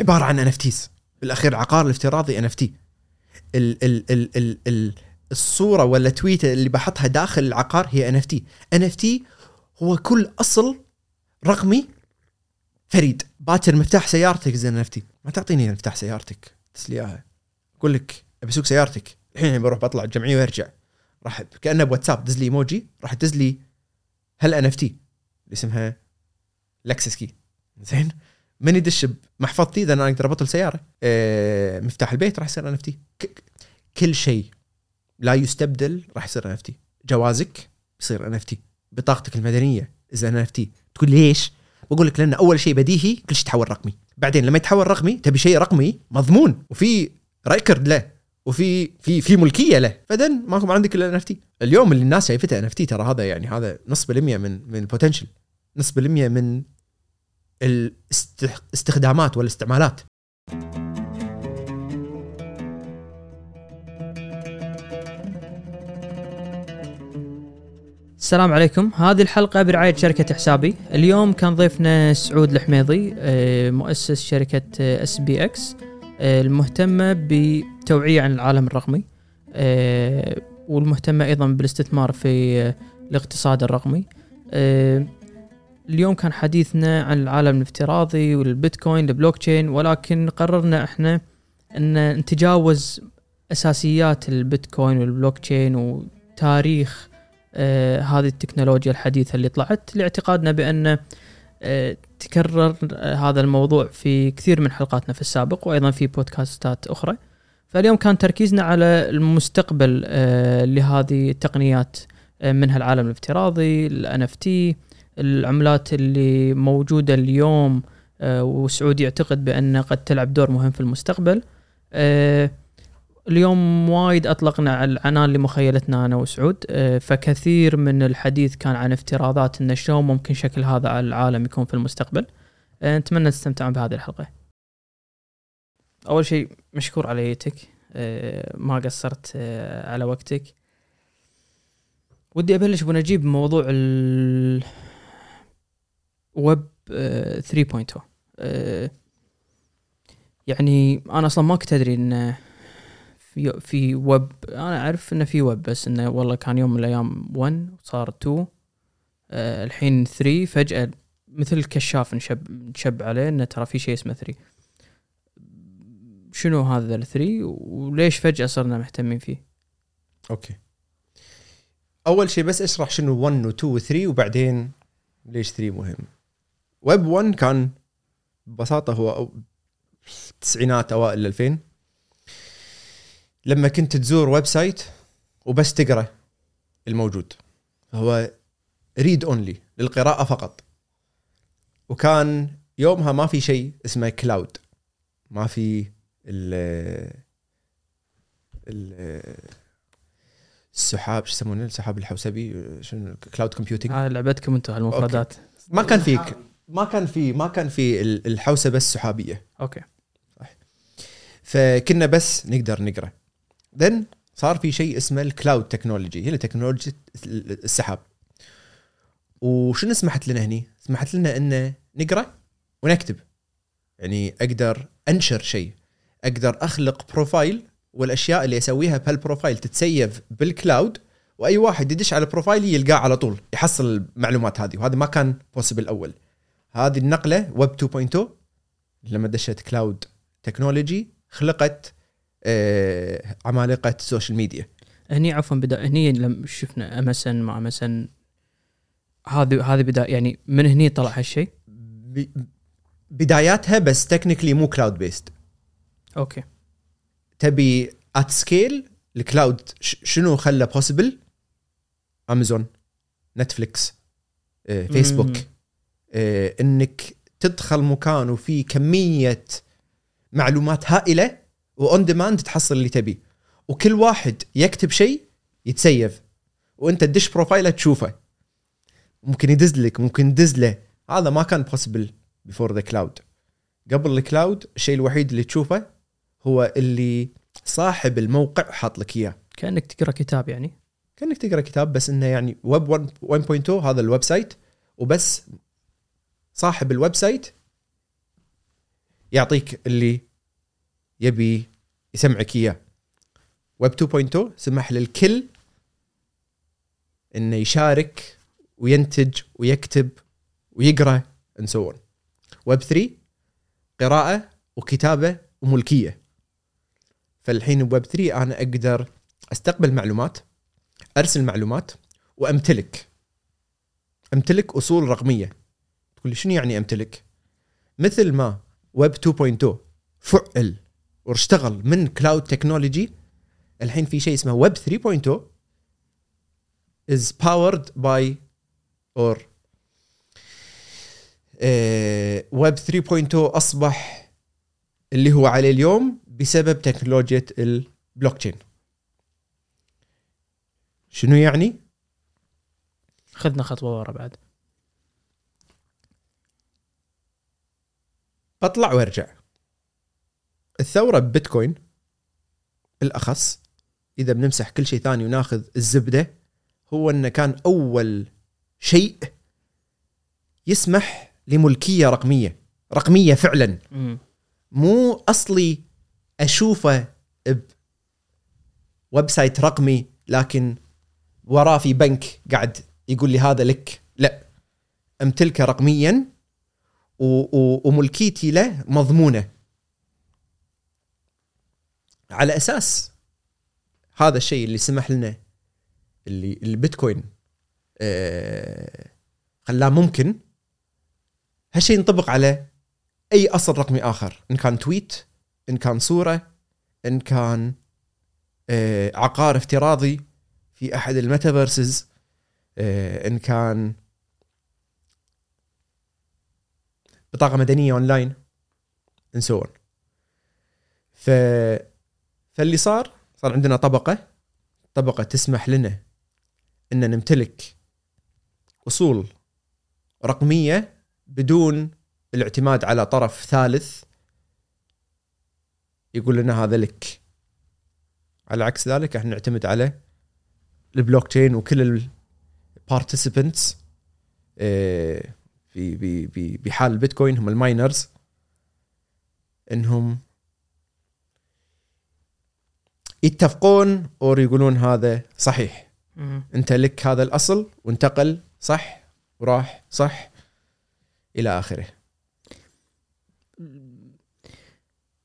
عبارة عن ان بالأخير العقار الافتراضي NFT ال ال ال ال ال الصورة ولا tweet اللي بحطها داخل العقار هي ان اف تي ان اف تي هو كل أصل رقمي فريد. باكر مفتاح سيارتك زين NFT ما تعطيني مفتاح سيارتك. تسلي إياها. أقول لك أبي أسوق سيارتك. الحين بروح بطلع الجمعية وأرجع. راح كأنه بواتساب دز لي إيموجي راح تدز لي هل NFT اللي اسمها Lexus key زين؟ من يدش بمحفظتي إذا أنا أقدر أبطل سيارة آه، مفتاح البيت راح يصير NFT. كل شيء لا يستبدل راح يصير NFT. جوازك يصير NFT. بطاقتك المدنية إذا NFT. تقول ليش؟ بقول لك لأن أول شيء بديهي كل شيء يتحول رقمي. بعدين لما يتحول رقمي تبي شيء رقمي مضمون وفي record له وفي في في ملكية له. فدن ما عندك إلا NFT. اليوم اللي الناس شايفتها NFT ترى هذا يعني هذا نص بالمية من من ال potential نص بالمية من الاستخدامات والاستعمالات. السلام عليكم. هذه الحلقة برعاية شركة حسابي. اليوم كان ضيفنا سعود الحميضي آه، مؤسس شركة اس بي إكس المهتمة بتوعية عن العالم الرقمي آه، والمهتمة أيضا بالاستثمار في آه، الاقتصاد الرقمي. اليوم كان حديثنا عن العالم الافتراضي والبيتكوين البلوك تشين ولكن قررنا إحنا أن نتجاوز أساسيات البيتكوين والبلوك تشين وتاريخ آه هذه التكنولوجيا الحديثة اللي طلعت لاعتقادنا بأن آه تكرر آه هذا الموضوع في كثير من حلقاتنا في السابق وأيضا في بودكاستات أخرى. فاليوم كان تركيزنا على المستقبل آه لهذه التقنيات آه منها العالم الافتراضي ال NFT العملات اللي موجودة اليوم آه، وسعود يعتقد بأن قد تلعب دور مهم في المستقبل. آه، اليوم وايد أطلقنا على العنان لمخيلتنا أنا وسعود. آه، فكثير من الحديث كان عن افتراضات إن شلون ممكن شكل هذا العالم يكون في المستقبل. نتمنى تستمتعون بهذه الحلقة. أول شيء مشكور على جيتك ما قصرت على وقتك. ودي أبلش بنجيب موضوع ال ويب 3.0 آه، يعني أنا أصلا ما كنت أدري ان في في ويب. أنا أعرف إنه في ويب بس إنه والله كان يوم من الأيام 1 وصار 2 آه، الحين 3 فجأة مثل الكشاف نشب نشب عليه إنه ترى في شيء اسمه 3 شنو هذا ال 3 وليش فجأة صرنا مهتمين فيه؟ okay. أول شيء بس أشرح شنو 1 و 2 و 3 وبعدين ليش 3 مهم. ويب 1 كان ببساطة هو التسعينات أوائل 2000 لما كنت تزور website وبس تقرأ الموجود. هو read only للقراءة فقط. وكان يومها ما في شيء اسمه cloud ما في ال ال السحاب شو يسمونه؟ السحاب الحوسبي. شنو؟ cloud computing هاي لعبتكم أنتم المفردات ما كان في ما كان في ما كان في الحوسبه السحابيه okay. صح فكنا بس نقدر نقرأ. then صار في شيء اسمه ال cloud technology هي تكنولوجيا السحاب. وشنو سمحت لنا هني؟ سمحت لنا إن نقرأ ونكتب. يعني أقدر أنشر شيء. أقدر أخلق profile والأشياء اللي أسويها بهال profile تتسيف بال cloud وأي واحد يدش على profile ي يلقاه على طول يحصل المعلومات هذه. وهذا ما كان possible اول هذه النقلة ويب 2.0 لما دشت cloud technology خلقت آه عمالقة ال social media هني عفوا بدا هني لما شفنا ام اس ان مع ام اس ان هذه هذه بدا يعني من هني طلع هالشيء بداياتها بس technically مو cloud based okay. تبي at scale ال cloud شنو خلى possible امازون نتفليكس فيسبوك آه، إنك تدخل مكان وفي كمية معلومات هائلة و on demand تحصل اللي تبيه وكل واحد يكتب شيء يتسيف. وأنت تدش profile ه تشوفه. ممكن يدز لك ممكن يدز له. هذا ما كان possible before the cloud قبل ال cloud الشيء الوحيد اللي تشوفه هو اللي صاحب الموقع حاط لك إياه. كأنك تقرأ كتاب يعني. كأنك تقرأ كتاب بس إنه يعني ويب 1.2 هذا ال website. وبس صاحب ال website يعطيك اللي يبي يسمعك إياه ويب 2.0 سمح للكل إنه يشارك وينتج ويكتب ويقرأ on. web 3 قراءة وكتابة وملكية. فالحين بويب 3 أنا أقدر أستقبل معلومات أرسل معلومات وأمتلك أمتلك أصول رقمية تقول لي شنو يعني أمتلك؟ مثل ما ويب 2.0 فعل واشتغل من cloud technology الحين في شيء اسمه ويب 3.0 is powered by or. web 3.0 أصبح اللي هو عليه اليوم بسبب تكنولوجيا البلوك تشين شنو يعني؟ خذنا خطوة ورا بعد. بطلع وارجع. الثورة ببيتكوين بالأخص إذا بنمسح كل شيء ثاني وناخذ الزبدة هو إنه كان أول شيء يسمح لملكية رقمية. رقمية فعلا. مو أصلي أشوفه ب website رقمي لكن وراه في بنك قاعد يقول لي هذا لك. لا. امتلكه رقميا وملكيتي له مضمونه. على أساس هذا الشيء اللي سمح لنا اللي البيتكوين آه خلاه ممكن هالشيء ينطبق على أي أصل رقمي آخر. إن كان tweet إن كان صورة إن كان آه عقار افتراضي في أحد ال metaverses آه إن كان بطاقة مدنية online so ف فاللي صار صار عندنا طبقة طبقة تسمح لنا إن نمتلك أصول رقمية بدون الاعتماد على طرف ثالث يقول لنا هذا لك. على عكس ذلك إحنا نعتمد على البلوك تشين وكل ال participants في بحال البيتكوين هم ال miners. إنهم يتفقون أو يقولون هذا صحيح. مم. أنت لك هذا الأصل وانتقل صح وراح صح إلى آخره.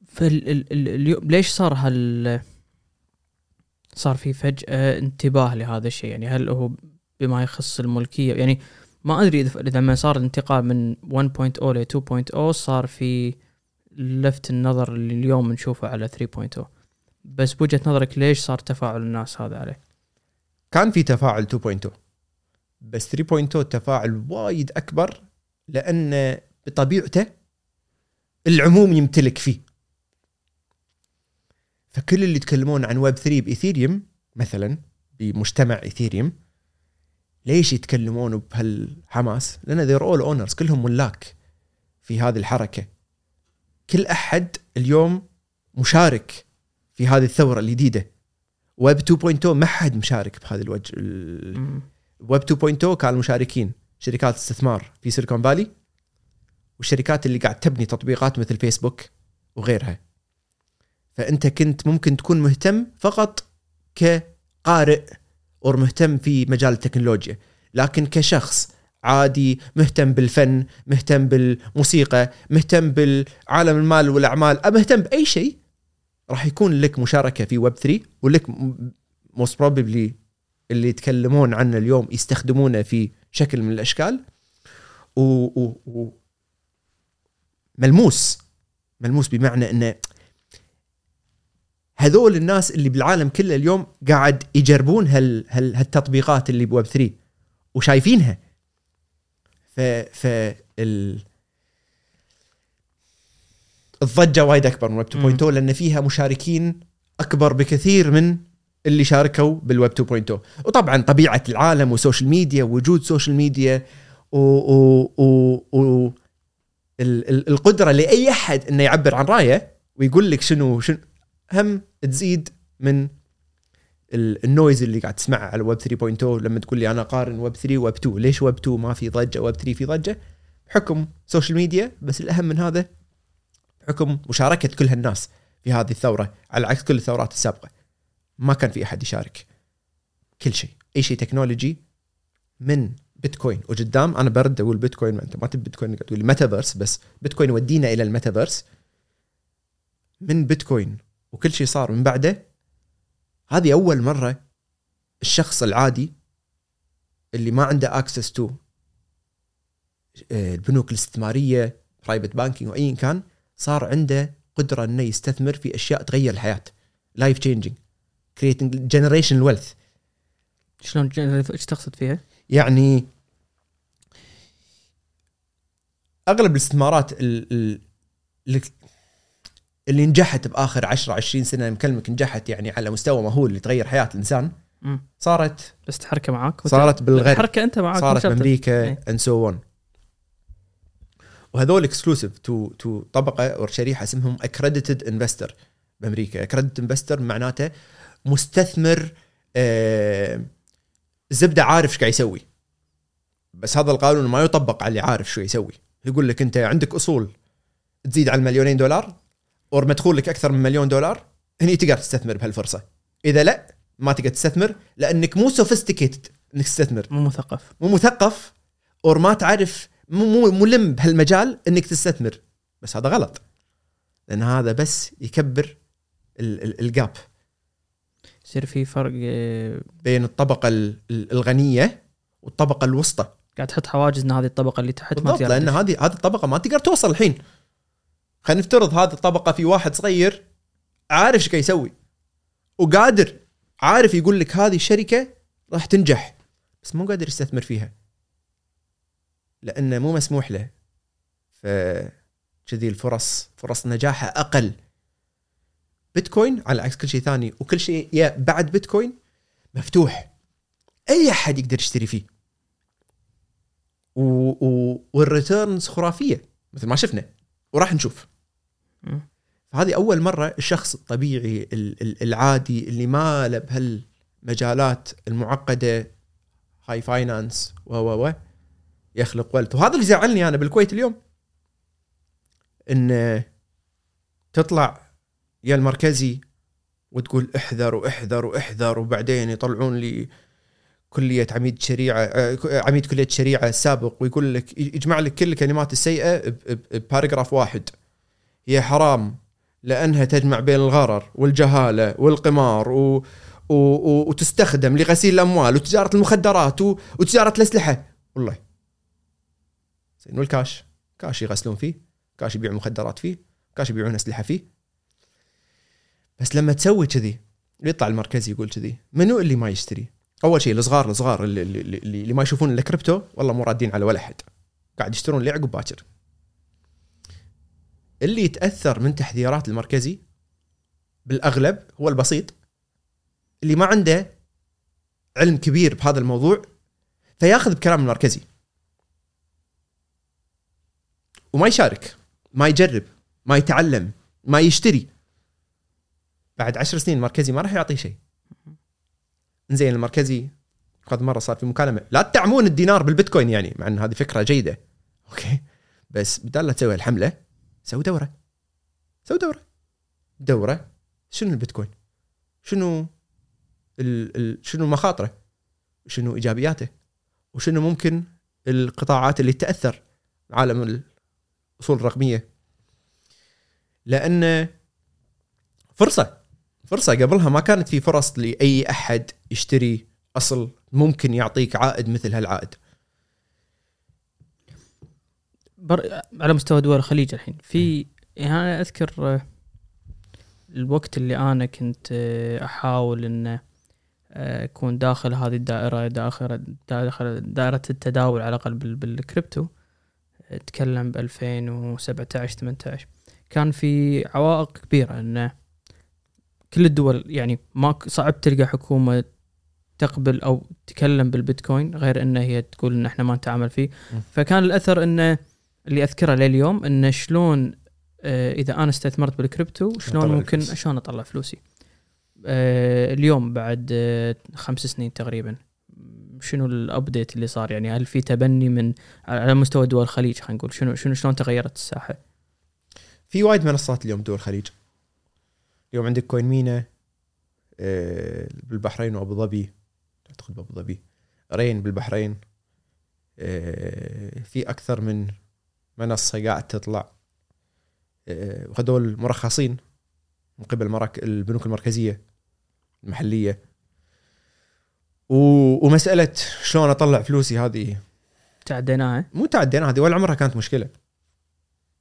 فاليوم ليش صار هال صار في فجأة انتباه لهذا الشيء؟ يعني هل هو بما يخص الملكية؟ يعني ما أدري إذا إذا لما صار الانتقال من 1.0 ل 2.0 صار في لفت النظر اللي اليوم نشوفه على 3.0 بس بوجهة نظرك ليش صار تفاعل الناس هذا عليه؟ كان في تفاعل 2.0 بس 3.0 تفاعل وايد أكبر لأن بطبيعته العموم يمتلك فيه. فكل اللي يتكلمون عن ويب 3 بإيثيريوم مثلا بمجتمع إيثيريوم ليش يتكلمون بهالحماس؟ لأن they're all owners كلهم ملاك في هذه الحركة كل أحد اليوم مشارك في هذه الثورة الجديدة ويب 2.0 ما حد مشارك بهذا الوجه. ويب 2.0 كانوا مشاركين شركات استثمار في سيليكون فالي والشركات اللي قاعد تبني تطبيقات مثل فيسبوك وغيرها فأنت كنت ممكن تكون مهتم فقط كقارئ أو مهتم في مجال التكنولوجيا لكن كشخص عادي مهتم بالفن مهتم بالموسيقى مهتم بالعالم المال والأعمال مهتم بأي شيء راح يكون لك مشاركة في ويب 3 ولك most probably اللي يتكلمون عنه اليوم يستخدمونه في شكل من الأشكال. و, و, و ملموس ملموس بمعنى إنه هذول الناس اللي بالعالم كله اليوم قاعد يجربون هال هال هالتطبيقات اللي بويب 3 وشايفينها. ف ف ال الضجة وايد أكبر من ويب 2.0 لأن فيها مشاركين أكبر بكثير من اللي شاركوا بالويب 2.0 وطبعا طبيعة العالم و social media ووجود social media و, و, و, و ال- القدرة لأي أحد إنه يعبر عن رأيه ويقول لك شنو شنو هم تزيد من ال- ال noise اللي قاعد تسمعه على ويب 3.0 لما تقول لي أنا قارن ويب 3 ويب 2 ليش ويب 2 ما في ضجة. ويب 3 في ضجة. بحكم social media بس الأهم من هذا بحكم مشاركة كل هالناس في هذه الثورة على عكس كل الثورات السابقة. ما كان في أحد يشارك. كل شيء. أي شيء تكنولوجي من بيتكوين. وقدام أنا برد أقول بيتكوين. ما أنت ما تبي بيتكوين تقول ميتافيرس بس بيتكوين يودينا إلى الميتافيرس من بيتكوين وكل شيء صار من بعده هذه أول مرة الشخص العادي اللي ما عنده access to البنوك الاستثمارية private banking وأيا كان صار عنده قدرة إنه يستثمر في أشياء تغير الحياة. life changing creating generation wealth شلون إيش تقصد فيها؟ يعني أغلب الاستثمارات ال- ال- اللي- نجحت بآخر 10 20 سنة مكلمك نجحت يعني على مستوى مهول اللي تغير حياة الإنسان. مم. صارت بس تحركة معاك؟ صارت بالغرب. تحركة أنت معاك صارت. بأمريكا. and so on وهذول exclusive to to طبقة أو شريحة اسمهم accredited investor بأمريكا. accredited investor معناته مستثمر آه، زبدة عارف إيش قاعد يسوي. بس هذا القانون ما يطبق على اللي عارف شو يسوي. يقول لك أنت عندك أصول تزيد على المليونين دولار or مدخول لك أكثر من مليون دولار هني تقدر تستثمر بهالفرصة. إذا لا ما تقدر تستثمر لأنك مو sophisticated إنك تستثمر. مو مثقف. مو مثقف or ما تعرف مو مو ملم بهالمجال إنك تستثمر. بس هذا غلط. لأن هذا بس يكبر ال- ال- الجاب يصير في فرق آه، بين الطبقة ال- ال- الغنية والطبقة الوسطى. قاعد تحط حواجز إن هذه الطبقة اللي تحت ما تقدر لأن. هذه هذه الطبقة ما تقدر توصل الحين. خلينا نفترض هذه الطبقة في واحد صغير عارف إيش يسوي. وقادر عارف يقول لك هذه الشركة راح تنجح بس مو قادر يستثمر فيها. لأنه مو مسموح له. ف كذي الفرص فرص نجاحها أقل. بيتكوين على عكس كل شيء ثاني وكل شيء يا بعد بيتكوين مفتوح. أي أحد يقدر يشتري فيه. و... و... والريتيرنز خرافية مثل ما شفنا. وراح نشوف. فهذه أول مرة الشخص الطبيعي ال- ال- العادي اللي ما له بهالمجالات المعقدة هاي فاينانس و و و يخلق ولد وهذا اللي زعلني أنا بالكويت اليوم. إن تطلع يا المركزي وتقول احذر واحذر واحذر وبعدين يطلعون لي كلية عميد شريعة آه، عميد كلية شريعة السابق ويقول لك يجمع لك كل الكلمات السيئة بباراجراف واحد. هي حرام لأنها تجمع بين الغرر والجهالة والقمار و... و... و... وتستخدم لغسيل الأموال وتجارة المخدرات و... وتجارة الأسلحة. والله. زين والكاش؟ كاش يغسلون فيه كاش يبيعون مخدرات فيه كاش يبيعون أسلحة فيه. بس لما تسوي كذي يطلع المركزي يقول كذي منو اللي ما يشتري؟ أول شيء الصغار الصغار اللي, اللي, اللي, اللي ما يشوفون إلا كريبتو والله مو رادين على ولا أحد. قاعد يشترون لعقب باكر. اللي يتأثر من تحذيرات المركزي بالأغلب هو البسيط اللي ما عنده علم كبير بهذا الموضوع فياخذ بكلام المركزي. وما يشارك ما يجرب ما يتعلم ما يشتري. بعد عشر سنين المركزي ما راح يعطيه شيء. زين المركزي قد مرة صار في مكالمة. لا تدعمون الدينار بالبيتكوين يعني مع إن هذه فكرة جيدة. أوكي. بس بدال لا تسوي الحمله سوي دورة سوي دورة دورة شنو البيتكوين؟ شنو ال ال شنو مخاطره؟ شنو إيجابياته؟ وشنو ممكن القطاعات اللي تأثر عالم الأصول الرقمية؟ لأن فرصة فرصة قبلها ما كانت في فرص لأي أحد يشتري أصل ممكن يعطيك عائد مثل هالعائد بر... على مستوى دول الخليج الحين. في يعني أنا أذكر آه، الوقت اللي أنا كنت آه، أحاول ان آه، أكون داخل هذه الدائرة داخل داخل دائرة التداول على الأقل بال- بالكريبتو. أتكلم ب 2017 18 كان في عوائق كبيرة انه كل الدول يعني ما صعب تلقى حكومة تقبل أو تتكلم بالبيتكوين غير إن هي تقول إن إحنا ما نتعامل فيه. فكان الأثر انه اللي أذكره لليوم انه شلون آه، إذا أنا استثمرت بالكريبتو شلون ممكن. شلون أطلع فلوسي؟ آه، اليوم بعد آه، خمس سنين تقريبا شنو ال update اللي صار؟ يعني هل في تبني من على مستوى دول الخليج خلينا نقول شنو شنو شلون تغيرت الساحة؟ في وايد منصات اليوم دول الخليج. اليوم عندك كوين مينا بالبحرين وأبو ظبي. أعتقد بأبو ظبي. رين بالبحرين. في أكثر من منصة قاعد تطلع. آه، وهذول مرخصين من قبل. البنوك المركزية المحلية. و... ومسألة شلون أطلع فلوسي هذه. تعديناها مو تعدينا هذه ولا عمرها كانت مشكلة.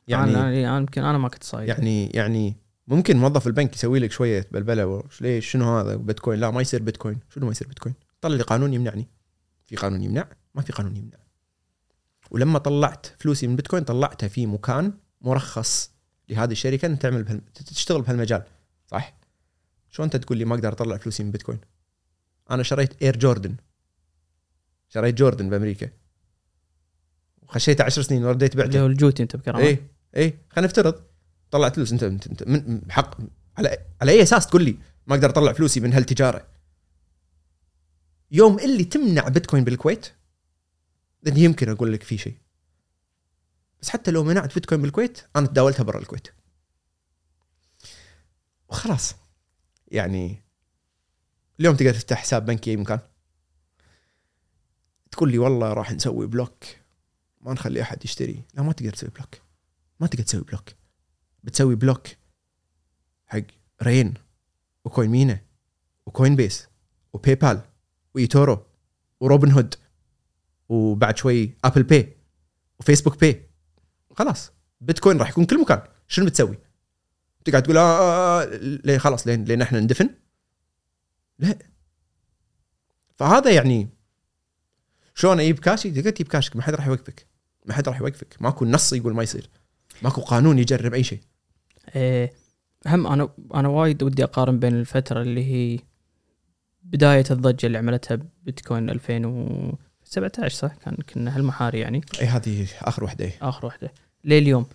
يعني أنا يمكن أنا ما كنت صايد يعني يعني ممكن موظف البنك يسوي لك شوية بلبلة ليش؟ شنو هذا؟ بيتكوين؟ لا ما يصير بيتكوين. شنو ما يصير بيتكوين؟ طلع لي قانون يمنعني. في قانون يمنع؟ ما في قانون يمنع. ولما طلعت فلوسي من بيتكوين طلعتها في مكان مرخص لهذه الشركة ان تعمل بهالم... تشتغل بهالمجال صح؟ شو أنت تقول لي ما أقدر أطلع فلوسي من بيتكوين؟ أنا شريت اير جوردن شريت جوردن بأمريكا. وخشيته 10 سنين ورديت بعته. اللي هو الجوتي أنت بكرامة. إيه إيه. خلينا نفترض طلعت فلوس. أنت أنت, من بحق على على أي أساس تقول لي ما أقدر أطلع فلوسي من هالتجارة؟ يوم اللي تمنع بيتكوين بالكويت then يمكن أقول لك في شيء. بس حتى لو منعت بيتكوين بالكويت أنا تداولتها برا الكويت. وخلاص. يعني اليوم تقدر تفتح حساب بنكي أي مكان. تقول لي والله راح نسوي block. ما نخلي أحد يشتري. لا ما تقدر تسوي block. ما تقدر تسوي block. بتسوي block حق رين وكوين مينا وكوين بيس وباي بال وايتورو وروبن هود وبعد شوي ابل باي وفيسبوك باي خلاص. بيتكوين راح يكون كل مكان. شنو بتسوي؟ تقعد تقول آه آه، آه، لين خلاص لين لين إحنا ندفن؟ لا. فهذا يعني شلون أجيب كاشي؟ تقدر تجيب كاشك ما حد راح يوقفك. ما حد راح يوقفك. ماكو نص يقول ما يصير. ماكو قانون يجرم أي شيء. إيه. هم أنا أنا وايد ودي أقارن بين الفترة اللي هي بداية الضجة اللي عملتها بيتكوين 2017 صح؟ كان كنا هالمحاري يعني. إي هذه آخر وحدة. آخر واحدة لليوم.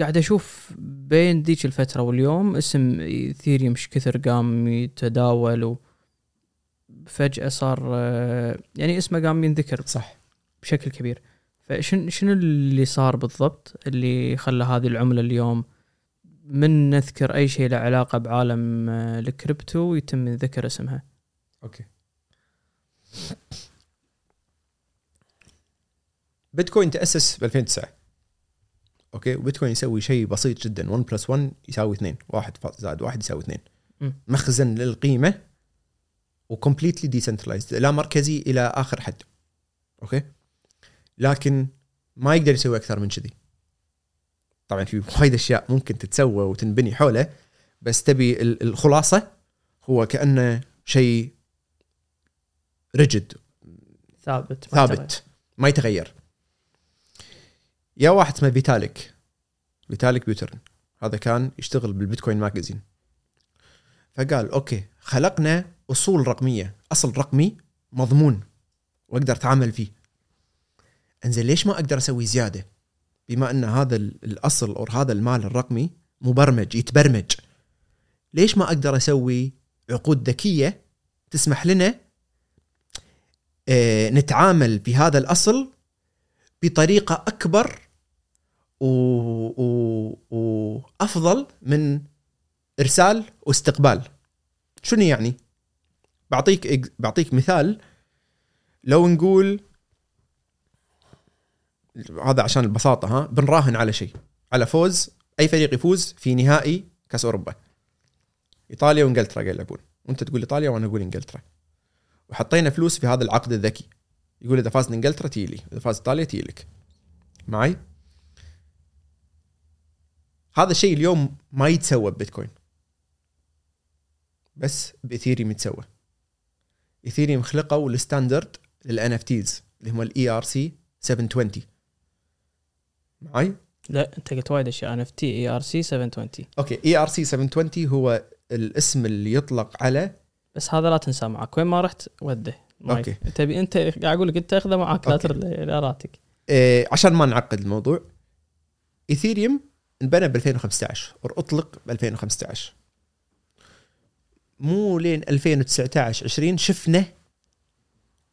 قاعد أشوف بين ذيك الفترة واليوم اسم إيثيريوم إيش كثر قام يتداول و فجأة صار أه، يعني اسمه قام ينذكر صح. بشكل كبير. فشن شنو اللي صار بالضبط اللي خلى هذه العملة اليوم من نذكر أي شيء له علاقة بعالم آه، الكريبتو يتم ذكر اسمها؟ okay. بيتكوين تاسس ب 2009 okay وبيتكوين يسوي شيء بسيط جدا. 1 plus 1 يساوي 2 واحد فاصل زائد واحد يساوي 2 مم. مخزن للقيمة و completely decentralized لا مركزي إلى آخر حد. okay لكن ما يقدر يسوي أكثر من كذي. طبعا في وايد أشياء ممكن تتسوى وتنبني حوله بس تبي ال- الخلاصة هو كأنه شيء rigid ثابت ما. ثابت. ما يتغير. يا واحد اسمه فيتاليك. فيتاليك بيوترين. هذا كان يشتغل بال Bitcoin Magazine فقال okay خلقنا أصول رقمية. أصل رقمي مضمون. وأقدر أتعامل فيه. انزين ليش ما أقدر أسوي زيادة؟ بما أن هذا ال- الأصل أو هذا المال الرقمي مبرمج يتبرمج. ليش ما أقدر أسوي عقود ذكية تسمح لنا نتعامل بهذا الأصل بطريقة أكبر. وأفضل من إرسال واستقبال. شنو يعني؟ بعطيك بعطيك مثال. لو نقول هذا عشان البساطة ها بنراهن على شيء. على فوز أي فريق يفوز في نهائي كأس أوروبا. إيطاليا وإنجلترا قاعد يلعبون. وأنت تقول إيطاليا وأنا أقول إنجلترا. وحطينا فلوس في هذا العقد الذكي. يقول إذا فازت إنجلترا تيلي إذا فازت إيطاليا تيلك. معي؟ هذا الشيء اليوم ما يتسوى ببيتكوين. بس باثيريوم يتسوى. إيثيريوم خلقوا ال standard لل NFTs اللي هم ال ERC 720 معي؟ لا أنت قلت وايد أشياء. ان اف تي اي ار سي 720 أوكي اي ار سي 720 هو الاسم اللي يطلق على بس هذا لا تنساه معك وين ما رحت وده. okay. تبي أنت قاعد أقول لك أنت تاخذه معك لا. ترد لاراتك آه، عشان ما نعقد الموضوع إيثيريوم انبنى ب 2015 أطلق ب 2015 مو لين 2019 20 شفنا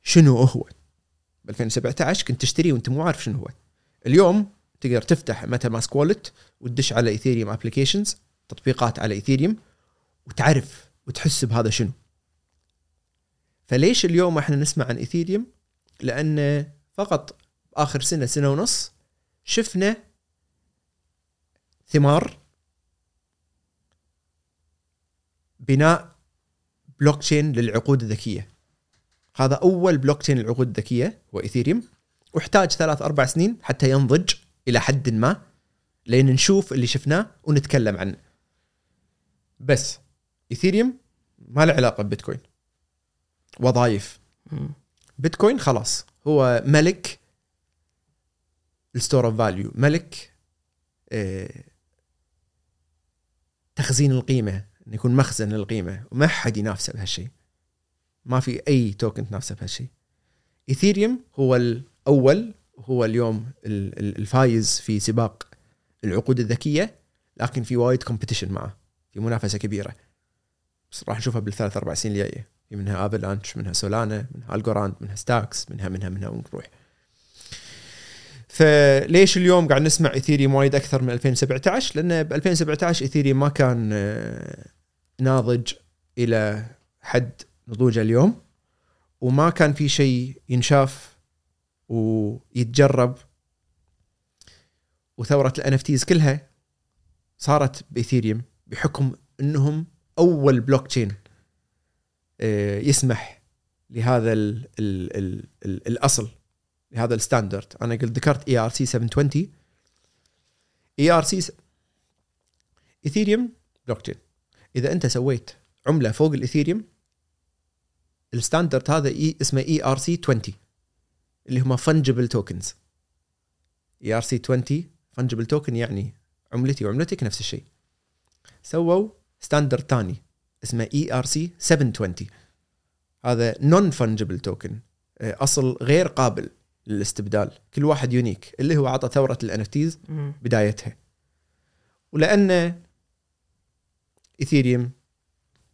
شنو هو ب 2017 كنت تشتري وأنت مو عارف شنو هو اليوم تقدر تفتح MetaMask wallet وتدش على ايثيريوم applications تطبيقات على ايثيريوم وتعرف وتحس بهذا شنو فليش اليوم إحنا نسمع عن إيثيريوم؟ لأن فقط آخر سنة سنة ونص شفنا ثمار بناء بلوك تشين للعقود الذكية. هذا أول بلوك تشين للعقود الذكية هو إيثيريوم. واحتاج ثلاث أربع سنين حتى ينضج إلى حد ما لين نشوف اللي شفناه ونتكلم عنه. بس إيثيريوم ما له علاقة ببيتكوين. وظائف. بيتكوين خلاص هو ملك ال store of value ملك آه، تخزين القيمة إنه يكون مخزن للقيمه وما حد ينافسه بهالشيء ما في أي token تنافسه بهالشيء ايثيريوم هو الأول هو اليوم ال- ال- الفايز في سباق العقود الذكية لكن في وايد competition معه في منافسة كبيرة. بس راح نشوفها بالثلاث أربع سنين الجاية. منها Avalanche منها سولانا منها Algorand منها ستاكس منها منها منها ونروح. فليش اليوم قاعد نسمع إيثيريوم وايد أكثر من 2017 لأن ب 2017 إيثيريوم ما كان آه، ناضج إلى حد نضوجه اليوم وما كان في شيء ينشاف ويتجرب. وثورة ال NFT كلها صارت بإيثيريوم بحكم إنهم أول بلوك تشين يسمح لهذا ال ال ال ال الأصل لهذا ال standard. أنا قلت ذكرت ERC 720 ERC ايثيريوم بلوك تشين إذا أنت سويت عملة فوق الايثيريوم ال standard هذا إي اسمه ERC 20 اللي هم fungible tokens ERC 20 fungible token يعني عملتي وعملتك نفس الشيء. سووا standard ثاني اسمه ERC 720 هذا non fungible token أصل غير قابل للاستبدال. كل واحد unique اللي هو عطى ثورة ال NFT. بدايتها. ولأن ايثيريوم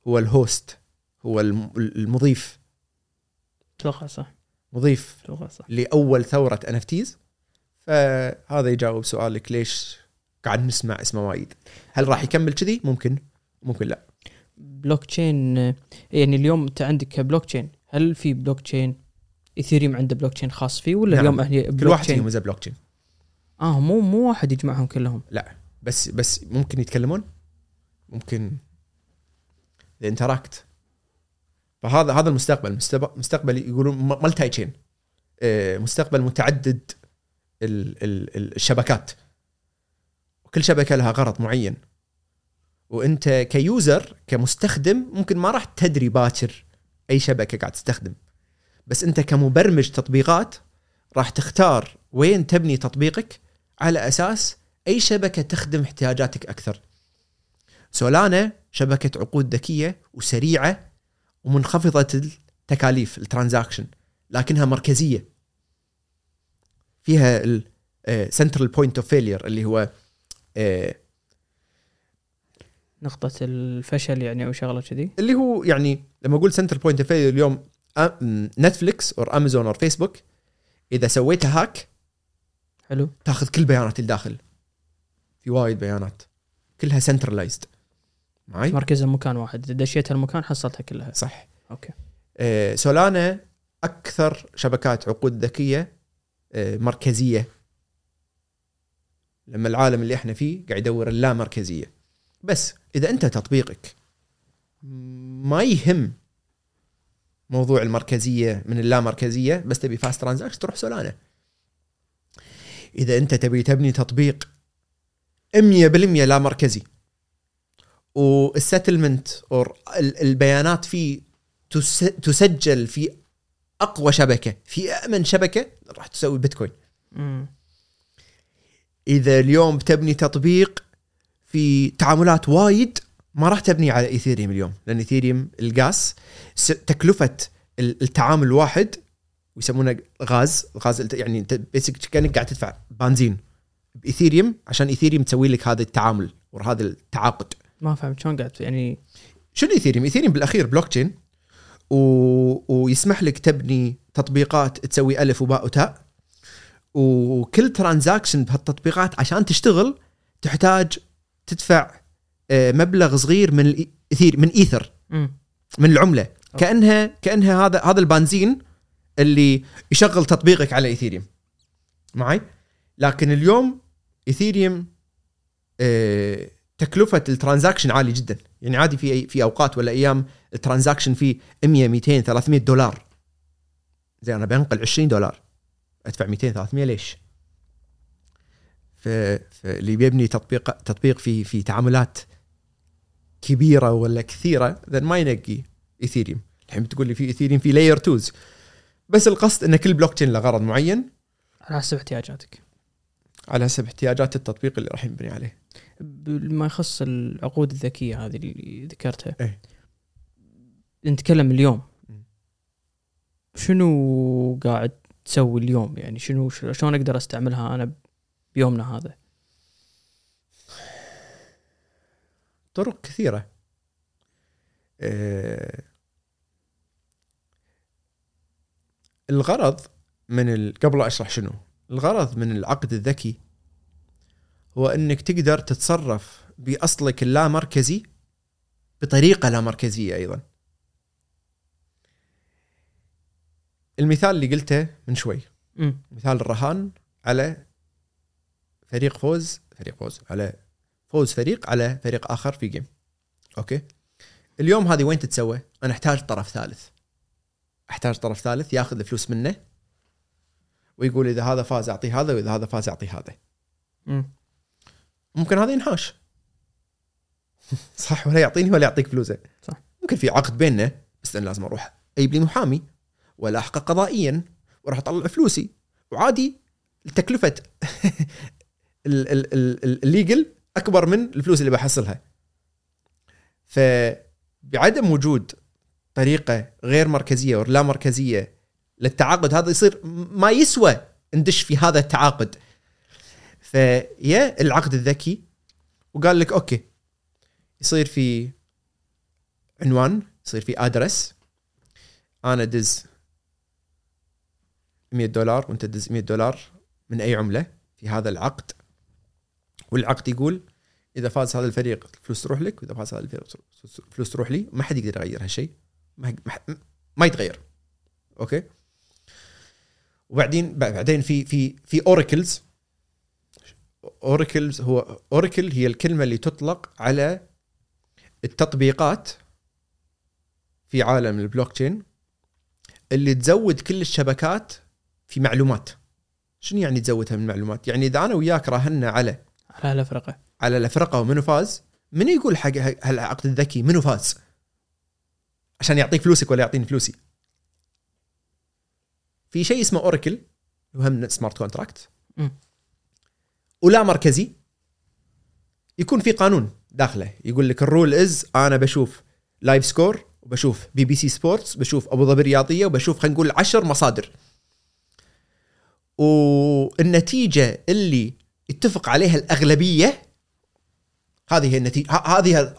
هو ال host هو الم- المضيف. أتوقع صح. مضيف أتوقع صح. لأول ثورة NFT فهذا يجاوب سؤالك ليش قاعد نسمع اسمه وايد؟ هل راح يكمل كذي؟ ممكن. ممكن لا. بلوك تشين آه، يعني اليوم أنت عندك بلوك تشين هل في بلوك تشين إيثيريوم عنده بلوك تشين خاص فيه ولا نعم. اليوم أهلي كل واحد فيهم زي بلوك تشين آه مو مو واحد يجمعهم كلهم. بس بس ممكن يتكلمون؟ ممكن. ال interact فهذا هذا المستقبل. مستقبل, يقولون multi-chain مستقبل متعدد ال ال ال الشبكات. وكل شبكة لها غرض معين. وانت ك user كمستخدم ممكن ما راح تدري باكر أي شبكة قاعد تستخدم. بس انت كمبرمج تطبيقات راح تختار وين تبني تطبيقك على أساس أي شبكة تخدم احتياجاتك أكثر. سولانا شبكة عقود ذكية وسريعة ومنخفضة التكاليف ال transaction لكنها مركزية. فيها ال central point of failure اللي هو آه، نقطة الفشل يعني أو شغلة كذي. اللي هو يعني لما أقول central point of اليوم نتفليكس أو امازون أو فيسبوك إذا سويتها hack حلو. تاخذ كل بيانات الداخل في وايد بيانات. كلها centralized معي مركزها مكان واحد. إذا دشيت المكان حصلتها كلها. صح. okay. آه، سولانا أكثر شبكات عقود ذكية آه، مركزية. لما العالم اللي إحنا فيه قاعد يدور اللا مركزية. بس إذا أنت تطبيقك ما يهم موضوع المركزية من اللامركزية بس تبي fast transaction تروح سولانا. إذا أنت تبي تبني تطبيق 100% لا مركزي وال settlement أو البيانات فيه تس- تسجل في أقوى شبكة في أأمن شبكة راح تسوي بيتكوين. إذا اليوم بتبني تطبيق في تعاملات وايد ما راح تبني على ايثيريوم اليوم لأن ايثيريوم القاس س- تكلفة ال- التعامل الواحد ويسمونه gas gas يعني انت basic كأنك قاعد تدفع بنزين بايثيريوم عشان ايثيريوم تسوي لك هذا التعامل وهذا التعاقد. ما فهمت شلون قاعد؟ يعني شنو ايثيريوم؟ ايثيريوم بالأخير بلوك تشين و... ويسمح لك تبني تطبيقات تسوي ألف وباء وتاء. وكل transaction بهالتطبيقات عشان تشتغل تحتاج تدفع آه، مبلغ صغير من الاثير من إيثر. من العملة. كأنها كأنها هذا هذا البنزين اللي يشغل تطبيقك على إيثيريوم. معي؟ لكن اليوم إيثيريوم آه، تكلفة ال transaction عالي جدا. يعني عادي في في أوقات ولا أيام الترانزاكشن فيه 100 200 300 دولار. زي أنا بنقل 20 دولار. أدفع 200 300 ليش؟ ف- فاللي بيبني تطبيق تطبيق في في تعاملات كبيرة ولا كثيرة then ما ينقي ايثيريوم الحين بتقول لي في ايثيريوم في layer 2 بس القصد إن كل بلوك تشين له غرض معين. على حسب احتياجاتك. على حسب احتياجات التطبيق اللي راح ينبني عليه. بما يخص العقود الذكية هذه اللي ذكرتها. إيه. نتكلم اليوم. شنو قاعد تسوي اليوم؟ يعني شنو شلون أقدر أستعملها؟ أنا بيومنا هذا. طرق كثيرة. آه، الغرض من ال... قبل أشرح شنو الغرض من العقد الذكي هو إنك تقدر تتصرف بأصلك اللامركزي بطريقة لا مركزيه أيضا. المثال اللي قلته من شوي مم. مثال الرهان على فريق فوز فريق فوز على فوز فريق على فريق آخر في game okay؟ اليوم هذه وين تتسوى؟ أنا أحتاج طرف ثالث. أحتاج طرف ثالث ياخذ الفلوس منه ويقول إذا هذا فاز أعطيه هذا وإذا هذا فاز أعطيه هذا. مم. ممكن هذا ينحاش. صح ولا يعطيني ولا يعطيك فلوسه. صح. ممكن في عقد بيننا بس أنا لازم أروح. أجيب لي محامي ولا احقق قضائيا وراح أطلع فلوسي وعادي تكلفه الليجل أكبر من الفلوس اللي بحصلها. فبعدم وجود طريقة غير مركزية ولا مركزية للتعاقد هذا يصير ما يسوى ندش في هذا التعاقد. فيا العقد الذكي وقال لك أوكي يصير في عنوان يصير في ادرس أنا أدز 100 دولار وأنت تدز 100 دولار من أي عملة في هذا العقد. والعقد يقول إذا فاز هذا الفريق الفلوس تروح لك وإذا فاز هذا الفريق الفلوس تروح لي ما حد يقدر يغير هالشيء ما, ما, يتغير. okay؟ وبعدين بعدين في في في oracles oracles هو oracle هي الكلمة اللي تطلق على التطبيقات في عالم البلوك تشين اللي تزود كل الشبكات في معلومات. شنو يعني تزودها من معلومات؟ يعني إذا أنا وياك راهنا على على الافرقه على الافرقه ومنو فاز؟ من يقول حق هالعقد الذكي منو فاز؟ عشان يعطيك فلوسك ولا يعطيني فلوسي. في شيء اسمه oracle وهم smart contract. ولا مركزي. يكون في قانون داخله. يقول لك ال rule is أنا بشوف Livescore وبشوف BBC Sports بشوف أبو ظبي الرياضيه وبشوف خلينا نقول عشر مصادر. والنتيجة اللي اتفق عليها الأغلبية هذه هي النتيجه هذه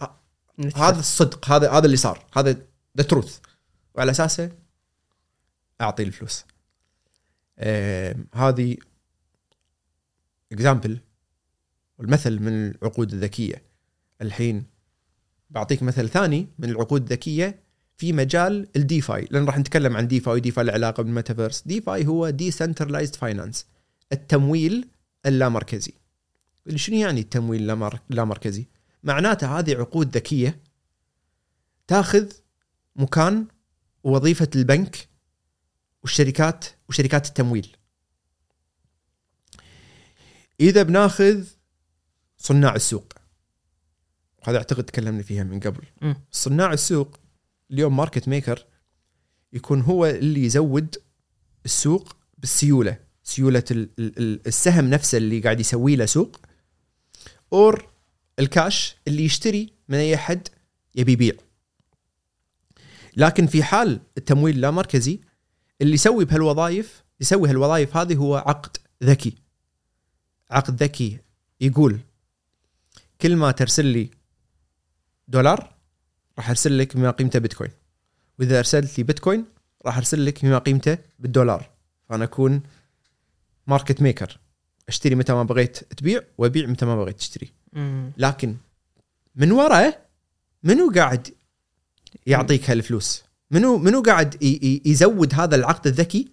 هذا الصدق هذا هذا اللي صار هذا the truth وعلى أساسه أعطي الفلوس. هذه example والمثل من العقود الذكية. الحين بعطيك مثل ثاني من العقود الذكية في مجال ال DeFi لأن راح نتكلم عن DeFi و DeFi له علاقه بال metaverse. DeFi هو decentralized finance التمويل اللامركزي. شنو يعني التمويل اللامر- اللامركزي؟ معناته هذه عقود ذكية تاخذ مكان ووظيفة البنك والشركات وشركات التمويل. إذا بناخذ صناع السوق هذا أعتقد تكلمنا فيها من قبل. صناع السوق اليوم market maker يكون هو اللي يزود السوق بالسيولة. سيولة ال- ال- ال- السهم نفسه اللي قاعد يسوي له سوق or الكاش اللي يشتري من أي أحد يبي يبيع. لكن في حال التمويل اللامركزي اللي يسوي بهالوظائف يسوي هالوظائف هذه هو عقد ذكي. عقد ذكي يقول كل ما ترسل لي دولار راح أرسل لك بما قيمته بيتكوين. وإذا أرسلت لي بيتكوين راح أرسل لك بما قيمته بالدولار. فأنا أكون market maker. اشتري متى ما بغيت تبيع وابيع متى ما بغيت تشتري. مم. لكن من وراه منو قاعد يعطيك هالفلوس؟ منو منو قاعد يزود هذا العقد الذكي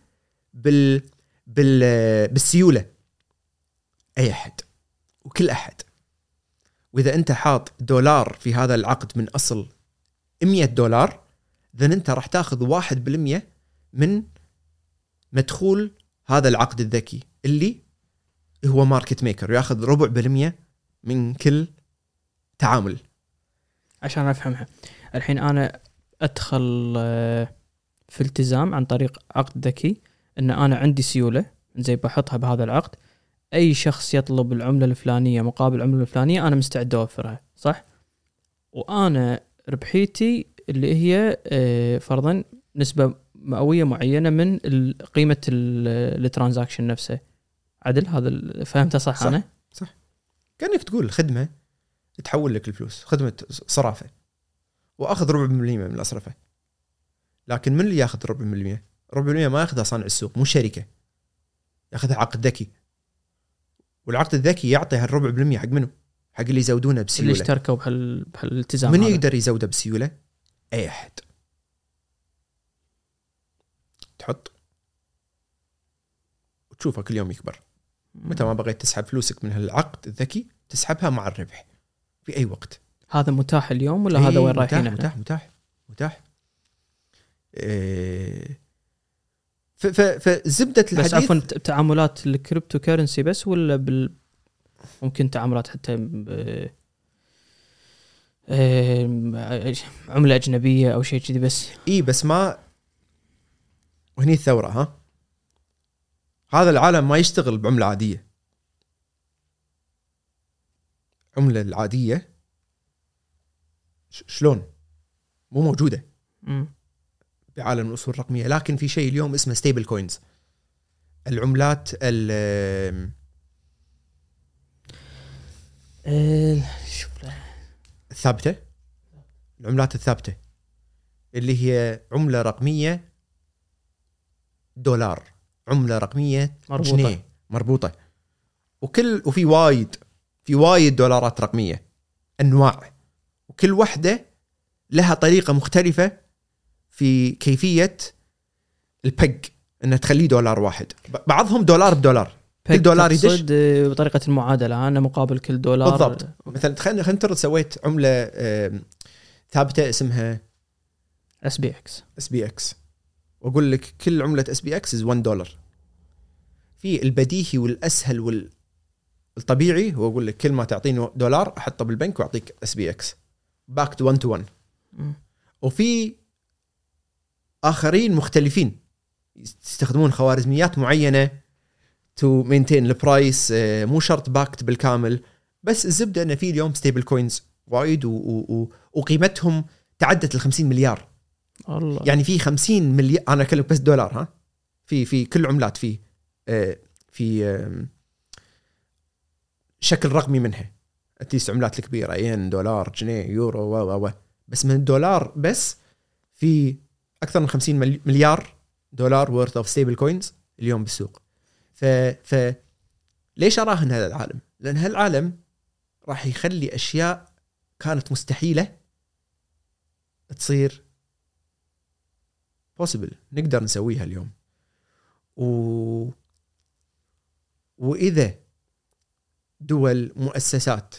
بال بال بالسيولة؟ أي أحد. وكل أحد. وإذا أنت حاط دولار في هذا العقد من أصل 100 دولار اذا أنت راح تاخذ 1% من مدخول هذا العقد الذكي اللي هو ماركت ميكر ياخذ ربع بالمية من كل تعامل. عشان أفهمها. الحين أنا أدخل آه، في التزام عن طريق عقد ذكي إن أنا عندي سيولة زي بحطها بهذا العقد. أي شخص يطلب العملة الفلانية مقابل العملة الفلانية أنا مستعد أوفرها صح؟ وأنا ربحيتي اللي هي آه، فرضا نسبة مئوية معينة من قيمة ال- الترانزاكشن نفسه عدل هذا فهمته صح, صح. أنا كأنك تقول خدمة تحول لك الفلوس خدمة صرافة وأخذ ربع بالمية من الأصرفة لكن من اللي ياخذ ربع بالمية؟ ربع بالمية ما ياخذها صانع السوق مو شركة ياخذها عقد ذكي والعقد الذكي يعطي هالربع بالمية حق منو؟ حق اللي يزودونه اللي بسيوله اشتركوا بهال بهالالتزام من. يقدر يزوده بسيولة؟ أي أحد تحط وتشوفه كل يوم يكبر. متى ما بغيت تسحب فلوسك من هالعقد الذكي تسحبها مع الربح في أي وقت. هذا متاح اليوم ولا هذا إيه، وين رايحين متاح؟ متاح متاح متاح. إيه فزبده بس الحديث عفوا ت- تعاملات ال cryptocurrency بس ولا بال ممكن تعاملات حتى ب... آم، عملة أجنبية أو شيء كذي بس؟ اي بس ما وهني الثورة ها؟ هذا العالم ما يشتغل بعملة عادية. عملة العادية شلون؟ مو موجودة. بعالم الأصول الرقمية. لكن في شيء اليوم اسمه stablecoins العملات ال- الثابتة؟ العملات الثابتة. اللي هي عملة رقمية دولار عملة رقمية مربوطة. جنيه مربوطة. وكل وفي وايد في وايد دولارات رقمية أنواع. وكل واحدة لها طريقة مختلفة في كيفية البق إنها تخليه دولار واحد. بعضهم دولار بدولار. كل دولار يدش. آه، بطريقة المعادلة أنا مقابل كل دولار. بالضبط. مثلا خلينا خلينا نفترض سويت عملة ثابتة اسمها اس بي إكس اس بي إكس وأقول لك كل عملة اس بي إكس is 1 دولار في البديهي والأسهل والطبيعي هو أقول لك كل ما تعطيني دولار أحطه بالبنك وأعطيك اس بي إكس backed 1 to 1 وفي آخرين مختلفين. يستخدمون خوارزميات معينة to maintain ال price مو شرط backed بالكامل بس الزبدة إن في اليوم stablecoins وايد وقيمتهم تعدت ال 50 مليار. الله. يعني في 50 مليار أنا اكلمك بس دولار ها؟ في في كل عملات في آه، في شكل رقمي منها. at least عملات الكبيره ين دولار جنيه يورو و و و. بس من الدولار بس في أكثر من 50 ملي- مليار دولار worth of stablecoins اليوم بالسوق. ف ف ليش أراهن هذا العالم؟ لأن هالعالم راح يخلي أشياء كانت مستحيلة تصير possible. نقدر نسويها اليوم. و وإذا دول مؤسسات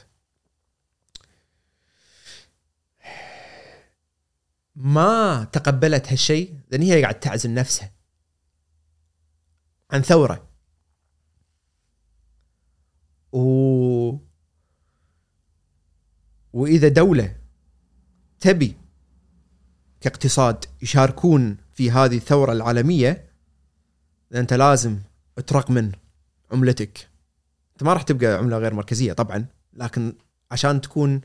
ما تقبلت هالشيء لأن هي قاعد تعزل نفسها عن ثورة. و وإذا دولة تبي كاقتصاد يشاركون في هذه الثورة العالمية أنت لازم ترقمن عملتك أنت ما راح تبقى عملة غير مركزية طبعا لكن عشان تكون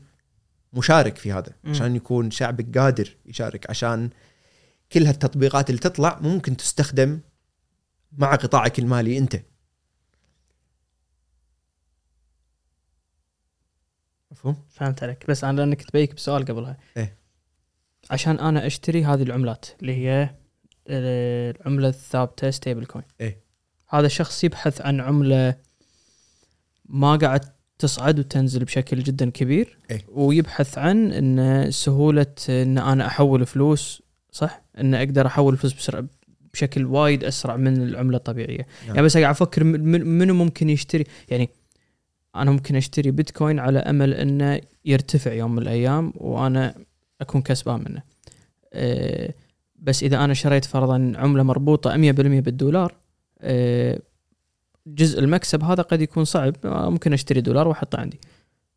مشارك في هذا. عشان يكون شعبك قادر يشارك عشان كل هالتطبيقات اللي تطلع ممكن تستخدم مع قطاعك المالي أنت مفهوم؟ فهمت عليك بس أنا لأنك تبيك بسؤال قبلها إيه. عشان أنا أشتري هذه العملات اللي هي العملة الثابتة stablecoin إيه. هذا الشخص يبحث عن عملة ما قاعد تصعد وتنزل بشكل جدا كبير إيه. ويبحث عن إن سهولة إن أنا أحول فلوس صح إن أقدر أحول فلوس بسرعة بشكل وايد أسرع من العملة الطبيعية نعم. يعني بس قاعد أفكر من- من- منو ممكن يشتري يعني أنا ممكن أشتري بيتكوين على أمل إنه يرتفع يوم من الأيام وأنا أكون كسبان منه أه، بس إذا أنا شريت فرضا عملة مربوطة 100% بالدولار أه، جزء المكسب هذا قد يكون صعب آه، ممكن أشتري دولار وأحطه عندي.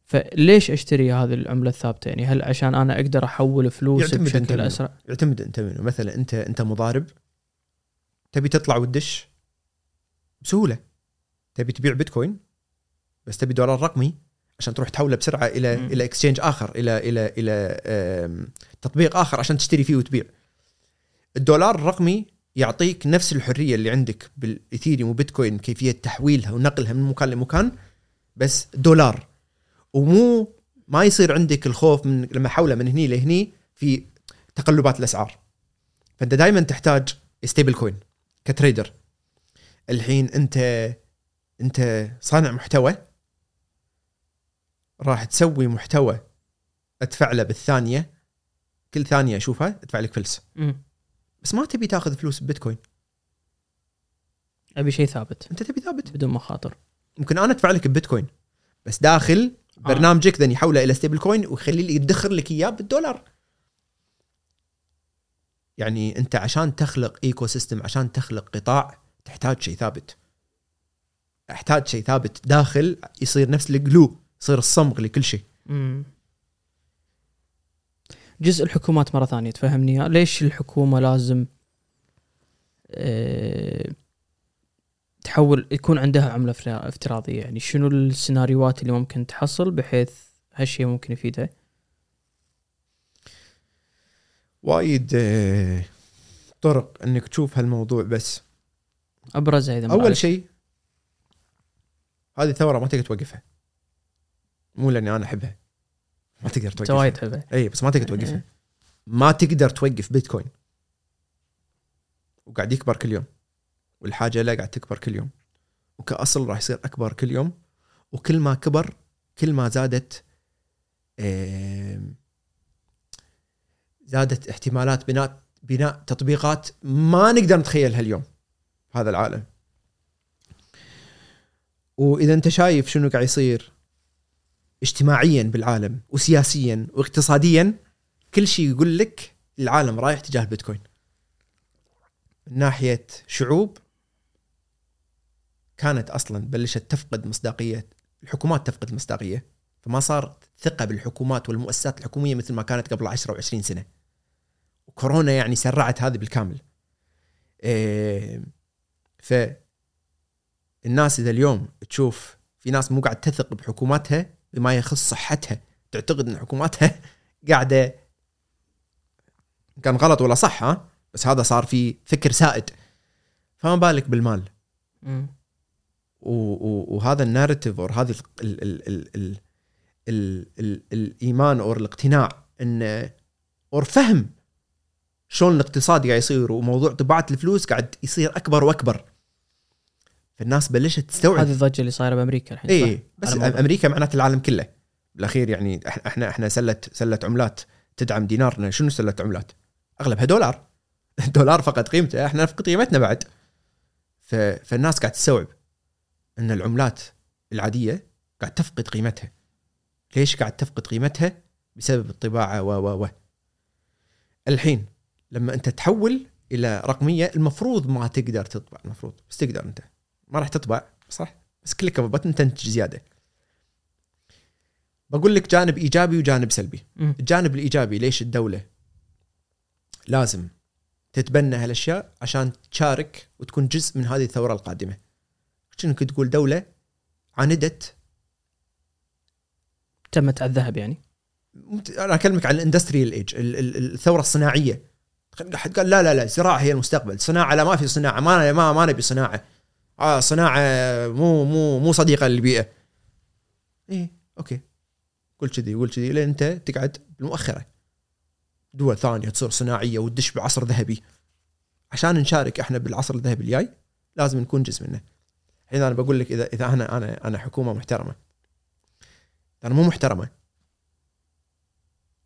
فليش أشتري هذه العملة الثابتة؟ يعني هل عشان أنا أقدر أحول فلوس بشكل. أسرع؟ يعتمد أنت منه. مثلا أنت أنت مضارب تبي تطلع وتدش بسهولة. تبي تبيع بيتكوين بس تبي دولار رقمي عشان تروح تحوله بسرعة إلى مم. إلى اكسشينج آخر إلى إلى إلى تطبيق آخر عشان تشتري فيه وتبيع. الدولار الرقمي يعطيك نفس الحرية اللي عندك بالاثيريوم وبيتكوين كيفية تحويلها ونقلها من مكان لمكان بس دولار. ومو ما يصير عندك الخوف من لما احوله من هني لهني في تقلبات الأسعار. فأنت دائما تحتاج stablecoin ك trader. الحين أنت أنت صانع محتوى راح تسوي محتوى أدفع له بالثانية كل ثانية أشوفها أدفع لك فلس. بس ما تبي تاخذ فلوس ببيتكوين. أبي شيء ثابت. أنت تبي ثابت. بدون مخاطر. ممكن أنا أدفع لك ببيتكوين بس داخل برنامجك then يحوله إلى stablecoin ويخلي لي يدخر لك إياه بالدولار. يعني أنت عشان تخلق ecosystem عشان تخلق قطاع تحتاج شيء ثابت. أحتاج شيء ثابت داخل يصير نفس ال glue يصير الصمغ لكل شيء. جزء الحكومات مرة ثانية تفهمني. ليش الحكومة لازم آه، تحول يكون عندها عملة افترا- افتراضية؟ يعني شنو السيناريوهات اللي ممكن تحصل بحيث هالشيء ممكن يفيدها وايد آه، طرق إنك تشوف هالموضوع بس. ابرزها إذا أول. شيء هذه ثورة ما تقدر توقفها. مو لأني أنا أحبها. ما تقدر توقفها وايد اي بس ما تقدر توقفها إيه. ما تقدر توقف بيتكوين. وقاعد يكبر كل يوم. والحاجة له قاعد تكبر كل يوم. وكأصل راح يصير أكبر كل يوم. وكل ما كبر كل ما زادت آم، زادت احتمالات بناء بناء تطبيقات ما نقدر نتخيلها اليوم. في هذا العالم. وإذا أنت شايف شنو قاعد يصير اجتماعيا بالعالم وسياسيا واقتصاديا كل شيء يقول لك العالم رايح تجاه البيتكوين. من ناحية شعوب كانت أصلا بلشت تفقد مصداقية الحكومات تفقد مصداقية فما صار ثقة بالحكومات والمؤسسات الحكومية مثل ما كانت قبل 10 و20 سنة. وكورونا يعني سرعت هذه بالكامل. إيه ف الناس إذا اليوم تشوف في ناس مو قاعد تثق بحكوماتها بما يخص صحتها تعتقد إن حكوماتها قاعدة كان غلط ولا صح ها؟ بس هذا صار في فكر سائد. فما بالك بالمال؟ و- وهذا الناريتيف أو هذه ال ال ال ال ال ال الإيمان أو الاقتناع إن أو فهم شلون الاقتصاد قاعد يصير وموضوع طباعة الفلوس قاعد يصير أكبر وأكبر. فالناس بلشت تستوعب هذه الضجة اللي صايرة بأمريكا الحين؟ اي بس. أمريكا معناته العالم كله بالأخير يعني إحنا إحنا سله سلة عملات تدعم دينارنا شنو سلة عملات؟ أغلبها دولار الدولار فقد قيمته إحنا نفقد قيمتنا بعد. فالناس قاعد تستوعب إن العملات العادية قاعد تفقد قيمتها ليش قاعد تفقد قيمتها؟ بسبب الطباعة و و و الحين لما أنت تحول إلى رقمية المفروض ما تقدر تطبع المفروض بس تقدر أنت ما راح تطبع. صح. بس كليك بتن تنتج زيادة. بقول لك جانب إيجابي وجانب سلبي. الجانب الإيجابي ليش الدولة لازم تتبنى هالأشياء عشان تشارك وتكون جزء من هذه الثورة القادمة. شنو كنت تقول دولة عاندت تمت على الذهب يعني. أنا أكلمك عن ال industrial age الثورة الصناعية. حد قال لا لا لا الزراعه هي المستقبل. صناعة لا ما في صناعة. ما ما, ما نبي صناعة. آه صناعة مو مو مو صديقة للبيئة. إيه أوكي. قول كذي قول كذي لين أنت تقعد بالمؤخرة. دول ثانية تصير صناعية وتدش بعصر ذهبي. عشان نشارك إحنا بالعصر الذهبي الجاي لازم نكون جزء منه. الحين أنا بقول لك اذا إذا أنا أنا أنا حكومة محترمة. أنا مو محترمة.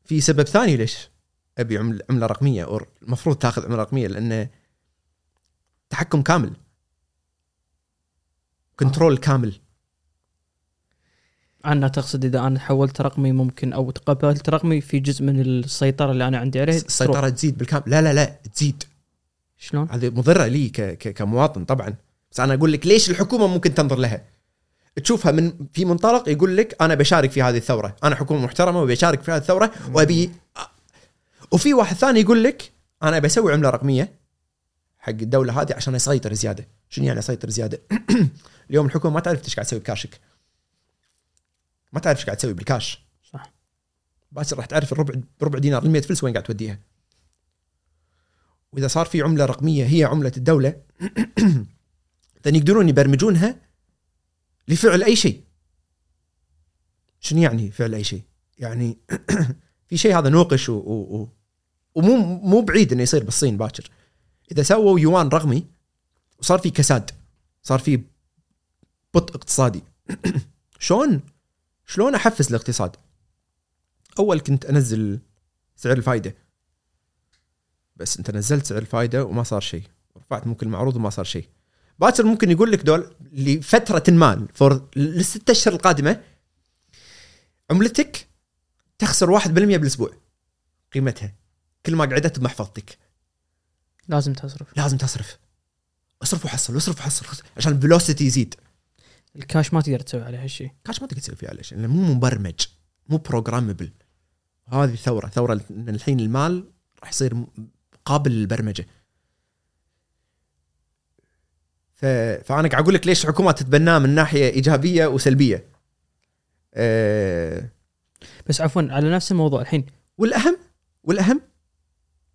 في سبب ثاني ليش أبي عملة رقمية أو المفروض تاخذ عملة رقمية لأنه تحكم كامل. كنترول كامل. أنا تقصد إذا أنا حولت رقمي ممكن أو تقبلت رقمي في جزء من السيطرة اللي أنا عندي عليه. السيطره تزيد بالكامل. لا لا لا تزيد. شلون؟ هذه مضرة لي ك ك كمواطن طبعا. بس أنا أقول لك ليش الحكومة ممكن تنظر لها؟ تشوفها من في منطلق يقول لك أنا بشارك في هذه الثورة. أنا حكومة محترمة وبشارك في هذه الثورة وأبي وفي واحد ثاني يقول لك أنا بسوي عملة رقمية. حق الدولة هذه عشان يسيطر زيادة. شنو يعني اسيطر زيادة؟ اليوم الحكومة ما تعرف إيش قاعد تسوي بكاشك. ما تعرف إيش قاعد تسوي بالكاش. صح. باكر راح تعرف الربع بربع دينار ال 100 فلس وين قاعد توديها. وإذا صار في عملة رقمية هي عملة الدولة لأن يقدرون يبرمجونها لفعل أي شيء. شنو يعني فعل أي شيء؟ يعني في شيء هذا نوقش و, و, و ومو مو بعيد إنه يصير بالصين باكر. إذا سووا يوان رقمي وصار في كساد صار في بطء اقتصادي. شلون؟ شلون أحفز الاقتصاد؟ أول كنت أنزل سعر الفائده بس أنت نزلت سعر الفائده وما صار شيء. رفعت ممكن المعروض وما صار شيء. باكر ممكن يقول لك دول لفترة ما for للست أشهر القادمة عملتك تخسر 1% بالأسبوع. قيمتها. كل ما قعدت بمحفظتك. لازم تصرف. لازم تصرف. اصرف وحصل اصرف وحصل عشان ال velocity يزيد. الكاش ما تقدر تسوي عليه هالشيء كاش ما تقدر تسوي فيه على شيء لأنه مو مبرمج مو بروجرامبل هذه ثوره ثورة ان الحين المال راح يصير قابل للبرمجة. ف... فأنا قاعد أقول لك ليش الحكومة تتبناه من ناحية إيجابية وسلبية. أه... بس عفوا على نفس الموضوع الحين. والاهم والأهم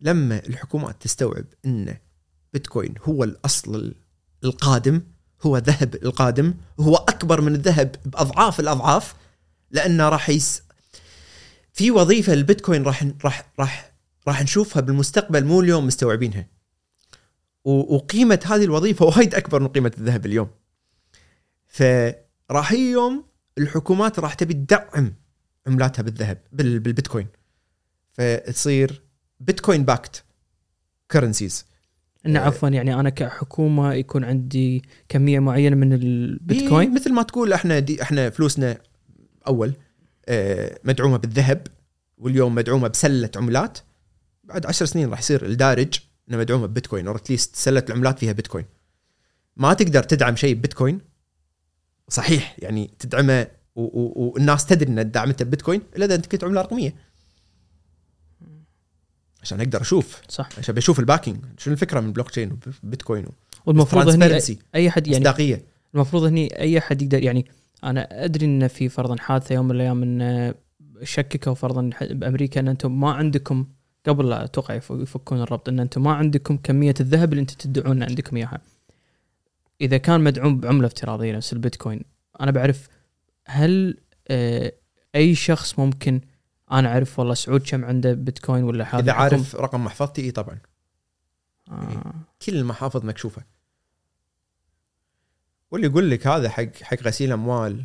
لما الحكومات تستوعب إن بيتكوين هو الأصل القادم هو ذهب القادم هو أكبر من الذهب بأضعاف الأضعاف لأنه راح يس في وظيفة البيتكوين راح راح راح راح نشوفها بالمستقبل مو اليوم مستوعبينها. وقيمة هذه الوظيفة وايد أكبر من قيمة الذهب اليوم. فراح يوم الحكومات راح تبي تدعم عملاتها بالذهب بال- بالبيتكوين. فتصير بيتكوين backed currencies إنه آه. عفوا يعني أنا كحكومة يكون عندي كمية معينة من البيتكوين مثل ما تقول إحنا دي إحنا فلوسنا أول آه، مدعومة بالذهب واليوم مدعومة بسلة عملات. بعد عشر سنين راح يصير الدارج إنه مدعومة ببيتكوين أو اتليست سلة العملات فيها بيتكوين. ما تقدر تدعم شيء ببيتكوين صحيح يعني تدعمه والناس تدري ان دعمته ببيتكوين إلا إذا أنت كنت عملة رقمية. عشان أقدر أشوف صح عشان بشوف ال backing شنو الفكرة من بلوك تشين وبيتكوين والمفروض هني Transparency. اي حد يعني مصداقية المفروض هني أي احد يقدر يعني أنا أدري إن في فرضا حادثة يوم من الأيام إن شككوا فرضا بأمريكا إن أنتم ما عندكم قبل لا أتوقع يف- يفكون الربط إن أنتم ما عندكم كمية الذهب اللي أنتم تدعون إن عندكم إياها. إذا كان مدعوم بعملة افتراضية نفس البيتكوين أنا بعرف هل آه، أي شخص ممكن أنا أعرف والله سعود كم عنده بيتكوين ولا هذا إذا عارف رقم محفظتي إي طبعا. آه. كل المحافظ مكشوفة. واللي يقول لك هذا حق حق غسيل أموال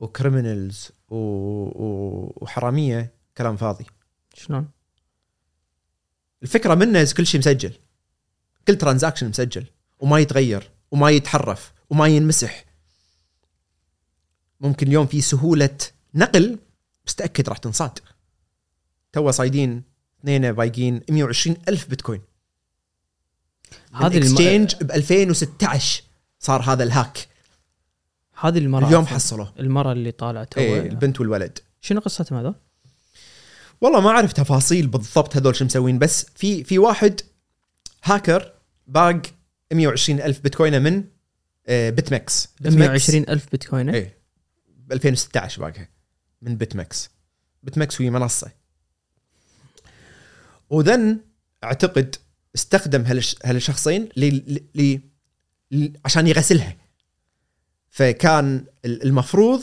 و criminals و... و... وحرامية كلام فاضي. شلون؟ الفكرة منه كل شيء مسجل. كل transaction مسجل. وما يتغير وما يتحرف وما ينمسح. ممكن اليوم في سهولة نقل بس تأكد راح تنصاد. توهم صايدين اثنين بايقين 120 ألف بيتكوين. هذه الم- exchange ب 2016 صار هذا ال hack. هذه المره اليوم. حصلوه المره اللي طالعت إيه البنت والولد. شنو قصتهم هذول؟ والله ما أعرف تفاصيل بالضبط هذول شو مسوين بس في في واحد هاكر باق 120 ألف بيتكوينة من آه، بيتفينكس- 120 ألف بيتكوين إيه ب 2016 باقها من بيتفينكس بيتفينكس هي منصة. و then أعتقد استخدم هالش هالشخصين ل... ل... ل... عشان يغسلها. فكان ال- المفروض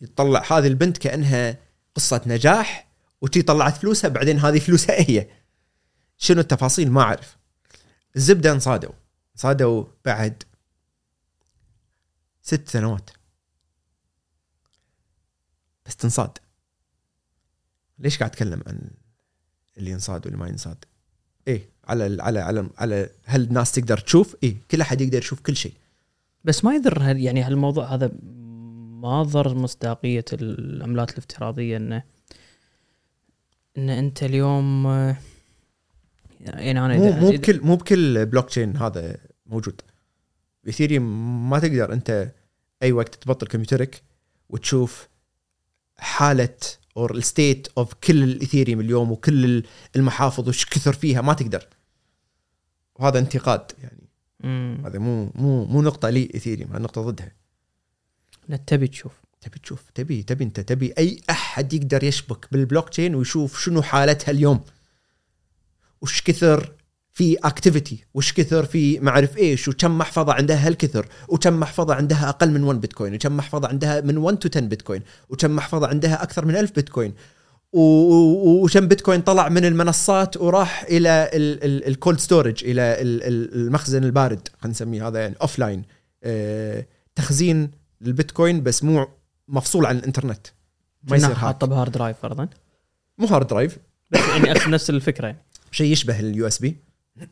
يطلع هذه البنت كأنها قصة نجاح وتي طلعت فلوسها بعدين هذه فلوسها هي. شنو التفاصيل؟ ما أعرف. الزبدة انصادوا. صادوا بعد ست سنوات. بس تنصاد. ليش قاعد أتكلم عن اللي ينصاد واللي ما ينصاد؟ إيه على ال- على على على هل الناس تقدر تشوف؟ إيه كل أحد يقدر يشوف كل شيء. بس ما يضر هال- يعني هالموضوع هذا ما ضر مصداقية العملات الافتراضية انه إن أنت اليوم يعني أنا مو مو بكل مو بكل بلوك تشين هذا موجود. ايثيريوم ما تقدر أنت أي وقت تبطل كمبيوترك وتشوف حالة or ال state of كل الايثيريوم اليوم وكل ال- المحافظ وش كثر فيها ما تقدر. وهذا انتقاد يعني. مم. هذا مو مو مو نقطة لي ايثيريوم هذا نقطة ضدها. إنك تبي تشوف. تبي تشوف تبي تبي انت تبي أي أحد يقدر يشبك بالبلوك تشين ويشوف شنو حالتها اليوم. وش كثر في activity وش كثر في ما أعرف إيش وكم محفظة عندها هالكثر وكم محفظة عندها أقل من 1 بيتكوين وكم محفظة عندها من 1 to 10 بيتكوين وكم محفظة عندها أكثر من 1000 بيتكوين وكم بيتكوين طلع من المنصات وراح إلى ال cold storage إلى ال- ال- المخزن البارد خلينا نسميه هذا يعني offline تخزين البيتكوين بس مو مفصول عن الإنترنت. ما يصير حاطه ب hard drive فرضا مو hard drive بس يعني نفس الفكرة يعني. شيء يشبه ال USB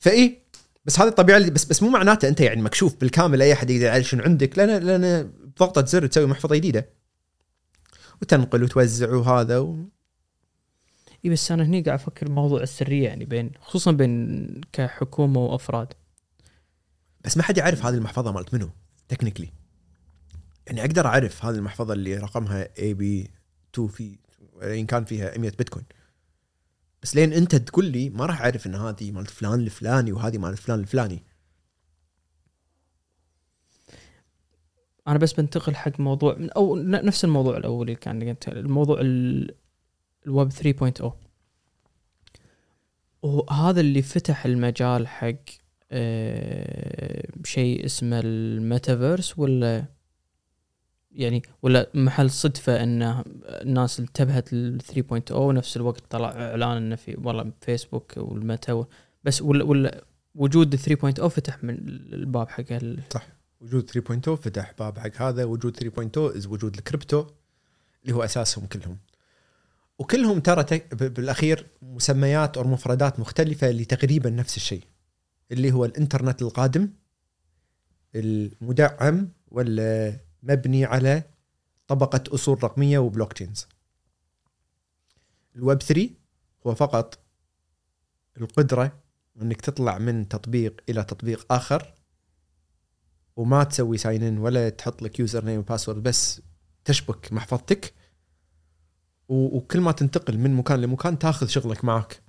فإي بس هذه الطبيعه اللي بس بس مو معناته أنت يعني مكشوف بالكامل أي أحد يقدر يعرف شنو عندك لأن لأن بضغطه زر تسوي محفظة جديدة. وتنقل وتوزع وهذا و... إي بس أنا هني قاعد أفكر موضوع السريه يعني بين خصوصا بين كحكومة وأفراد. بس ما حد يعرف هذه المحفظة مالت منو technically يعني أقدر أعرف هذه المحفظة اللي رقمها A B 2 في إن كان فيها 100 بيتكوين. بس لين انت تقول لي ما راح اعرف إن هذه مالت فلان الفلاني وهذه مالت فلان الفلاني. أنا بس بنتقل حق موضوع أو نفس الموضوع الأول اللي كان قلت الموضوع ال- الويب 3.0 وهذا اللي فتح المجال حق آه، شيء اسمه الميتافيرس ولا؟ يعني ولا محل صدفة إن الناس انتبهت لل 3.0 ونفس الوقت طلع إعلان إنه في والله فيسبوك والميتا بس ولا ولا وجود ال 3.0 فتح من الباب حق ال- وجود 3.0 فتح باب حق هذا. وجود 3.0 is وجود الكريبتو اللي هو أساسهم كلهم. وكلهم ترى بالأخير مسميات أو مفردات مختلفة لتقريبا نفس الشيء اللي هو الإنترنت القادم المدعم ولا مبني على طبقة أصول رقمية و blockchains الويب 3 هو فقط القدرة إنك تطلع من تطبيق إلى تطبيق آخر وما تسوي sign in ولا تحط لك username و password بس تشبك محفظتك وكل ما تنتقل من مكان لمكان تاخذ شغلك معك.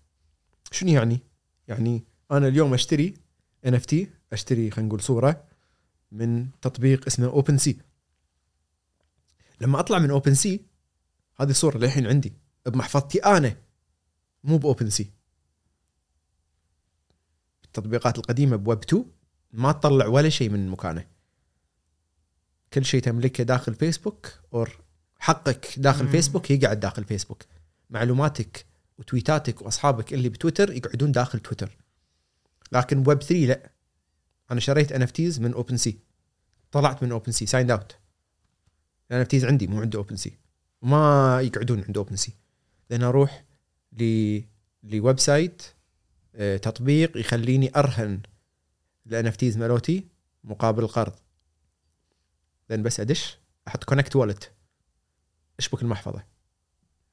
شنو يعني؟ يعني أنا اليوم أشتري NFT أشتري خلينا نقول صورة من تطبيق اسمه OpenSea لما أطلع من OpenSea هذه الصورة للحين عندي بمحفظتي أنا مو ب OpenSea التطبيقات القديمة بويب 2 ما تطلع ولا شيء من مكانه. كل شيء تملكه داخل فيسبوك or حقك داخل مم. فيسبوك يقعد داخل فيسبوك معلوماتك و tweets اتك وأصحابك اللي بتويتر يقعدون داخل تويتر. لكن ويب 3 لا. أنا شريت NFT من OpenSea طلعت من OpenSea signed out ال NFT عندي مو عند OpenSea ما يقعدون عند OpenSea لأن أروح ل ل website آه، تطبيق يخليني أرهن ال NFTs مالوتي مقابل قرض لأن بس أدش أحط connect wallet أشبك المحفظة.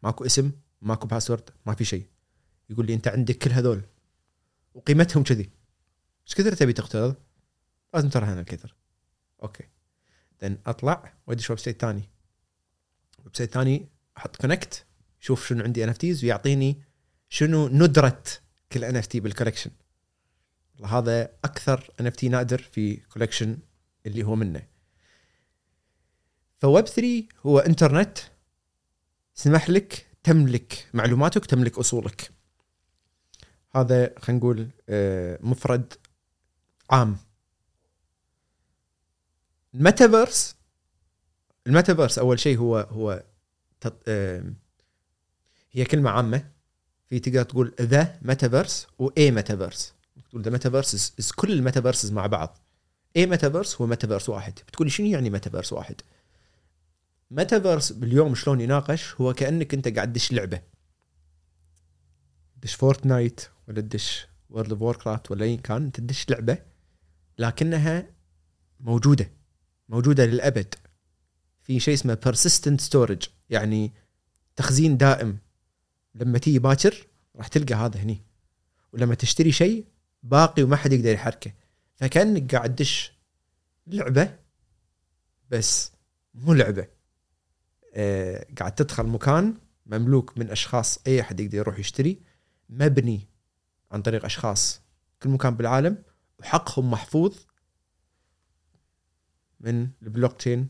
ماكو اسم ماكو password ما في شيء. يقول لي أنت عندك كل هذول. وقيمتهم كذي. إيش كثر تبي تقترض؟ لازم ترهن الكثر. Okay. Then أطلع وأدش website ثاني website ثاني أحط connect شوف شنو عندي NFTs ويعطيني شنو ندرة كل NFT بال collection هذا أكثر NFT نادر في collection اللي هو منه. فويب 3 هو إنترنت سمح لك تملك معلوماتك تملك أصولك. هذا خلينا نقول آه، مفرد عام. ال metaverse ال metaverse أول شيء هو هو تط... هي كلمة عامة. في تقدر تقول the metaverse و a metaverse تقول the metaverse كل ال metaverses مع بعض. a metaverse هو ميتافيرس واحد. بتقول شنو يعني ميتافيرس واحد؟ ميتافيرس باليوم شلون يناقش؟ هو كأنك أنت قاعد تدش لعبة. تدش Fortnite ولا تدش World of Warcraft ولا اي كان تدش لعبة لكنها موجودة. موجودة للأبد. في شيء اسمه persistent storage يعني تخزين دائم. لما تيجي باكر راح تلقى هذا هني. ولما تشتري شيء باقي وما حد يقدر يحركه. فكانك قاعد تدش لعبة بس مو لعبة. آه قاعد تدخل مكان مملوك من أشخاص أي أحد يقدر يروح يشتري. مبني عن طريق أشخاص. كل مكان بالعالم وحقهم محفوظ من البلوك تشين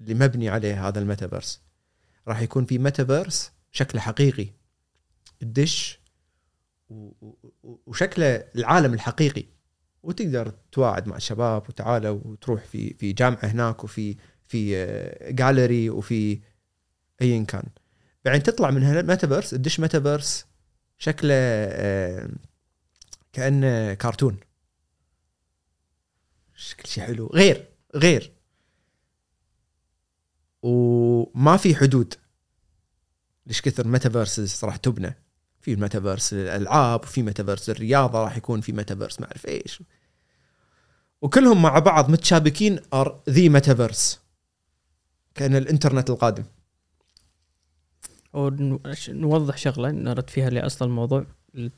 اللي مبني عليه هذا الميتافيرس. راح يكون في ميتافيرس شكله حقيقي. تدش وشكله العالم الحقيقي. وتقدر تواعد مع الشباب وتعالى وتروح في في جامعة هناك وفي في آه، جاليري وفي ايا كان. بعدين تطلع من هالميتافيرس تدش ميتافيرس شكله آه، كأنه كرتون. شكل شيء حلو. غير غير. وما في حدود. ليش كثر metaverses راح تبنى؟ في ميتافيرس الالعاب وفي ميتافيرس الرياضه راح يكون في ميتافيرس ما أعرف إيش. وكلهم مع بعض متشابكين are the metaverse كأن الإنترنت القادم. ونوضح شغلة نرد فيها لأصل الموضوع.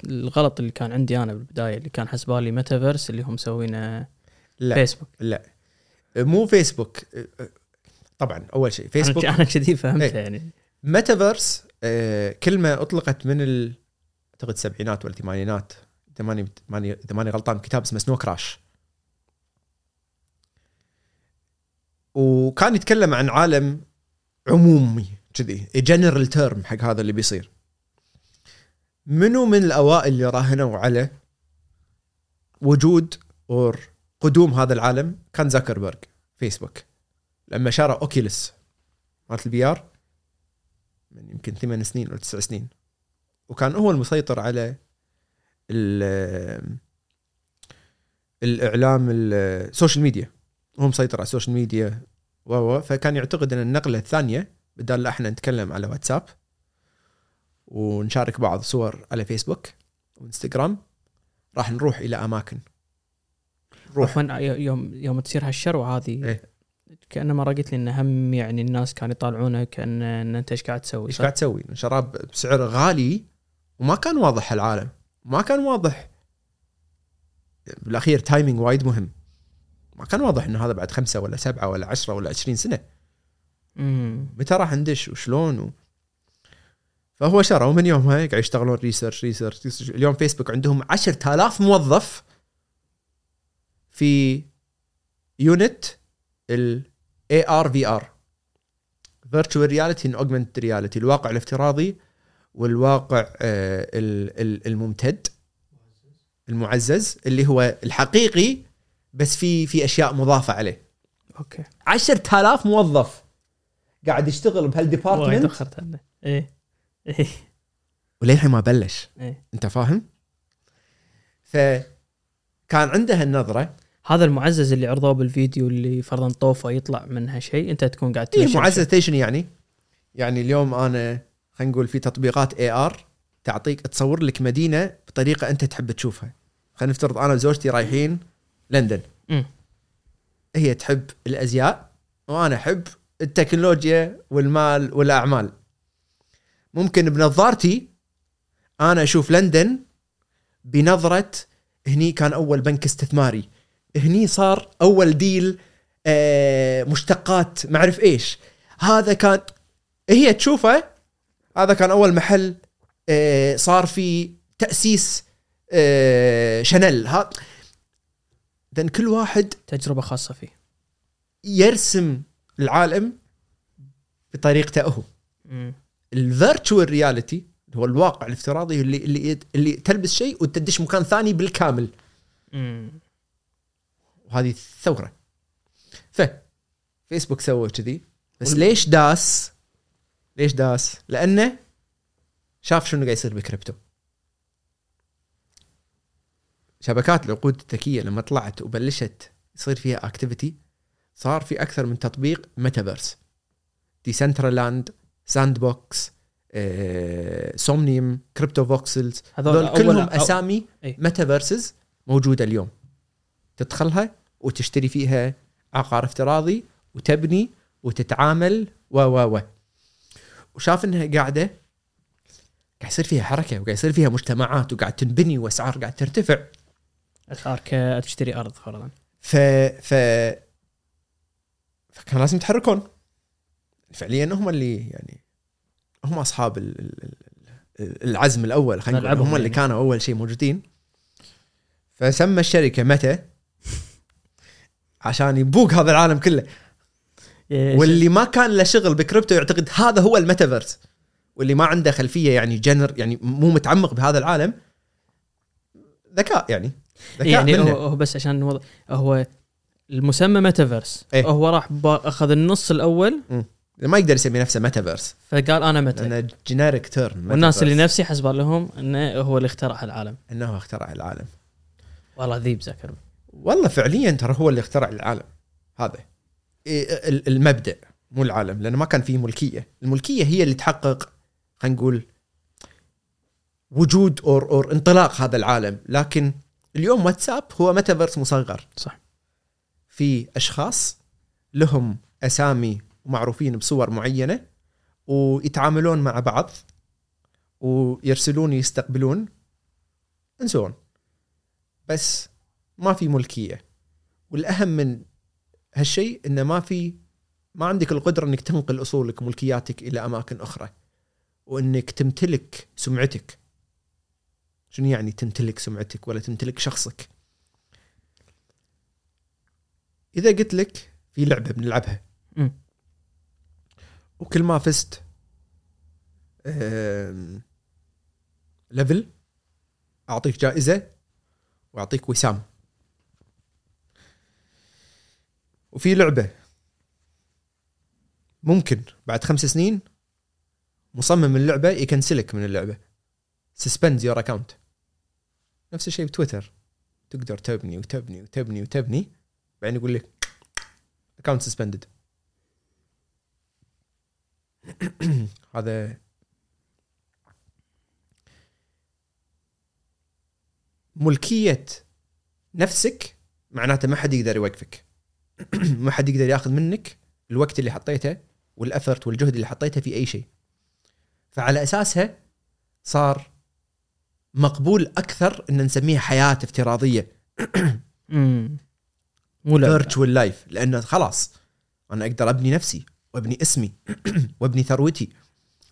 الغلط اللي كان عندي أنا بالبداية اللي كان حسبالي ميتافيرس اللي هم مسوينه لا. فيسبوك لا. مو فيسبوك. طبعا أول شيء فيسبوك. أنا كذي فهمتها إيه. يعني. ميتافيرس آه، كلمه أطلقت من ال أعتقد السبعينات ولا الثمانينات اذا ماني اذا ماني غلطان كتاب اسمه Snow Crash وكان يتكلم عن عالم عمومي كذي general term حق هذا اللي بيصير. منو من الأوائل اللي راهنوا على وجود or قدوم هذا العالم كان زاكربرج فيسبوك. لما شرى Oculus مالت ال VR من يمكن ثمان سنين أو تسع سنين وكان هو المسيطر على ال- الإعلام ال social media هو مسيطر على ال social media و فكان يعتقد أن النقلة الثانية بدال لا إحنا نتكلم على واتساب ونشارك بعض صور على فيسبوك وإنستغرام راح نروح إلى أماكن. عفوا يوم يوم تصير هالشروه هذه إيه. كأنما قلت لي إن هم يعني الناس كانوا يطالعونها كان إن أنت إيش قاعد تسوي إيش؟ قاعد تسوي؟ شرى بسعر غالي وما كان واضح العالم ما كان واضح بالأخير timing وايد مهم ما كان واضح انه هذا بعد خمسة ولا سبعة ولا عشرة ولا عشرين سنة امم متى راح ندش وشلون و... فهو شرى ومن يومها قاعد يشتغلون research research. اليوم فيسبوك عندهم 10000 موظف في unit ال AR VR Virtual Reality and Augmented Reality. الواقع الافتراضي والواقع آه، ال- ال- الممتد المعزز اللي هو الحقيقي بس في في أشياء مضافة عليه. أوكي. 10000 موظف قاعد يشتغل بهال department اخرت عنه. إيه. إيه. وللحين ما بلش. إيه. أنت فاهم؟ فكان عنده النظره هذا المعزز اللي عرضوه بالفيديو اللي فرضا طوفه يطلع منها شيء انت تكون قاعد إيه تمشي معزز شنو يعني؟ يعني اليوم أنا خلينا نقول في تطبيقات اي ار تعطيك تصور لك مدينة بطريقة أنت تحب تشوفها. خلينا نفترض أنا وزوجتي رايحين لندن. مم. هي تحب الأزياء وأنا أحب التكنولوجيا والمال والأعمال. ممكن بنظارتي أنا أشوف لندن بنظرة هني كان أول بنك استثماري هني صار أول deal آه، مشتقات ما اعرف إيش. هذا كان هي تشوفه هذا كان أول محل آه، صار في تأسيس آه، Chanel ها لأن كل واحد تجربة خاصة فيه. يرسم العالم بطريقته هو. ال virtual reality هو الواقع الافتراضي اللي اللي اللي تلبس شيء وتدش مكان ثاني بالكامل. مم. وهذه الثورة. ف فيسبوك سوى كذي. بس ليش داس؟ ليش داس؟ لأنه شاف شنو قاعد يصير بالكريبتو شبكات العقود الذكية لما طلعت وبلشت يصير فيها activity صار في أكثر من تطبيق ميتافيرس Decentraland Sandbox Somnium Cryptovoxels هذول كلهم أول- أسامي. metaverses موجودة اليوم. تدخلها وتشتري فيها عقار افتراضي وتبني وتتعامل و و و. وشاف إنها قاعدة قاعد يصير فيها حركة وقاعد يصير فيها مجتمعات وقاعد تنبني وأسعار قاعد ترتفع. أسعار تشتري أرض فرضا. ف ف فكان لازم يتحركون. فعليا هم اللي يعني هم أصحاب ال... ال... ال- العزم الأول خلينا نقول. هم اللي يعني. كانوا أول شيء موجودين. فسمى الشركة متى؟ عشان يبوق هذا العالم كله. واللي ما كان له شغل بكريبتو يعتقد هذا هو الميتافيرس. واللي ما عنده خلفية يعني جنر يعني مو متعمق بهذا العالم ذكاء يعني. ذكاء يعني منه. هو, هو بس عشان نوضح هو المسمى ميتافيرس. إيه. هو راح با- أخذ النص الأول. ما يقدر يسمي نفسه ميتافيرس. فقال أنا ميتا لأنه generic term والناس اللي نفسي حسبالهم إنه هو اللي اخترع العالم. إنه اخترع العالم. والله ذيب زكر والله فعليا ترى هو اللي اخترع العالم هذا. إيه، ال- المبدأ مو العالم لأنه ما كان فيه ملكية. الملكية هي اللي تحقق خلينا نقول وجود or or انطلاق هذا العالم. لكن اليوم واتساب هو ميتافيرس مصغر. صح. في أشخاص لهم أسامي ومعروفين بصور معينة ويتعاملون مع بعض ويرسلون ويستقبلون and so on بس ما في ملكية. والأهم من هالشيء انه ما في ما عندك القدرة إنك تنقل أصولك وملكياتك إلى أماكن أخرى. وإنك تمتلك سمعتك. شنو يعني تمتلك سمعتك ولا تمتلك شخصك؟ إذا قلت لك في لعبة بنلعبها. وكل ما فزت ليفل أعطيك جائزة وأعطيك وسام. وفي لعبة. ممكن بعد خمس سنين مصمم اللعبة يكنسلك من اللعبة. suspend your account نفس الشيء بتويتر. تقدر تبني وتبني وتبني وتبني بعدين يقول لك account suspended هذا ملكية نفسك معناته ما حد يقدر يوقفك. ما حد يقدر ياخذ منك الوقت اللي حطيته وال effort والجهد اللي حطيته في أي شيء. فعلى أساسها صار مقبول أكثر إن نسميها حياة افتراضية. مو. virtual life لأنه خلاص أنا أقدر أبني نفسي وأبني اسمي وأبني ثروتي.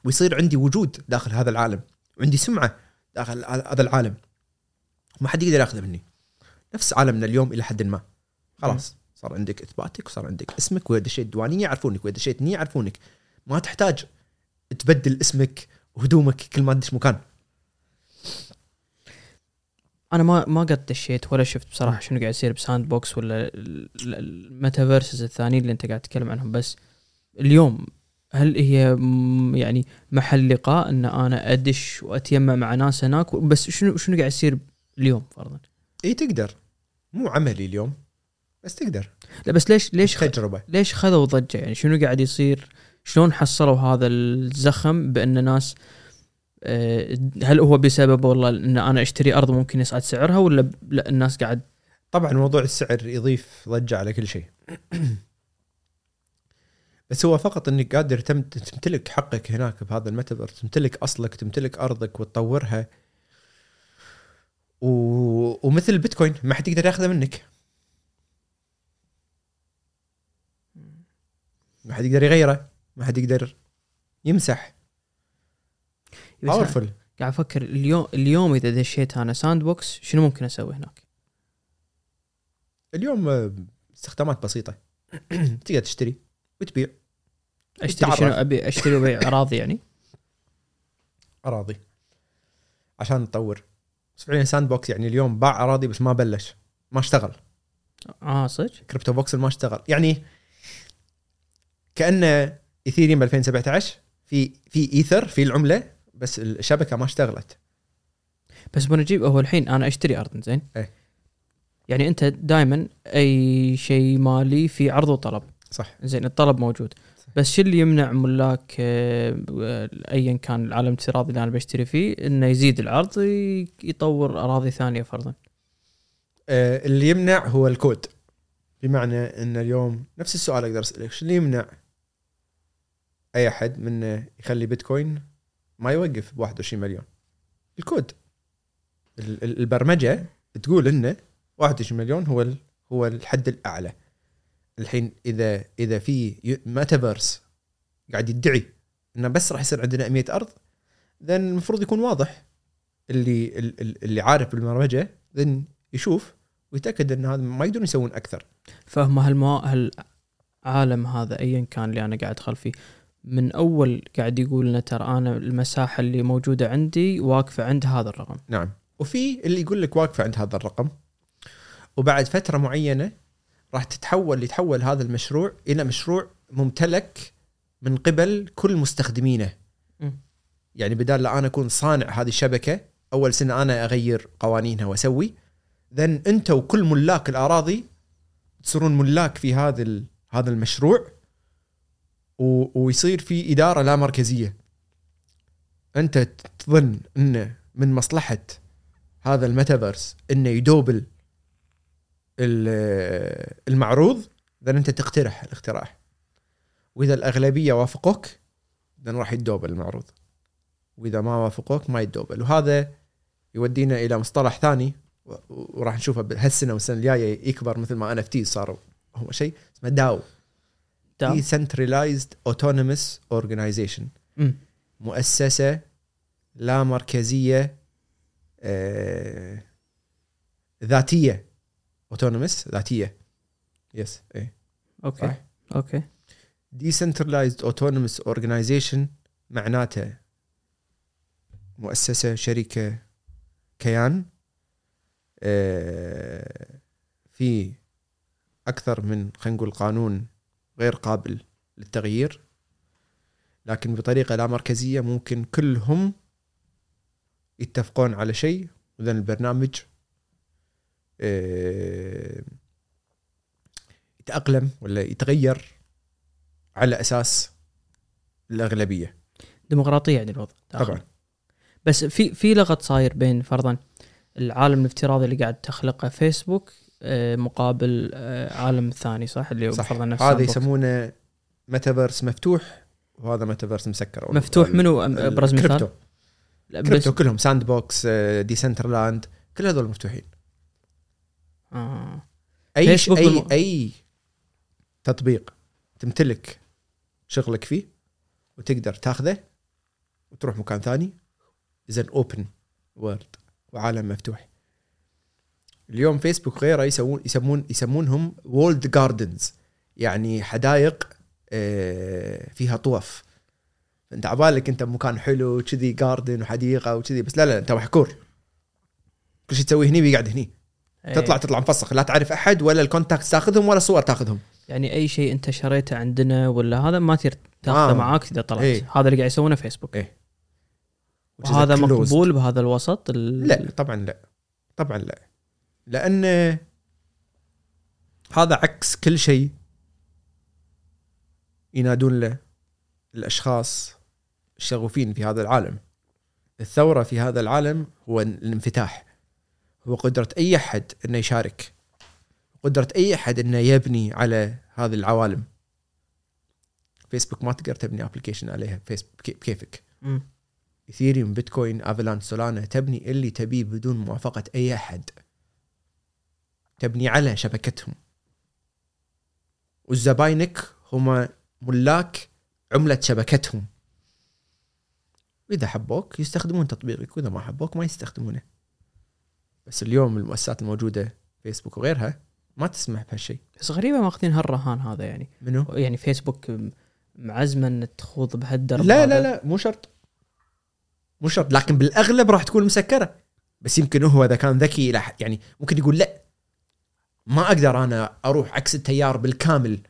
ويصير عندي وجود داخل هذا العالم. وعندي سمعة داخل هذا العالم. ما حد يقدر ياخذه مني. نفس عالمنا اليوم إلى حد ما. خلاص. صار عندك إثباتك وصار عندك اسمك واذا دشيت ديوانيه يعرفونك واذا دشيت ثانية يعرفونك. ما تحتاج تبدل اسمك وهدومك كل ما تدش مكان. أنا ما ما قد دشيت ولا شفت بصراحة شنو قاعد يصير ب Sandbox ولا ال- ال- الـ metaverses الثانيين اللي أنت قاعد تتكلم عنهم. بس اليوم هل هي يعني محل لقاء إن أنا أدش وأتيمم مع ناس هناك؟ بس شنو شنو قاعد يصير اليوم فرضا؟ اي تقدر. مو عملي اليوم. بس تقدر. لا بس ليش ليش خ... تجربة. ليش خذوا ضجة؟ يعني شنو قاعد يصير؟ شلون حصلوا هذا الزخم بأن ناس آه، هل هو بسبب والله إن أنا أشتري أرض ممكن يصعد سعرها ولا لا الناس قاعد طبعا موضوع السعر يضيف ضجة على كل شيء. بس هو فقط إنك قادر تم- تمتلك حقك هناك بهذا الميتافيرس تمتلك أصلك تمتلك أرضك وتطورها. و... ومثل البيتكوين ما حد يقدر ياخذه منك. ما حد يقدر يغيره ما حد يقدر يمسح. powerful قاعد أفكر اليوم اليوم إذا دشيت أنا Sandbox شنو ممكن أسوي هناك؟ اليوم آه، استخدامات بسيطة. تقدر تشتري وتبيع. أشتري تعرف. شنو؟ أبي أشتري وبيع أراضي يعني؟ أراضي. عشان نطور بس فعليا Sandbox يعني اليوم باع أراضي بس ما بلش ما اشتغل. آه صدق؟ Crypto box ما اشتغل. يعني كانه ايثيريوم ب 2017 في في إيثر في العملة بس الشبكة ما اشتغلت. بس بنجيب هو الحين أنا أشتري أرض زين؟ إيه. يعني أنت دائما أي شيء مالي في عرض وطلب. صح. زين الطلب موجود. بس شو اللي يمنع ملاك آه، آه، ايا كان العالم الافتراضي اللي أنا بشتري فيه إنه يزيد العرض يطور أراضي ثانية فرضا؟ آه، اللي يمنع هو الكود. بمعنى إن اليوم نفس السؤال أقدر أسألك شو اللي يمنع أي أحد من إنه يخلي بيتكوين ما يوقف ب 21 مليون. الكود. ال- ال- البرمجة تقول إنه 21 مليون هو هو الحد الأعلى. الحين اذا إذا في ميتافيرس قاعد يدعي إنه بس راح يصير عندنا 100 أرض then المفروض يكون واضح. اللي ال- ال- اللي عارف بالبرمجة then يشوف ويتأكد إن هذا ما يقدرون يسوون أكثر. فهم. هالعالم هذا ايا كان اللي أنا قاعد أدخل فيه. من أول قاعد يقول لنا ترى أنا المساحة اللي موجودة عندي واقفة عند هذا الرقم. نعم. وفي اللي يقول لك واقفة عند هذا الرقم وبعد فترة معينة راح تتحول يتحول هذا المشروع إلى مشروع ممتلك من قبل كل مستخدمينه. يعني بدال لا أنا أكون صانع هذه الشبكة أول سنة أنا أغير قوانينها وأسوي. ذن أنت وكل ملاك الأراضي تصيرون ملاك في هذا هذا المشروع. و- ويصير في إدارة لا مركزية. أنت تظن انه من مصلحة هذا الميتافيرس إنه يدوبل ال- المعروض ذن أنت تقترح الاقتراح. وإذا الأغلبية وافقوك ذن راح يدوبل المعروض. وإذا ما وافقوك ما يدوبل. وهذا يودينا إلى مصطلح ثاني وراح نشوفه بهالسنه والسنة الجاية يكبر مثل ما NFT صاروا هو شيء اسمه DAO. Autonomous Organization. مم. مؤسسة لا مركزية آه ذاتية. Autonomous ذاتية. yes إيه. okay صح؟ okay. Decentralized Autonomous Organization معناته مؤسسة شركة كيان آه، في أكثر من خلينا نقول قانون غير قابل للتغيير لكن بطريقة لا مركزية ممكن كلهم يتفقون على شيء وذن البرنامج آه، يتأقلم ولا يتغير على أساس الأغلبية ديمقراطية يعني الوضع. طبعا بس في في لغط صاير بين فرضا العالم الافتراضي اللي قاعد تخلقه فيسبوك مقابل آه، عالم ثاني صح؟ اللي هو صح. فرضا نفس هذا. يسمونه ميتافيرس مفتوح وهذا ميتافيرس مسكر. مفتوح منو؟ أبرز مثال؟ كريبتو Cryptovoxels Sandbox Decentraland كل هذول مفتوحين. آه. أي فيسبوك أي والم- أي تطبيق تمتلك شغلك فيه وتقدر تاخذه وتروح مكان ثاني اذا open world وعالم مفتوح. اليوم فيسبوك غيره يسوون يسمون يسمونهم walled gardens يعني حدائق آه، فيها طوف انت عبالك انت بمكان حلو كذي garden وحديقة وكذي بس لا لا انت محكور كل شيء تسويه هني بيقعد هني إيه. تطلع تطلع مفسخ لا تعرف أحد ولا الكونتاكت تاخذهم ولا صور تاخذهم يعني أي شيء أنت شريته عندنا ولا هذا ما تقدر تاخذه آه. معاك إذا طلعت إيه. هذا اللي قاعد يسوونه فيسبوك إيه. وهذا. مقبول بهذا الوسط ال- لا طبعا لا طبعا لا لأن هذا عكس كل شيء ينادون له الأشخاص الشغوفين في هذا العالم. الثورة في هذا العالم هو الانفتاح. هو قدرة أي أحد إنه يشارك. قدرة أي أحد إنه يبني على هذه العوالم. فيسبوك ما تقدر تبني application عليها. فيسبوك بكيفك. ايثيريوم بيتكوين Avalanche Solana تبني اللي تبيه بدون موافقة أي أحد. تبني على شبكتهم. والزباينك هم ملاك عملة شبكتهم. واذا حبوك يستخدمون تطبيقك وإذا ما حبوك ما يستخدمونه. بس اليوم المؤسسات الموجودة فيسبوك وغيرها ما تسمح بهالشيء. بس غريبة ماخذين هالرهان هذا يعني. منو؟ يعني فيسبوك م- معزمه ان تخوض بهالدرب لا. لا لا مو شرط. مو شرط لكن بالأغلب راح تكون مسكرة. بس يمكن هو إذا كان ذكي يعني ممكن يقول لا ما أقدر أنا أروح عكس التيار بالكامل.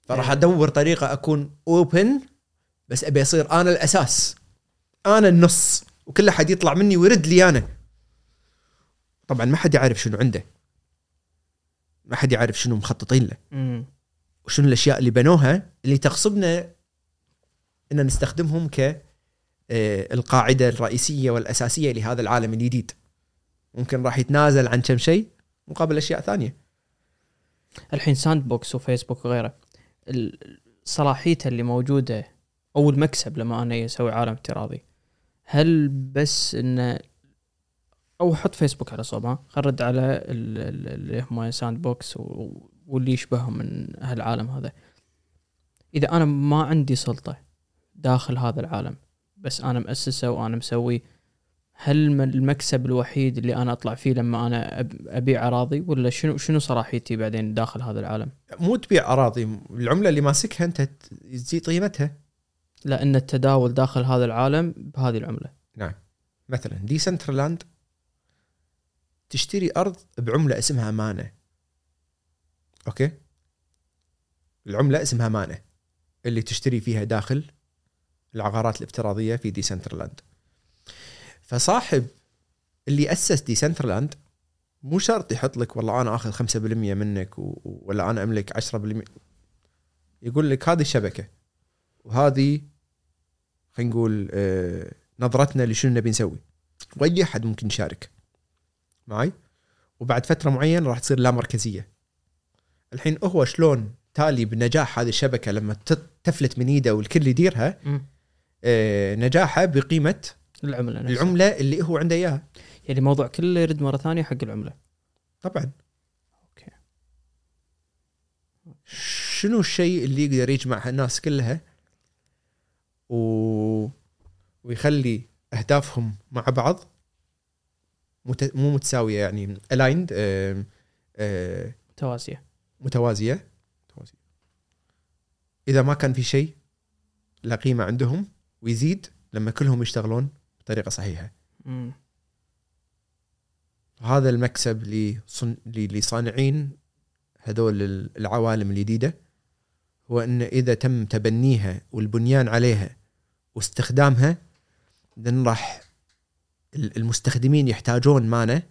فراح إيه. أدور طريقة أكون اوبن بس أبي أصير أنا الأساس. أنا النص وكل أحد يطلع مني ويرد لي أنا. طبعا ما حد يعرف شنو عنده. ما حد يعرف شنو مخططين له. مم. وشنو الأشياء اللي بنوها اللي تغصبنا إن نستخدمهم ك آه، القاعدة الرئيسية والأساسية لهذا العالم الجديد. ممكن راح يتنازل عن كم شيء مقابل أشياء ثانية. الحين Sandbox وفيسبوك وغيره صلاحيته اللي موجودة أو المكسب لما أنا أسوي عالم افتراضي هل بس إنه أو حط فيسبوك على صوب ها خرد على ال- ال- اللي هم Sandbox واللي يشبههم من هالعالم هذا. إذا أنا ما عندي سلطة داخل هذا العالم بس أنا مؤسسه وأنا مسوي هل الم- المكسب الوحيد اللي أنا أطلع فيه لما أنا أبيع أراضي؟ ولا شنو شنو صلاحيتي بعدين داخل هذا العالم؟ مو تبيع أراضي العملة اللي ماسكها أنت تزيد قيمتها. لأن التداول داخل هذا العالم بهذه العملة. مثلا ديسنترلاند تشتري أرض بعملة اسمها مانة. okay؟ العملة اسمها MANA اللي تشتري فيها داخل العقارات الافتراضية في Decentraland فصاحب اللي أسس Decentraland مو شرط يحط لك والله أنا آخذ 5% منك و... ولا أنا أملك 10% يقول لك هذه الشبكة وهذه خلينا نقول آه نظرتنا لشنو نبي نسوي. وأي أحد ممكن يشارك معي. وبعد فترة معينة راح تصير لا مركزية. الحين هو شلون تالي بنجاح هذه الشبكة لما تفلت من إيده والكل يديرها آه، نجاحه بقيمة العملة نفسها. العملة اللي هو عنده إياها يعني الموضوع كله يرد مرة ثانية حق العملة. طبعا أوكي. شنو الشيء اللي يقدر يجمع الناس كلها و... ويخلي أهدافهم مع بعض مت... مو متساوية يعني الايند متوازية. متوازية متوازية إذا ما كان في شيء لا قيمة عندهم ويزيد لما كلهم يشتغلون بطريقة صحيحة. مم. هذا المكسب لصن... لصانعين هذول ال- العوالم الجديدة هو إن إذا تم تبنيها والبنيان عليها واستخدامها then راح ال- المستخدمين يحتاجون MANA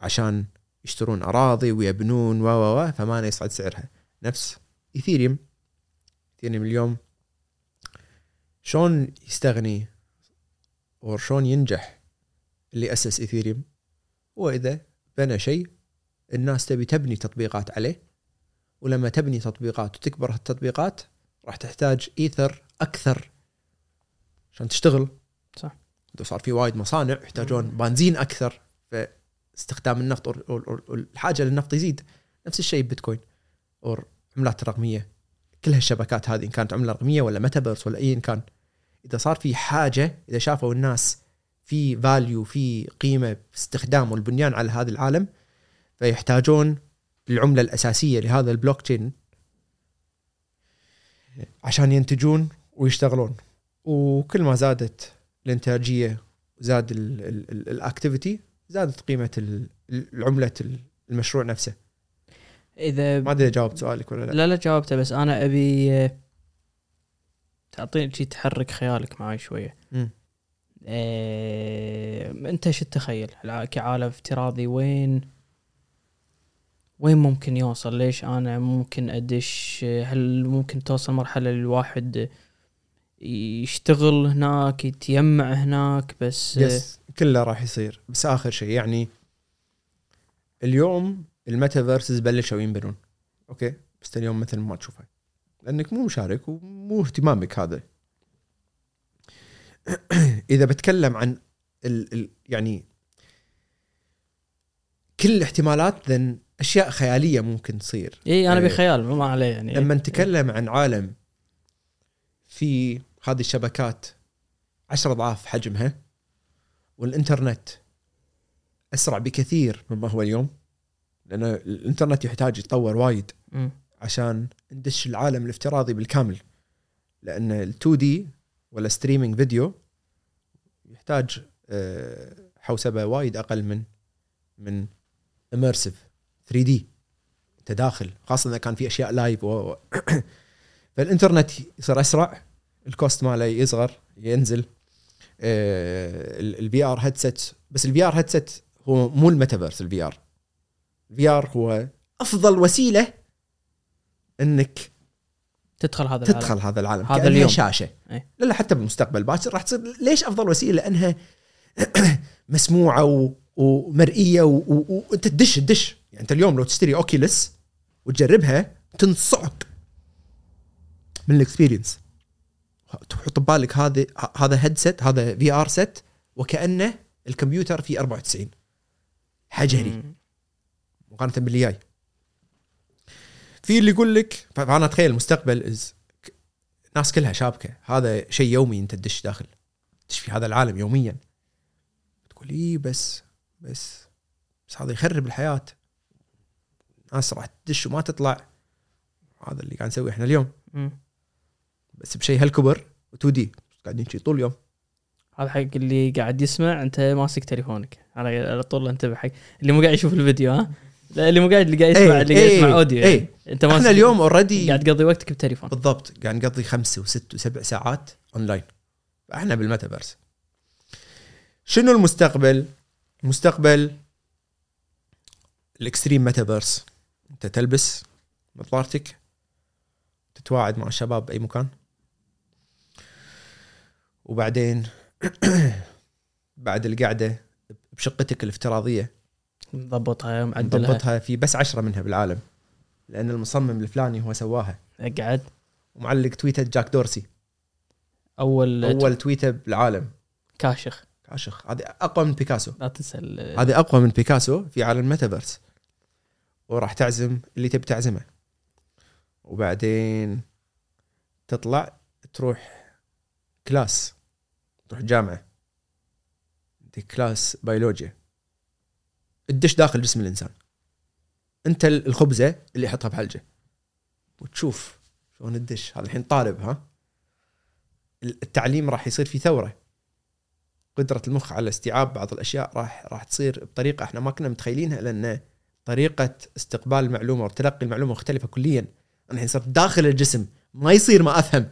عشان يشترون أراضي ويبنون و و و ف MANA يصعد سعرها. نفس Ethereum Ethereum اليوم شلون يستغني أو شلون ينجح اللي اسس Ethereum هو اذا بنى شيء الناس تبي تبني تطبيقات عليه ولما تبني تطبيقات وتكبر التطبيقات راح تحتاج إيثر أكثر عشان تشتغل. صح. صار في وايد مصانع يحتاجون بنزين أكثر فاستخدام النفط أو- أو- أو- الحاجة للنفط يزيد. نفس الشيء بيتكوين أو عملات الرقميه كل هالشبكات هذه إن كانت عملة رقمية ولا ميتافيرس ولا ايا كان. إذا صار في حاجة إذا شافوا الناس في value في قيمة باستخدام والبنيان على هذا العالم فيحتاجون العملة الأساسية لهذا البلوك تشين عشان ينتجون ويشتغلون. وكل ما زادت الإنتاجية وزاد ال activity زادت قيمة ال- العمله المشروع نفسه. إذا ما أدري جاوبت سؤالك ولا لا. لا لا جاوبته بس أنا أبي تعطيني شي تحرك خيالك معي شوية. مم. إيه أنت شو تتخيل؟ كعالم افتراضي وين؟ وين ممكن يوصل؟ ليش أنا ممكن أدش؟ هل ممكن توصل مرحلة الواحد يشتغل هناك يتيمع هناك؟ بس يس كله راح يصير. بس آخر شيء يعني اليوم ال metaverses بلشوا ينبنون. أوكي؟ بس اليوم مثل ما تشوفه. لأنك مو مشارك ومو اهتمامك هذا إذا بتكلم عن ال ال يعني كل الاحتمالات ذن أشياء خيالية ممكن تصير إي أنا إيه. بخيال ما عليه يعني لما نتكلم عن عالم في هذه الشبكات عشر أضعاف حجمها والإنترنت أسرع بكثير مما هو اليوم لأن الإنترنت يحتاج يتطور وايد. عشان ندش العالم الافتراضي بالكامل. لأن ال 2D ولا streaming video يحتاج آه، حوسبة وايد أقل من من immersive 3D أنت داخل خاصة إذا كان في أشياء live و... فالإنترنت يصير أسرع ال cost ماله يصغر ينزل ال VR headset بس ال VR headset هو مو الميتافيرس ال VR ال VR هو أفضل وسيلة انك تدخل هذا العالم. تدخل هذا العالم هذا اليوم. شاشة أي. لا لا حتى بالمستقبل باكر راح تصير ليش أفضل وسيلة لأنها مسموعة و... ومرئية و... و... وانت تدش تدش يعني أنت اليوم لو تشتري Oculus وتجربها تنصعق من ال experience تحط ببالك هذا هذا هيدسет هذا VR set وكأنه الكمبيوتر في 94 حجري. مقارنة باللي جاي في اللي يقول لك فأنا أتخيل المستقبل is الناس كلها شابكة هذا شيء يومي أنت تدش داخل تدش في هذا العالم يوميا. تقول اي بس بس بس هذا يخرب الحياة. ناس راح تدش وما تطلع. هذا اللي قاعد نسويه إحنا اليوم. مم. بس بشيء هالكبر و 2D قاعدين شي طول اليوم. هذا حق اللي قاعد يسمع أنت ماسك تليفونك. على طول انتبه حق اللي مو قاعد يشوف الفيديو ها؟ اللي مو قاعد اللي قاعد يسمع إيه، اللي قاعد يسمع إيه، audio إيه. يعني. أنت ماسك إحنا اليوم already قاعد تقضي وقتك بتليفون. بالضبط. قاعد نقضي خمسة وست وسبع ساعات اونلاين إحنا بالميتافيرس. شنو المستقبل؟ المستقبل ال extreme metaverse. أنت تلبس نظارتك تتواعد مع الشباب بأي مكان. وبعدين بعد القعدة بشقتك الافتراضية. مضبطها معدلها نضبطها في بس عشرة منها بالعالم لأن المصمم الفلاني هو سواها. اقعد ومعلق تويتة جاك دورسي. أول أول تويته بالعالم. كاشخ. كاشخ. هذه أقوى من بيكاسو. لا تنسى هذه أقوى من بيكاسو في عالم الميتافيرس. وراح تعزم اللي تبي تعزمه. وبعدين تطلع تروح class تروح جامعة. class بيولوجيا تدش داخل جسم الإنسان. أنت الخبزة اللي يحطها بحلجة. وتشوف شلون تدش. هذا الحين طالب ها؟ التعليم راح يصير في ثورة. قدرة المخ على استيعاب بعض الأشياء راح راح تصير بطريقة إحنا ما كنا متخيلينها لأن طريقة استقبال المعلومة وتلقي المعلومة مختلفة كليا. أنا الحين صرت داخل الجسم ما يصير ما أفهم.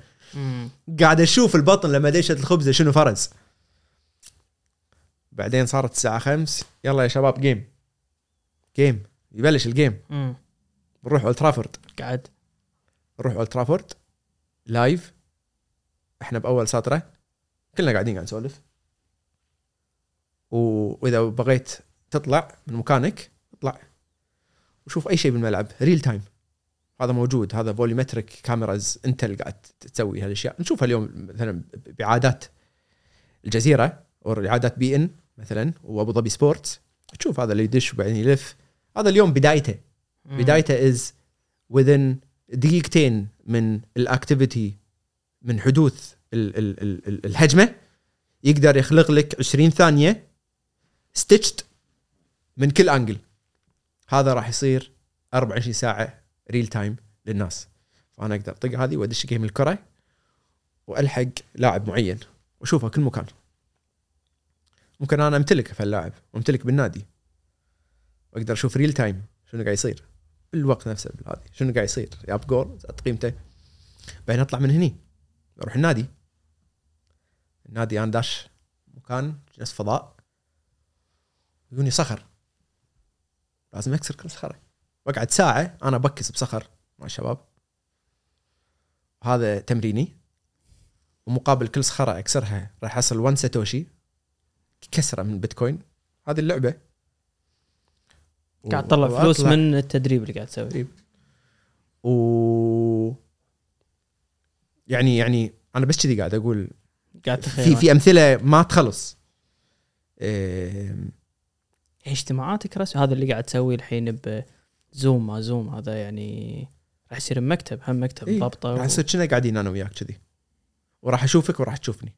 قاعد أشوف البطن لما دشت الخبزة شنو فرز بعدين صارت الساعة خمس. يلا يا شباب جيم game يبلش ال game مم. نروح Old Trafford قعد نروح Old Trafford live إحنا بأول سطره كلنا قاعدين قاعد نسولف. و- وإذا بغيت تطلع من مكانك اطلع. وشوف أي شيء بالملعب. real time هذا موجود. هذا volumetric cameras انت اللي قاعد تسوي هالأشياء. نشوفها اليوم مثلا بإعادات الجزيرة أو إعادات beIN مثلا وأبو ظبي Sports تشوف هذا اللي يدش وبعدين يلف. هذا اليوم بدايته. مم. بدايته is within دقيقتين من ال activity من حدوث ال ال ال ال الهجمة. يقدر يخلق لك 20 ثانية stitched من كل angle هذا راح يصير 24 ساعة real time للناس. فأنا أقدر أطق هذه وأدش game الكرة وألحق لاعب معين وأشوفه كل مكان. ممكن أنا أمتلك في اللاعب وامتلك بالنادي. واقدر أشوف real time شنو قاعد يصير. بالوقت نفسه بالهذه شنو قاعد يصير؟ جاب جول زاد قيمته. بعدين أطلع من هني. أروح النادي. النادي أنا داش مكان جلس فضاء. يجوني صخر. لازم أكسر كل صخرة. وأقعد ساعة أنا بكس بصخر مع الشباب. هذا تمريني. ومقابل كل صخرة أكسرها راح احصل 1 ساتوشي كسرة من بيتكوين. هذه اللعبة. قاعد تطلع فلوس من التدريب اللي قاعد تسويه. و يعني يعني أنا بس كذي قاعد أقول قاعد في في أمثلة ما تخلص. إيه، اجتماعاتك رسمي هذا اللي قاعد تسويه الحين ب Zoom ما Zoom هذا يعني راح يصير بمكتب. هم مكتب إيه، ضبطه راح و... نصير كنا قاعدين أنا وياك كذي. وراح أشوفك وراح تشوفني.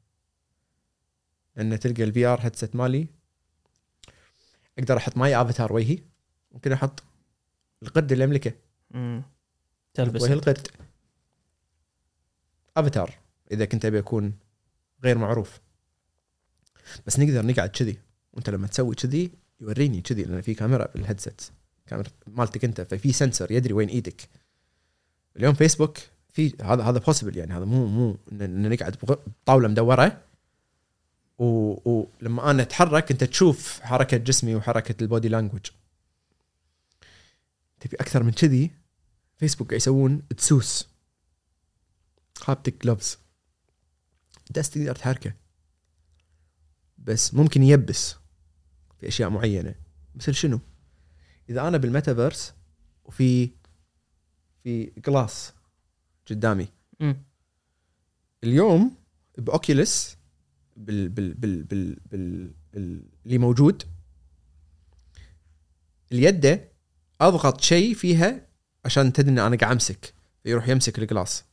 إن تلقى ال VR headset مالي أقدر أحط my avatar وجهي. ممكن أحط القرد اللي أملكه. امم تلبس وجه القرد افاتار إذا كنت أبي أكون غير معروف. بس نقدر نقعد كذي. وأنت لما تسوي كذي يوريني كذي لأن في كاميرا بال headset كاميرا مالتك أنت. ففي sensor يدري وين إيدك. اليوم فيسبوك في هذا هذا possible يعني. هذا مو مو ان نقعد بطاوله مدورة. ولما أنا أتحرك أنت تشوف حركة جسمي وحركة ال body language. تبي أكثر من كذي؟ فيسبوك يسوون تسوس. هابتك جلوفز دست تقدر تحركه. بس ممكن يبس في أشياء معينة. مثل شنو؟ إذا أنا بالميتافيرس وفي في جلاس قدامي. اليوم بأوكيوليس بال بال بال بال, بال, بال اللي موجود. اليد أضغط شيء فيها عشان تدري إن أنا قاعد أمسك يروح يمسك ال glass.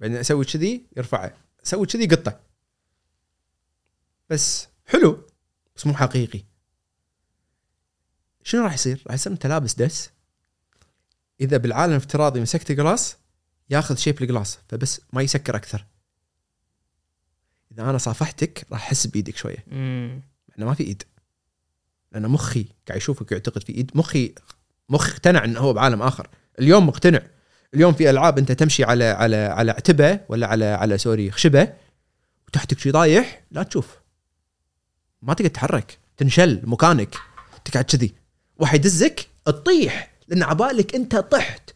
بعدين أسوي كذي يرفعه أسوي كذي يقطه بس حلو بس مو حقيقي. شنو راح يصير؟ راح يصير إنت لابس دس. إذا بالعالم الافتراضي مسكت glass ياخذ shape ال glass فبس ما يسكر أكثر. إذا أنا صافحتك راح أحس بإيدك شوية. مم. إحنا ما في إيد. لأن مخي قاعد يشوفك يعتقد في إيد. مخي مخي اقتنع إنه هو بعالم آخر. اليوم مقتنع. اليوم في ألعاب أنت تمشي على على على عتبة ولا على على سوري خشبة وتحتك شي طايح لا تشوف. ما تقدر تتحرك. تنشل مكانك. تقعد كذي. واحد يدزك تطيح. لأن عبالك أنت طحت.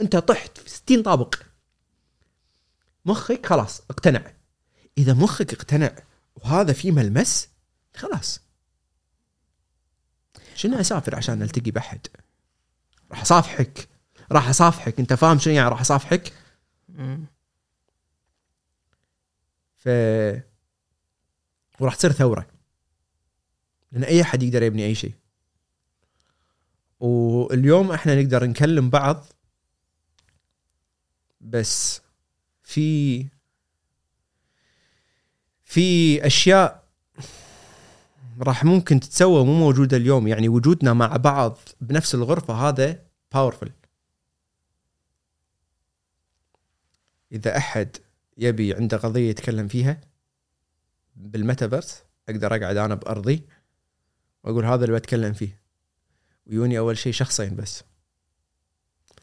أنت طحت. في 60 طابق. مخك خلاص اقتنع. إذا مخك اقتنع وهذا في ملمس خلاص. شنو أسافر عشان ألتقي بأحد؟ راح أصافحك. راح أصافحك. أنت فاهم شنو يعني راح أصافحك. ف وراح تصير ثورة. لأن أي أحد يقدر يبني أي شيء. واليوم إحنا نقدر نكلم بعض بس في في أشياء راح ممكن تتسوى مو موجودة اليوم. يعني وجودنا مع بعض بنفس الغرفة هذا powerful إذا أحد يبي عنده قضية يتكلم فيها بالميتافيرس أقدر أقعد أنا بأرضي وأقول هذا اللي بتكلم فيه. ويوني أول شيء شخصين بس.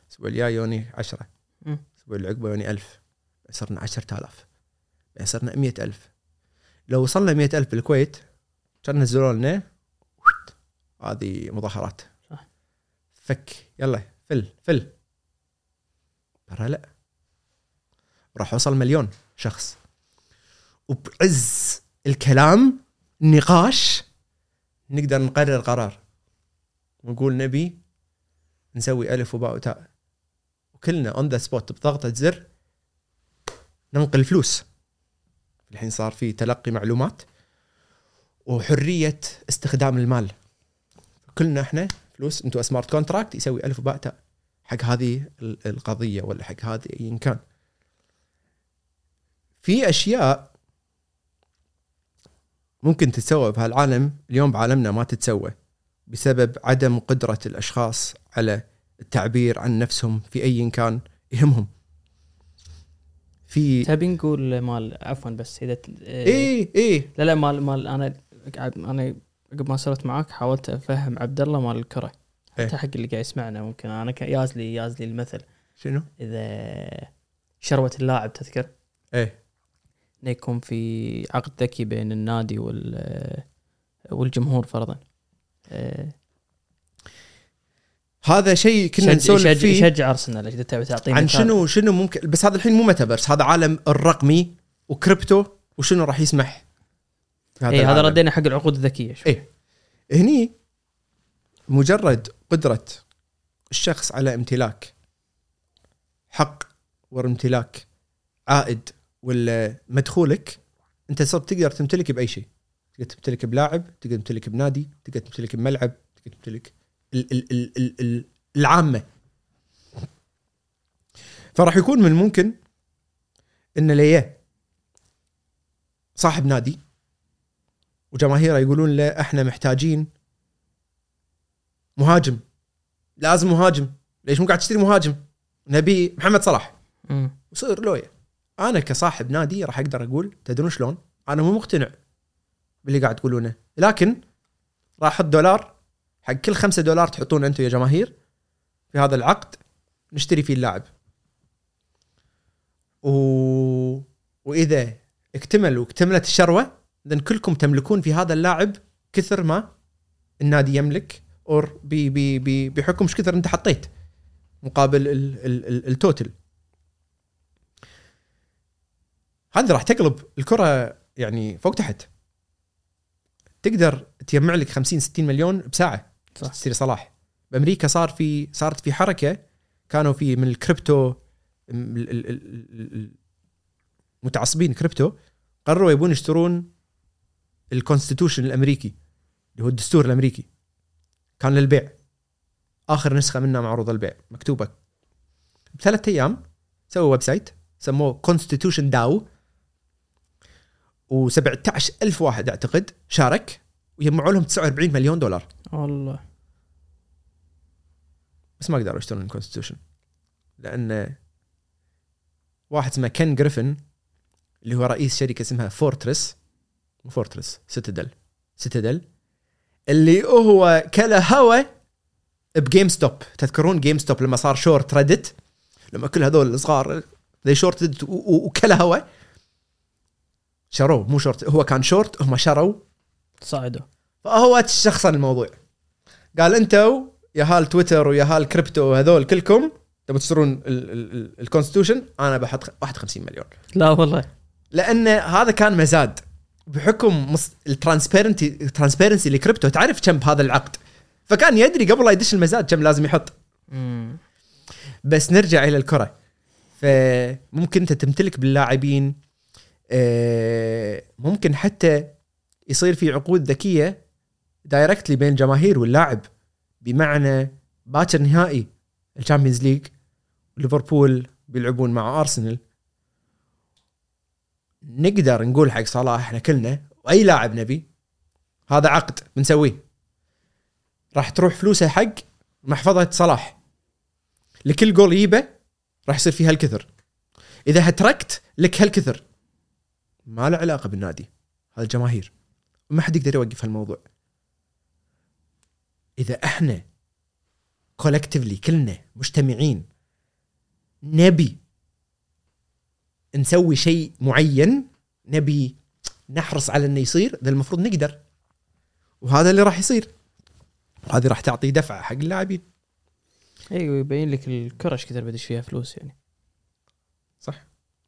الأسبوع الجاي يوني عشرة. الأسبوع اللي عقبه يوني ألف. صرنا عشرة آلاف. صرنا مية ألف. لو وصلنا مية ألف بالكويت كان نزلوا لنا هذه مظاهرات. صح. فك يلا فل فل. ترى لا. راح اوصل مليون شخص. وبعز الكلام النقاش نقدر نقرر قرار. ونقول نبي نسوي ألف وباء وتاء. وكلنا on the spot بضغطة زر ننقل فلوس. الحين صار في تلقي معلومات وحرية استخدام المال. كلنا إحنا فلوس أنتم smart contract يسوي ألف وباء تاء حق هذه ال- القضية ولا حق هذه ايا كان. في أشياء ممكن تتسوى بهالعالم اليوم بعالمنا ما تتسوى بسبب عدم قدرة الأشخاص على التعبير عن نفسهم في أي كان يهمهم. في تبي نقول مال عفوا بس إذا ت- إيه. إيه لا لا مال مال أنا أنا قبل ما صرت معاك حاولت أفهم عبد الله مال الكرة. إيه. حتى حق اللي قاعد يسمعنا ممكن. أنا ك- ياز لي ياز لي المثل. شنو؟ إذا شروة اللاعب تذكر؟ إيه. إنه يكون في عقد ذكي بين النادي وال والجمهور فرضا. آه، هذا شيء كنا نسولف فيه يشجع أرسنال إذا تبي تعطيني عن. شنو شنو ممكن بس هذا الحين مو ميتافيرس هذا عالم الرقمي وكريبتو وشنو راح يسمح في اي هذا. ردينا حق العقود الذكية شوي إيه. هني مجرد قدرة الشخص على امتلاك حق وامتلاك عائد ولا مدخولك أنت صرت تقدر تمتلك بأي شيء تقدر تمتلك بلاعب تقدر تمتلك بنادي تقدر تمتلك بملعب تقدر تمتلك ال- ال- ال- ال- ال- العامة. فراح يكون من الممكن إن ليه صاحب نادي وجماهيره يقولون له إحنا محتاجين مهاجم. لازم مهاجم. ليش مو قاعد تشتري مهاجم؟ نبي محمد صلاح. وصير لويا. أنا كصاحب نادي راح أقدر أقول تدرون شلون؟ أنا مو مقتنع باللي قاعد تقولونه. لكن راح أحط دولار حق كل خمسة دولار تحطون أنتم يا جماهير في هذا العقد نشتري فيه اللاعب. و... وإذا اكتمل واكتملت الشروة اذا كلكم تملكون في هذا اللاعب كثر ما النادي يملك أور ب... ب... ب... بحكم إيش كثر أنت حطيت مقابل ال ال ال التوتل. هذه راح تقلب الكرة يعني فوق تحت. تقدر تجمع لك 50 60 مليون بساعة. صح. تشتري صلاح. بأمريكا صار في صارت في حركة كانوا في من الكريبتو ال- ال- ال- ال- ال- متعصبين كريبتو قرروا يبون يشترون ال constitution الأمريكي اللي هو الدستور الأمريكي. كان للبيع. آخر نسخة منه معروضة للبيع مكتوبة. بثلاث أيام سووا website سموه ConstitutionDAO. و17 ألف واحد أعتقد شارك ويجمعوا لهم 49 مليون دولار. والله. بس ما قدروا يشترون ال constitution لأن واحد اسمه Ken Griffin اللي هو رئيس شركة اسمها Fortress Fortress Citadel Citadel اللي هو كلا هوا ب GameStop تذكرون GameStop لما صار short Reddit لما كل هذول الصغار ذي شورت وكلا هوا. شروه مو شورت هو كان شورت هم شروا. صعدوا. فهو شخصن الموضوع. قال أنتوا يا هال تويتر ويا هال كريبتو هذول كلكم تبون تشترون ال constitution أنا بحط 51 مليون. لا والله. لأن هذا كان مزاد. بحكم مص... ال transparency ال transparency ل crypto تعرف كم بهذا العقد؟ فكان يدري قبل لا يدش المزاد كم لازم يحط. مم. بس نرجع إلى الكرة. فممكن أنت تمتلك باللاعبين آه، ممكن حتى يصير في عقود ذكية directly بين الجماهير واللاعب بمعنى باكر نهائي ال Champions League ليفربول بيلعبون مع أرسنال. نقدر نقول حق صلاح إحنا كلنا وأي لاعب نبي هذا عقد بنسويه. راح تروح فلوسه حق محفظة صلاح. لكل جول يجيبه راح يصير فيه هالكثر. إذا هتركت لك هالكثر. ما له علاقة بالنادي هذا الجماهير ما حد يقدر يوقف هالموضوع. إذا إحنا collectively كلنا مجتمعين نبي نسوي شيء معين نبي نحرص على إنه يصير ذا المفروض نقدر. وهذا اللي راح يصير. هذه راح تعطي دفعة حق اللاعبين. أيوه يبين لك الكره إيش كثر بدش فيها فلوس يعني. صح.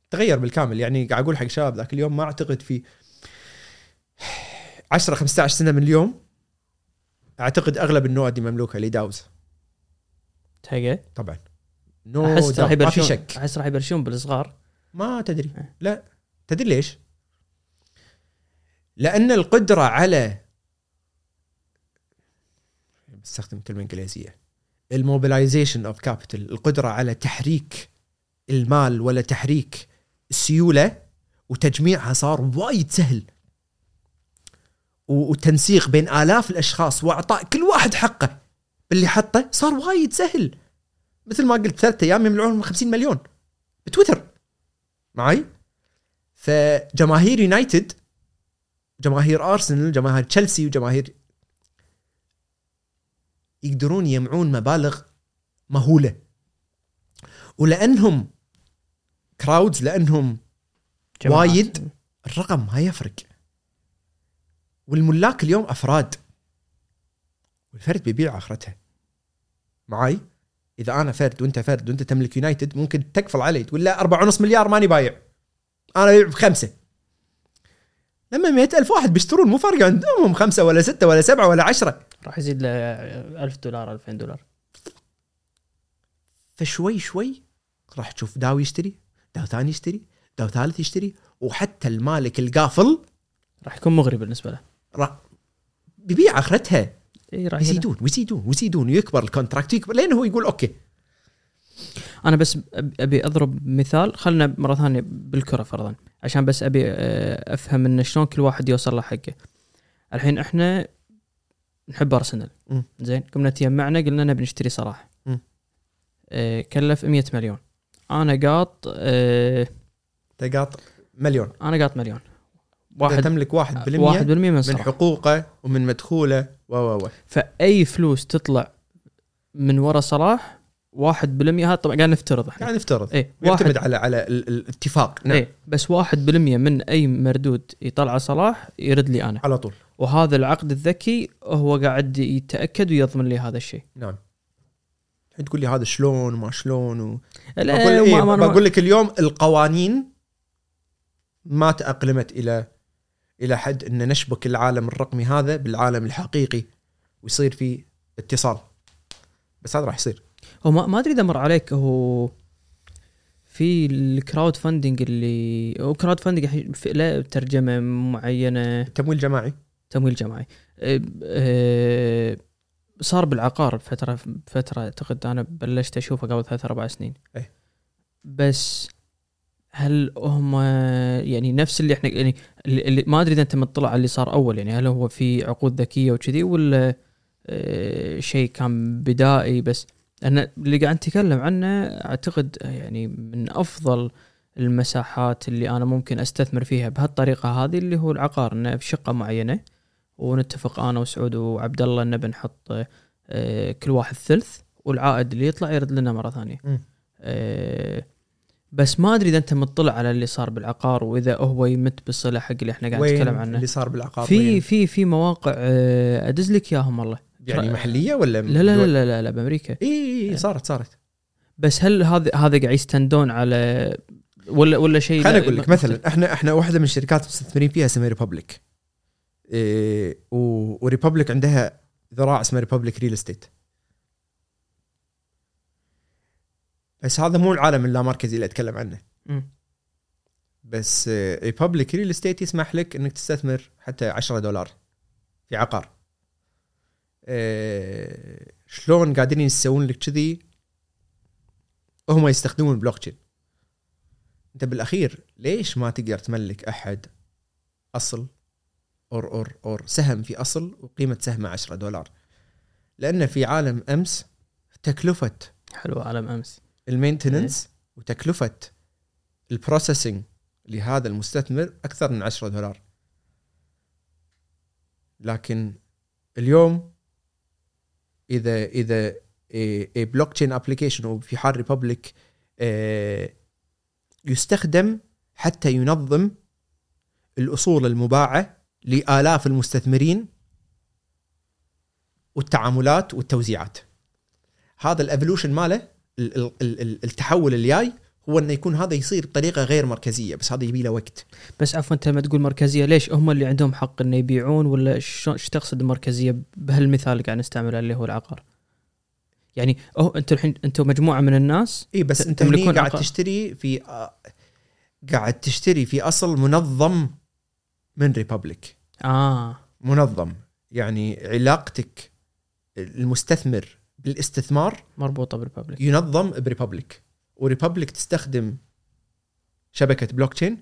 تغير بالكامل. يعني قاعد أقول حق شباب ذاك اليوم ما أعتقد في 10 15 سنة من اليوم أعتقد أغلب النوادي مملوكة لداوز تهيأ طبعا. نو أحس راح doubt. ما في شك. أحس راح يبلشون بالصغار. ما تدري. إيه. لا. تدري ليش؟ لأن القدرة على بستخدم كلمة إنجليزية. ال mobilization of capital القدرة على تحريك المال ولا تحريك السيولة وتجميعها صار وايد سهل. و- والتنسيق بين آلاف الأشخاص وإعطاء كل واحد حقه. باللي حطه صار وايد سهل. مثل ما قلت ثلاثة أيام يجمعون 50 مليون. بتويتر. معي فجماهير يونايتد جماهير أرسنال جماهير تشيلسي وجماهير يقدرون يجمعون مبالغ مهولة. ولأنهم كراودز لأنهم جماعات. وايد. الرقم ما يفرق. والملاك اليوم أفراد. والفرد بيبيع آخرتها. معاي؟ إذا أنا فرد وأنت فرد وأنت تملك يونايتد ممكن تكفل علي. تقول لا أربعة ونص مليار ماني بايع. أنا ابيع بخمسة. لما مئة ألف واحد بيشترون مو فارقة عندهم خمسة ولا ستة ولا سبعة ولا عشرة. راح يزيد له 1000 دولار 2000 دولار. فشوي شوي راح تشوف داو يشتري داو ثاني يشتري داو ثالث يشتري وحتى المالك القافل راح يكون مغري بالنسبة له. راح بيبيع آخرتها. اي راح يزيد يزيدون ويزيدون ويزيدون ويكبر ال contract يكبر لين هو يقول okay. أنا بس أبي أضرب مثال خلنا مرة ثانية بالكرة فرضا عشان بس أبي آه، أفهم انه شلون كل واحد يوصل له حقه. الحين إحنا نحب أرسنال. زين قمنا تجمعنا قلنا نبي نشتري صلاح. آه، كلف 100 مليون. أنا قاط آه، تقاط مليون. أنا قاط مليون. واحد واحد تملك واحد بالمية واحد بالمية من من حقوقه ومن مدخوله و و و. فأي فلوس تطلع من ورا صلاح واحد بالمية هذا طبعا قاعد نفترض إحنا. قاعد نفترض. إيه يعتمد واحد على على ال- ال- الاتفاق. نعم. إيه بس واحد بالمية من أي مردود يطلع صلاح يرد لي أنا. على طول. وهذا العقد الذكي هو قاعد يتأكد ويضمن لي هذا الشيء. نعم. تقول لي هذا شلون وما شلون و... لا، بقول, إيه بقول لك اليوم القوانين ما تأقلمت إلى إلى حد أن نشبك العالم الرقمي هذا بالعالم الحقيقي ويصير في اتصال. بس هذا راح يصير. هو ما, أدري إذا مر عليك هو في ال crowdfunding اللي هو crowdfunding له ترجمة معينة. التمويل الجماعي تمويل جماعي. أه، أه، صار بالعقار فتره فترة أعتقد أنا بلشت أشوفه قبل ثلاث أربع سنين. إيه. بس هل هم يعني نفس اللي إحنا يعني اللي ما أدري إذا أنت مطلع على اللي صار أول يعني هل هو في عقود ذكية وكذي ولا أه، شيء كان بدائي بس؟ أنا اللي قاعد نتكلم عنه أعتقد يعني من أفضل المساحات اللي أنا ممكن أستثمر فيها بهالطريقة هذه اللي هو العقار إنه في شقه معينة. ونتفق أنا وسعود وعبد الله انه بنحط آه، كل واحد ثلث والعائد اللي يطلع يرد لنا مرة ثانية. بس ما أدري إذا أنت مطلع على اللي صار بالعقار وإذا هو يمت بالصله حق اللي إحنا قاعد نتكلم عنه. اللي صار بالعقار في؟ في في مواقع آه، أدز لك إياهم والله. يعني محلية ولا لا لا لا لا لا, لا بأمريكا. إي إي إي، صارت صارت بس هل هذا هذا قاعد يستندون على ولا ولا شيء خليني أقول لك مثلا إحنا إحنا واحدة من الشركات مستثمرين فيها اسمها Republic إيه و- و Republic عندها ذراع اسمها Republic Real Estate بس هذا مو العالم اللامركزي اللي أتكلم عنه. بس Republic Real Estate يسمح لك إنك تستثمر حتى 10 دولار في عقار. إيه شلون قاعدين يسوون لك كذي؟ هم يستخدمون البلوك تشين أنت بالأخير ليش ما تقدر تملك أحد أصل or or or سهم في أصل وقيمة سهمه 10 دولار؟ لأن في عالم أمس تكلفة حلو عالم أمس. ال maintenance وتكلفة ال processing لهذا المستثمر أكثر من 10 دولار. لكن اليوم إذا إذا blockchain application وفي حال Republic يستخدم حتى ينظم الأصول المباعة لآلاف المستثمرين والتعاملات والتوزيعات. هذا ال evolution ماله؟ ال- ال- ال- التحول الجاي هو إنه يكون هذا يصير بطريقة غير مركزية بس هذا يبي له وقت بس عفوا أنت لما تقول مركزية ليش هم اللي عندهم حق إنه يبيعون ولا إيش تقصد مركزية بهالمثال اللي قاعد نستعمله اللي هو العقار؟ يعني أوه أنتم الحين أنتم مجموعة من الناس إي بس أنت هني قاعد عقار. تشتري في قاعد تشتري في أصل منظم من Republic آه منظم يعني علاقتك المستثمر بالاستثمار مربوطة بال Republic ينظم ب Republic. و Republic تستخدم شبكة بلوك تشين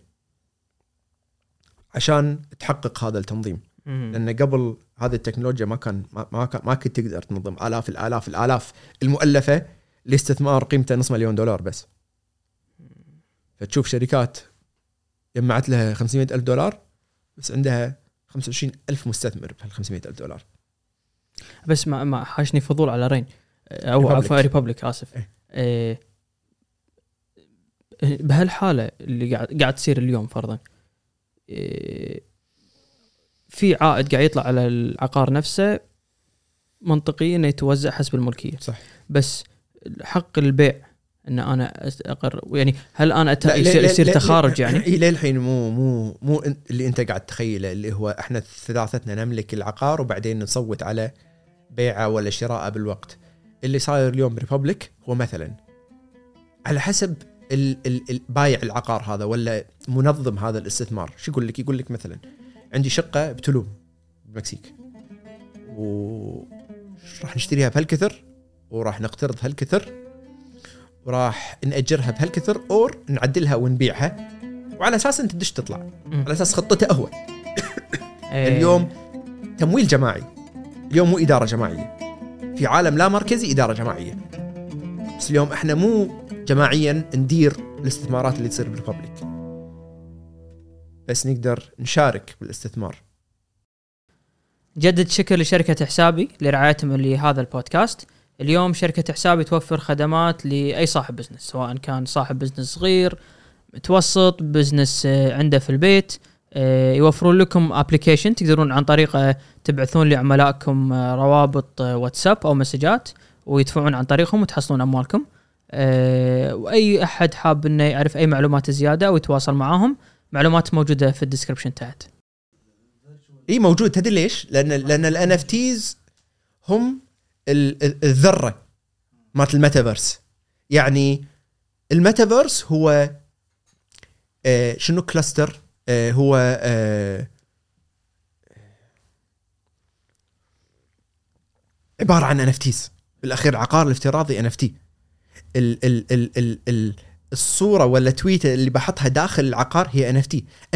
عشان تحقق هذا التنظيم. مم. لأن قبل هذه التكنولوجيا ما كان ما, ما, كان ما كنت تقدر تنظم. آلاف الآلاف الآلاف المؤلفة لاستثمار قيمته نص مليون دولار بس. فتشوف شركات جمعت لها 500 ألف دولار بس عندها 25 ألف مستثمر بهال 500 ألف دولار. بس ما, ما حاشني فضول على رين أو. عفوا Republic آسف إيه. إيه. بهالحالة اللي قاعد قاعد تصير اليوم فرضا إيه، في عائد قاعد يطلع على العقار نفسه منطقي إنه يتوزع حسب الملكية صح بس حق البيع إن أنا اقر يعني هل أنا أت... يصير, يصير تخارج يعني اي للحين مو مو مو اللي أنت قاعد تخيله اللي هو إحنا ثلاثتنا نملك العقار وبعدين نصوت على بيعة ولا شراءة بالوقت. اللي صاير اليوم ب Republic هو مثلا على حسب ال- ال- ال- بايع العقار هذا ولا منظم هذا الاستثمار. شو يقول لك؟ يقول لك مثلا عندي شقة بتولوم بالمكسيك. وراح نشتريها بهالكثر؟ وراح نقترض هالكثر. وراح نأجرها بهالكثر or نعدلها ونبيعها. وعلى أساس أنت تدش تطلع. على أساس خطته هو. اليوم تمويل جماعي. اليوم مو إدارة جماعية. في عالم لا مركزي إدارة جماعية. بس اليوم إحنا مو جماعيا ندير الاستثمارات اللي تصير بال Republic بس نقدر نشارك بالاستثمار. جدد شكر لشركة حسابي لرعايتهم لهذا البودكاست. اليوم شركة حسابي توفر خدمات لأي صاحب business سواء كان صاحب business صغير متوسط business آه، عنده في البيت. يوفرون لكم application تقدرون عن طريقه تبعثون لعملائكم آه، روابط آه، واتساب أو مسجات ويدفعون عن طريقهم وتحصلون أموالكم. وأي أحد حاب إنه يعرف أي معلومات زيادة أو يتواصل معاهم معلومات موجودة في ال description تحت. إي موجود. تدري ليش؟ لأن لأن ال NFTs هم ال- ال- الذرة مالت الميتافيرس. يعني الميتافيرس هو آه شنو كلاستر آه هو آه عبارة عن تيز بالأخير العقار الافتراضي تي ال ال ال ال ال الصورة ولا تويته اللي بحطها داخل العقار هي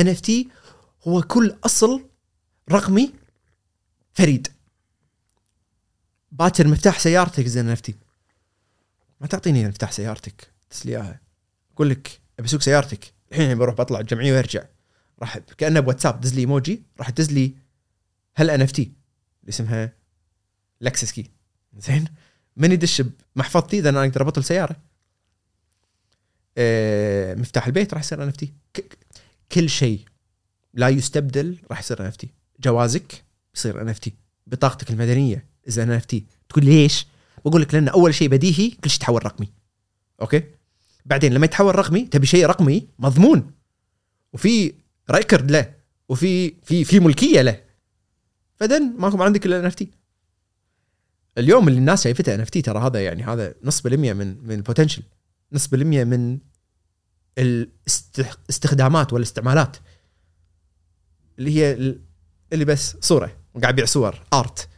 اف تي هو كل أصل رقمي فريد. باكر مفتاح سيارتك زين نفتي ما تعطيني مفتاح سيارتك تسلي اياها أقول لك أبي أسوق سيارتك. الحين بروح بطلع الجمعية وأرجع. راح كأنه بواتساب دز لي إيموجي راح تدز لي هال NFT اللي اسمها Lexus key زين؟ من يدش بمحفظتي إذا أنا أقدر أبطل سيارة. آه، مفتاح البيت راح يصير NFT. كل شيء لا يستبدل راح يصير NFT. جوازك يصير NFT. بطاقتك المدنية إذا NFT. تقول ليش؟ بقول لك لأن أول شيء بديهي كل شيء يتحول رقمي. Okay؟ بعدين لما يتحول رقمي تبي شيء رقمي مضمون. وفي record له وفي في في ملكية له فدن ماكو ما عندك الا NFT اليوم اللي الناس شايفته NFT ترى هذا يعني هذا نص بالمية من من ال potential نص بالمية من الاستخدامات والاستعمالات. اللي هي ال- اللي بس صورة قاعد يبيع صور art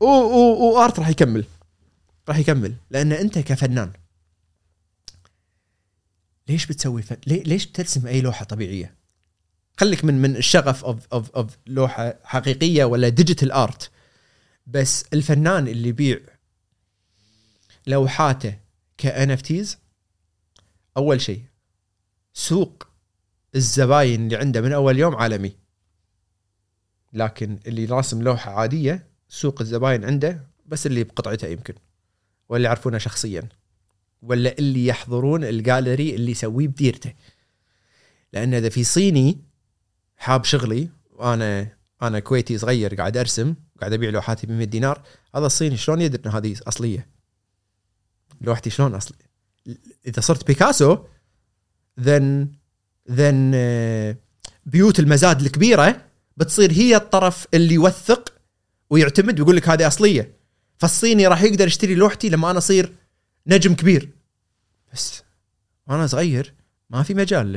و art راح يكمل راح يكمل لأن أنت كفنان. ليش بتسوي؟ ليه- ليش بترسم أي لوحة طبيعية؟ خليك من من الشغف off off off لوحة حقيقية ولا digital art بس الفنان اللي يبيع لوحاته كان NFTs أول شيء سوق الزباين اللي عنده من أول يوم عالمي لكن اللي راسم لوحة عادية سوق الزباين عنده بس اللي بقطعته يمكن ولا يعرفونه شخصيا ولا اللي يحضرون الجاليري اللي يسويه بديرته. لأن إذا في صيني حاب شغلي وأنا أنا كويتي صغير قاعد أرسم قاعد أبيع لوحاتي ب 100 دينار هذا الصيني شلون يدري إن هذه أصلية؟ لوحتي شلون اصلي إذا صرت بيكاسو then then بيوت المزاد الكبيرة بتصير هي الطرف اللي يوثق ويعتمد ويقول لك هذه أصلية. فالصيني راح يقدر يشتري لوحتي لما أنا أصير نجم كبير. بس وأنا صغير ما في مجال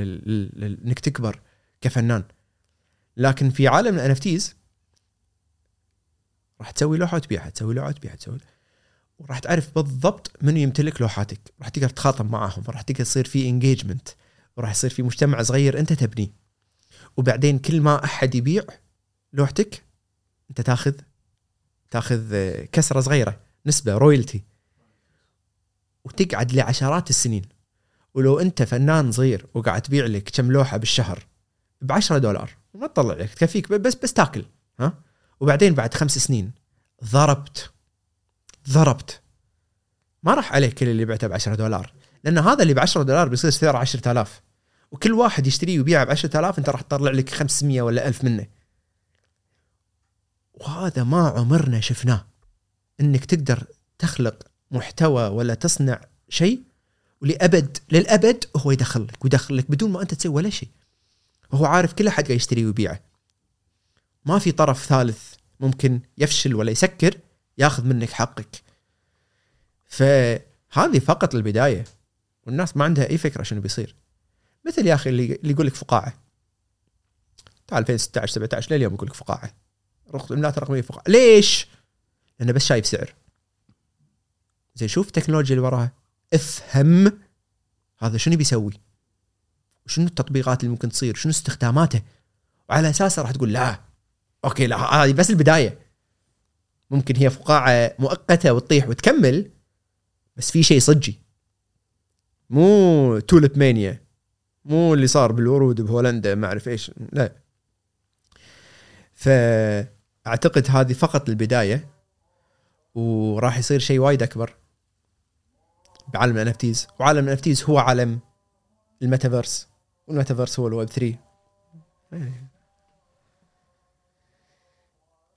انك تكبر كفنان. لكن في عالم ال NFTs راح تسوي لوحة وتبيعها تسوي لوحة وتبيعها تسوي وراح تعرف بالضبط منو يمتلك لوحاتك. راح تقدر تخاطب معاهم راح تقدر تصير في انجيجمنت وراح يصير في مجتمع صغير انت تبنيه وبعدين كل ما أحد يبيع لوحتك انت تاخذ تاخذ كسرة صغيرة نسبة رويالتي وتقعد لعشرات السنين. ولو أنت فنان صغير وقاعد تبيع لك كم لوحة بالشهر ب 10 دولار ما تطلع لك تكفيك بس بس تاكل ها؟ وبعدين بعد خمس سنين ضربت ضربت. ما راح عليك كل اللي بعته ب 10 دولار لأن هذا اللي ب 10 دولار بيصير سعره 10000 وكل واحد يشتريه ويبيعه ب 10000 أنت راح تطلع لك 500 ولا 1000 منه. وهذا ما عمرنا شفناه إنك تقدر تخلق محتوى ولا تصنع شيء ولابد للأبد هو يدخل لك ويدخل لك بدون ما أنت تسوي ولا شيء. وهو عارف كل أحد قاعد يشتريه ويبيعه. ما في طرف ثالث ممكن يفشل ولا يسكر ياخذ منك حقك. فهذه فقط البداية. والناس ما عندها أي فكرة شنو بيصير. مثل يا أخي اللي يقول لك فقاعة. تعال 2016 17 لليوم يقول لك فقاعة. رقم عملات رقميه فقاعة. ليش؟ لأنه بس شايف سعر. زين شوف التكنولوجيا اللي وراها. افهم هذا شنو بيسوي؟ وشنو التطبيقات اللي ممكن تصير؟ شنو استخداماته؟ وعلى اساسه راح تقول لا أوكي لا هذه بس البداية. ممكن هي فقاعة مؤقتة وتطيح وتكمل بس في شيء صجي مو تولب مانيا. مو اللي صار بالورود بهولندا ما أعرف إيش. لا. فأعتقد هذه فقط البداية وراح يصير شيء وايد أكبر. بعالم الان وعالم الان هو عالم ال metaverse وال metaverse هو الويب 3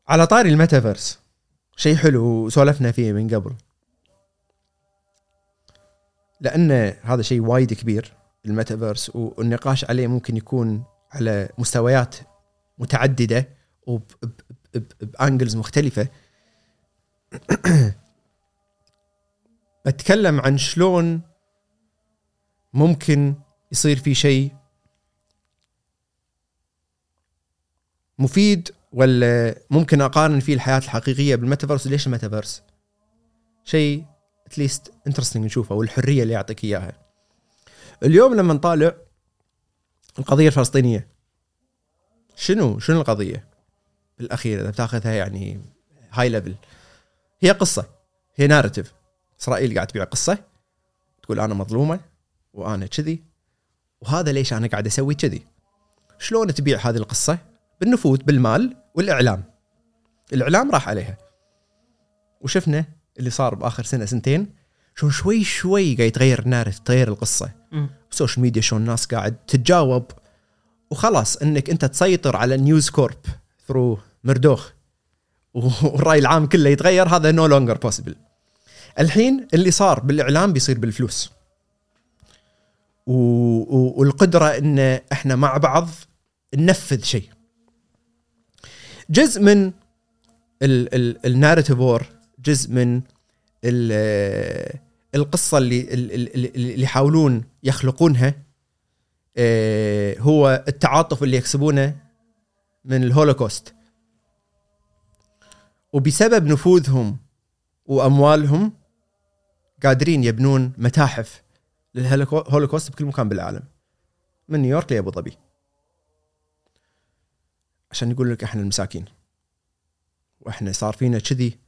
على طاري الميتافيرس شيء حلو وسولفنا فيه من قبل. لأن هذا شيء وايد كبير الميتافيرس والنقاش عليه ممكن يكون على مستويات متعددة وب angles مختلفة. بتكلم عن شلون ممكن يصير في شيء مفيد ولا ممكن أقارن فيه الحياة الحقيقية بالميتافيرس ليش الميتافيرس؟ شيء at least interesting نشوفه والحرية اللي يعطيك إياها. اليوم لما نطالع القضية الفلسطينية شنو شنو القضية؟ بالأخير إذا بتاخذها يعني هاي ليفل هي قصة هي ناريتيف إسرائيل قاعد تبيع قصة تقول أنا مظلومة وأنا كذي. وهذا ليش أنا قاعد أسوي كذي؟ شلون تبيع هذه القصة؟ بالنفوذ بالمال والإعلام. الإعلام راح عليها. وشفنا اللي صار بآخر سنة سنتين شلون شوي شوي قاعد يتغير ال narrative تغير القصة. ال social media شلون الناس قاعد تتجاوب. وخلاص إنك أنت تسيطر على نيوز كورب through مردوخ. والرأي العام كله يتغير هذا no longer possible الحين اللي صار بالإعلام بيصير بالفلوس. و... و... والقدرة إن إحنا مع بعض ننفذ شيء. جزء من ال narrative war جزء من ال... القصة اللي اللي يحاولون يخلقونها آه، هو التعاطف اللي يكسبونه من الهولوكوست. وبسبب نفوذهم وأموالهم قادرين يبنون متاحف للهولوكوست بكل مكان بالعالم. من نيويورك لأبو ظبي. عشان يقول لك إحنا المساكين. وإحنا صار فينا كذي.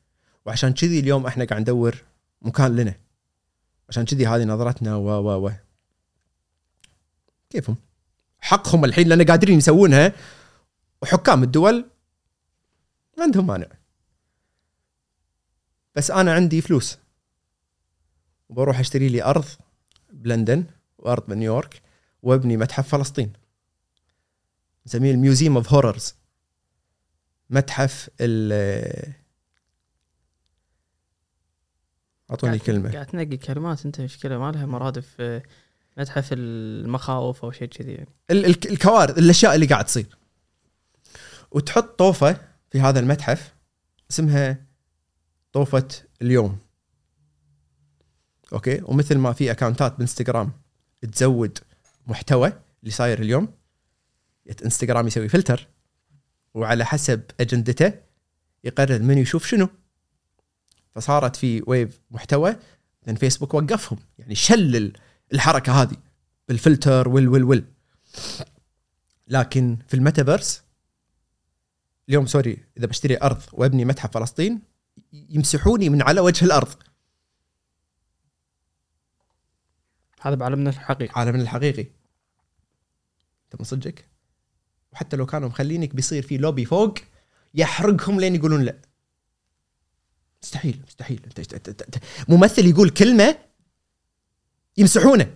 وعشان كذي اليوم إحنا قاعد ندور مكان لنا. عشان كذي هذه نظرتنا و و و. كيفهم؟ حقهم الحين لأن قادرين يسوونها. وحكام الدول ما عندهم مانع. بس أنا عندي فلوس. وبروح أشتري لي أرض بلندن وأرض بنيويورك وأبني متحف فلسطين. نسميه ال museum of horrors متحف ال أعطوني كلمة. قاعد تنقي كلمات أنت مشكله ما لها مرادف آه، متحف المخاوف أو شيء كذي يعني. الكوارث الأشياء اللي قاعد تصير. وتحط طوفة في هذا المتحف اسمها طوفة اليوم. أوكي؟ ومثل ما في accountات بإنستغرام تزود محتوى اللي صاير اليوم إنستغرام يسوي فلتر وعلى حسب أجندته يقرر من يشوف شنو. فصارت في wave محتوى لأن فيسبوك وقفهم. يعني شلل الحركة هذه بالفلتر وال وال وال. لكن في الميتافيرس اليوم sorry إذا بشتري أرض وأبني متحف فلسطين يمسحوني من على وجه الأرض. هذا بعالمنا الحقيقي. عالمنا الحقيقي. انت من صدقك؟ وحتى لو كانوا مخلينك بيصير في لوبي فوق يحرقهم لين يقولون لا. مستحيل مستحيل. انت ممثل يقول كلمة يمسحونه.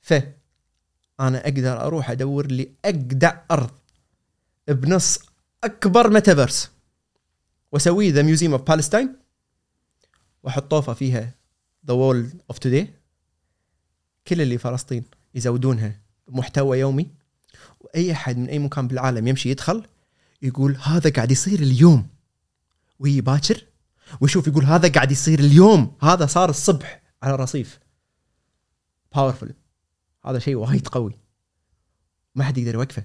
ف أنا أقدر أروح أدور لي اجدع أرض بنص أكبر ميتافيرس واسويه the museum of Palestine وأحط طوفة فيها the wall of today كل اللي فلسطين يزودونها محتوى يومي. واي أحد من أي مكان بالعالم يمشي يدخل يقول هذا قاعد يصير اليوم. وهي باكر ويشوف يقول هذا قاعد يصير اليوم. هذا صار الصبح على الرصيف powerful هذا شيء وايد قوي. ما حد يقدر يوقفه.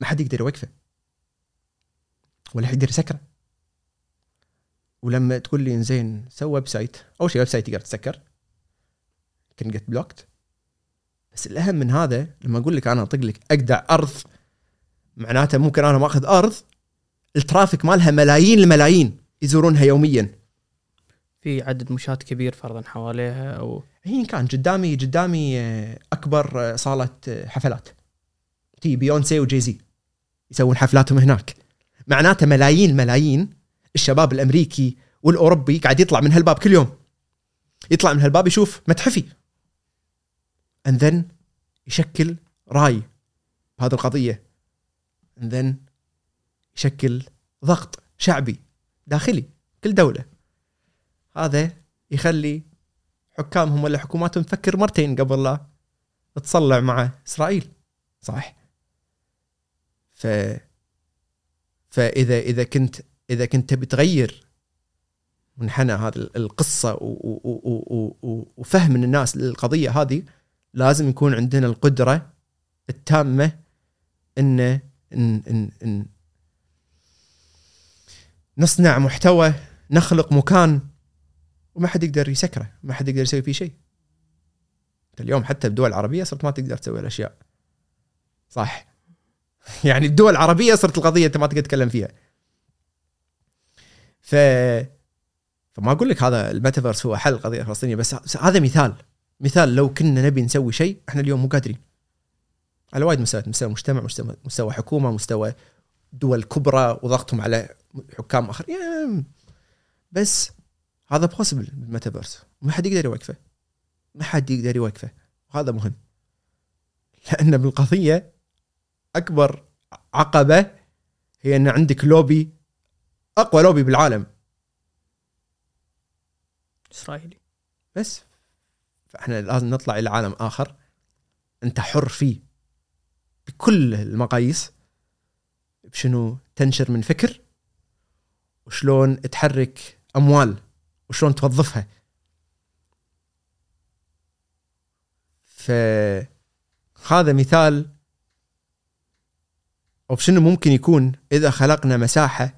ما حد يقدر يوقفه. ولا حد يقدر يسكره. ولما تقول لي زين سوي website أول شيء website تقدر تسكر. can get blocked بس الأهم من هذا لما أقول لك أنا أطق لك اجدع ارض معناته ممكن أنا ماخذ ارض ال traffic مالها ملايين الملايين يزورونها يوميا. في عدد مشاة كبير فرضا حواليها أو هي كان قدامي قدامي آه، أكبر آه، صالة آه، حفلات. تي بيونسي وجيزي يسوون حفلاتهم هناك. معناته ملايين ملايين الشباب الأمريكي والأوروبي قاعد يطلع من هالباب كل يوم. يطلع من هالباب يشوف متحفي. And then يشكل رأي بهذه القضية. And then يشكل ضغط شعبي داخلي كل دولة. هذا يخلي حكامهم ولا حكوماتهم تفكر مرتين قبل لا تصلع مع إسرائيل. صح. ف فاذا إذا كنت إذا كنت تبي تغير منحنى هذه القصة وفهم الناس للقضية هذه لازم يكون عندنا القدرة التامة ان ان ان, إن نصنع محتوى نخلق مكان وما حد يقدر يسكره ما حد يقدر يسوي فيه شيء. اليوم حتى بدول عربيه صرت ما تقدر تسوي الأشياء. صح؟ يعني بدول عربيه صرت القضية أنت ما تقدر تتكلم فيها. ف فما أقول لك هذا الميتافيرس هو حل القضية الفلسطينيه بس هذا مثال مثال لو كنا نبي نسوي شيء إحنا اليوم مو قادرين. على وايد مستويات مستوى مجتمع مستوى, مستوى حكومة مستوى دول كبرى وضغطهم على حكام اخرين بس هذا possible بال metaverse. ما حد يقدر يوقفه. ما حد يقدر يوقفه. وهذا مهم. لأن بالقضية أكبر عقبة هي إن عندك لوبي أقوى لوبي بالعالم. إسرائيلي. بس. فإحنا لازم نطلع إلى عالم آخر. أنت حر فيه. بكل المقاييس. بشنو تنشر من فكر. وشلون تحرك أموال. وشلون توظفها. فهذا مثال. أو شنو ممكن يكون إذا خلقنا مساحة.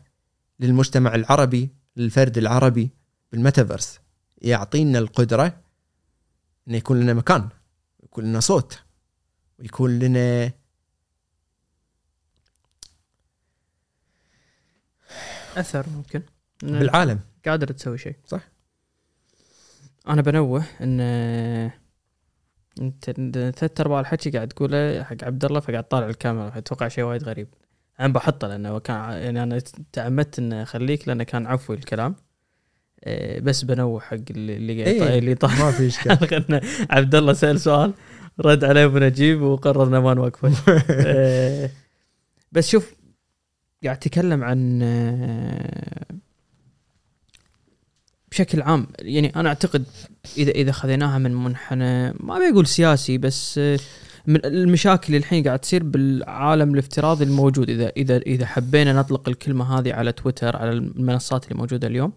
للمجتمع العربي للفرد العربي بالميتافيرس. يعطينا القدرة إنه يكون لنا مكان يكون لنا صوت ويكون لنا أثر ممكن. بالعالم. قادر تسوي شيء. صح. أنا بنوه إن إنت ثلاث أرباع الحكي قاعد تقوله حق عبد الله فقاعد طالع الكاميرا أتوقع شيء وايد غريب. أنا بحطه لأنه كان يعني أنا تعمدت ان أخليك لأنه كان عفوي الكلام. إيه، بس بنوه حق اللي قاعد إيه. اللي طالع ما في إشكال. عبد الله سأل سؤال رد عليه ابو نجيب وقررنا ما نوقفه. آه، بس شوف قاعد أتكلم عن آه، بشكل عام يعني أنا أعتقد إذا إذا خذيناها من منحنى ما بيقول سياسي بس آه، من المشاكل اللي الحين قاعد تصير بالعالم الافتراضي الموجود. إذا إذا إذا حبينا نطلق الكلمة هذه على تويتر على المنصات اللي موجودة اليوم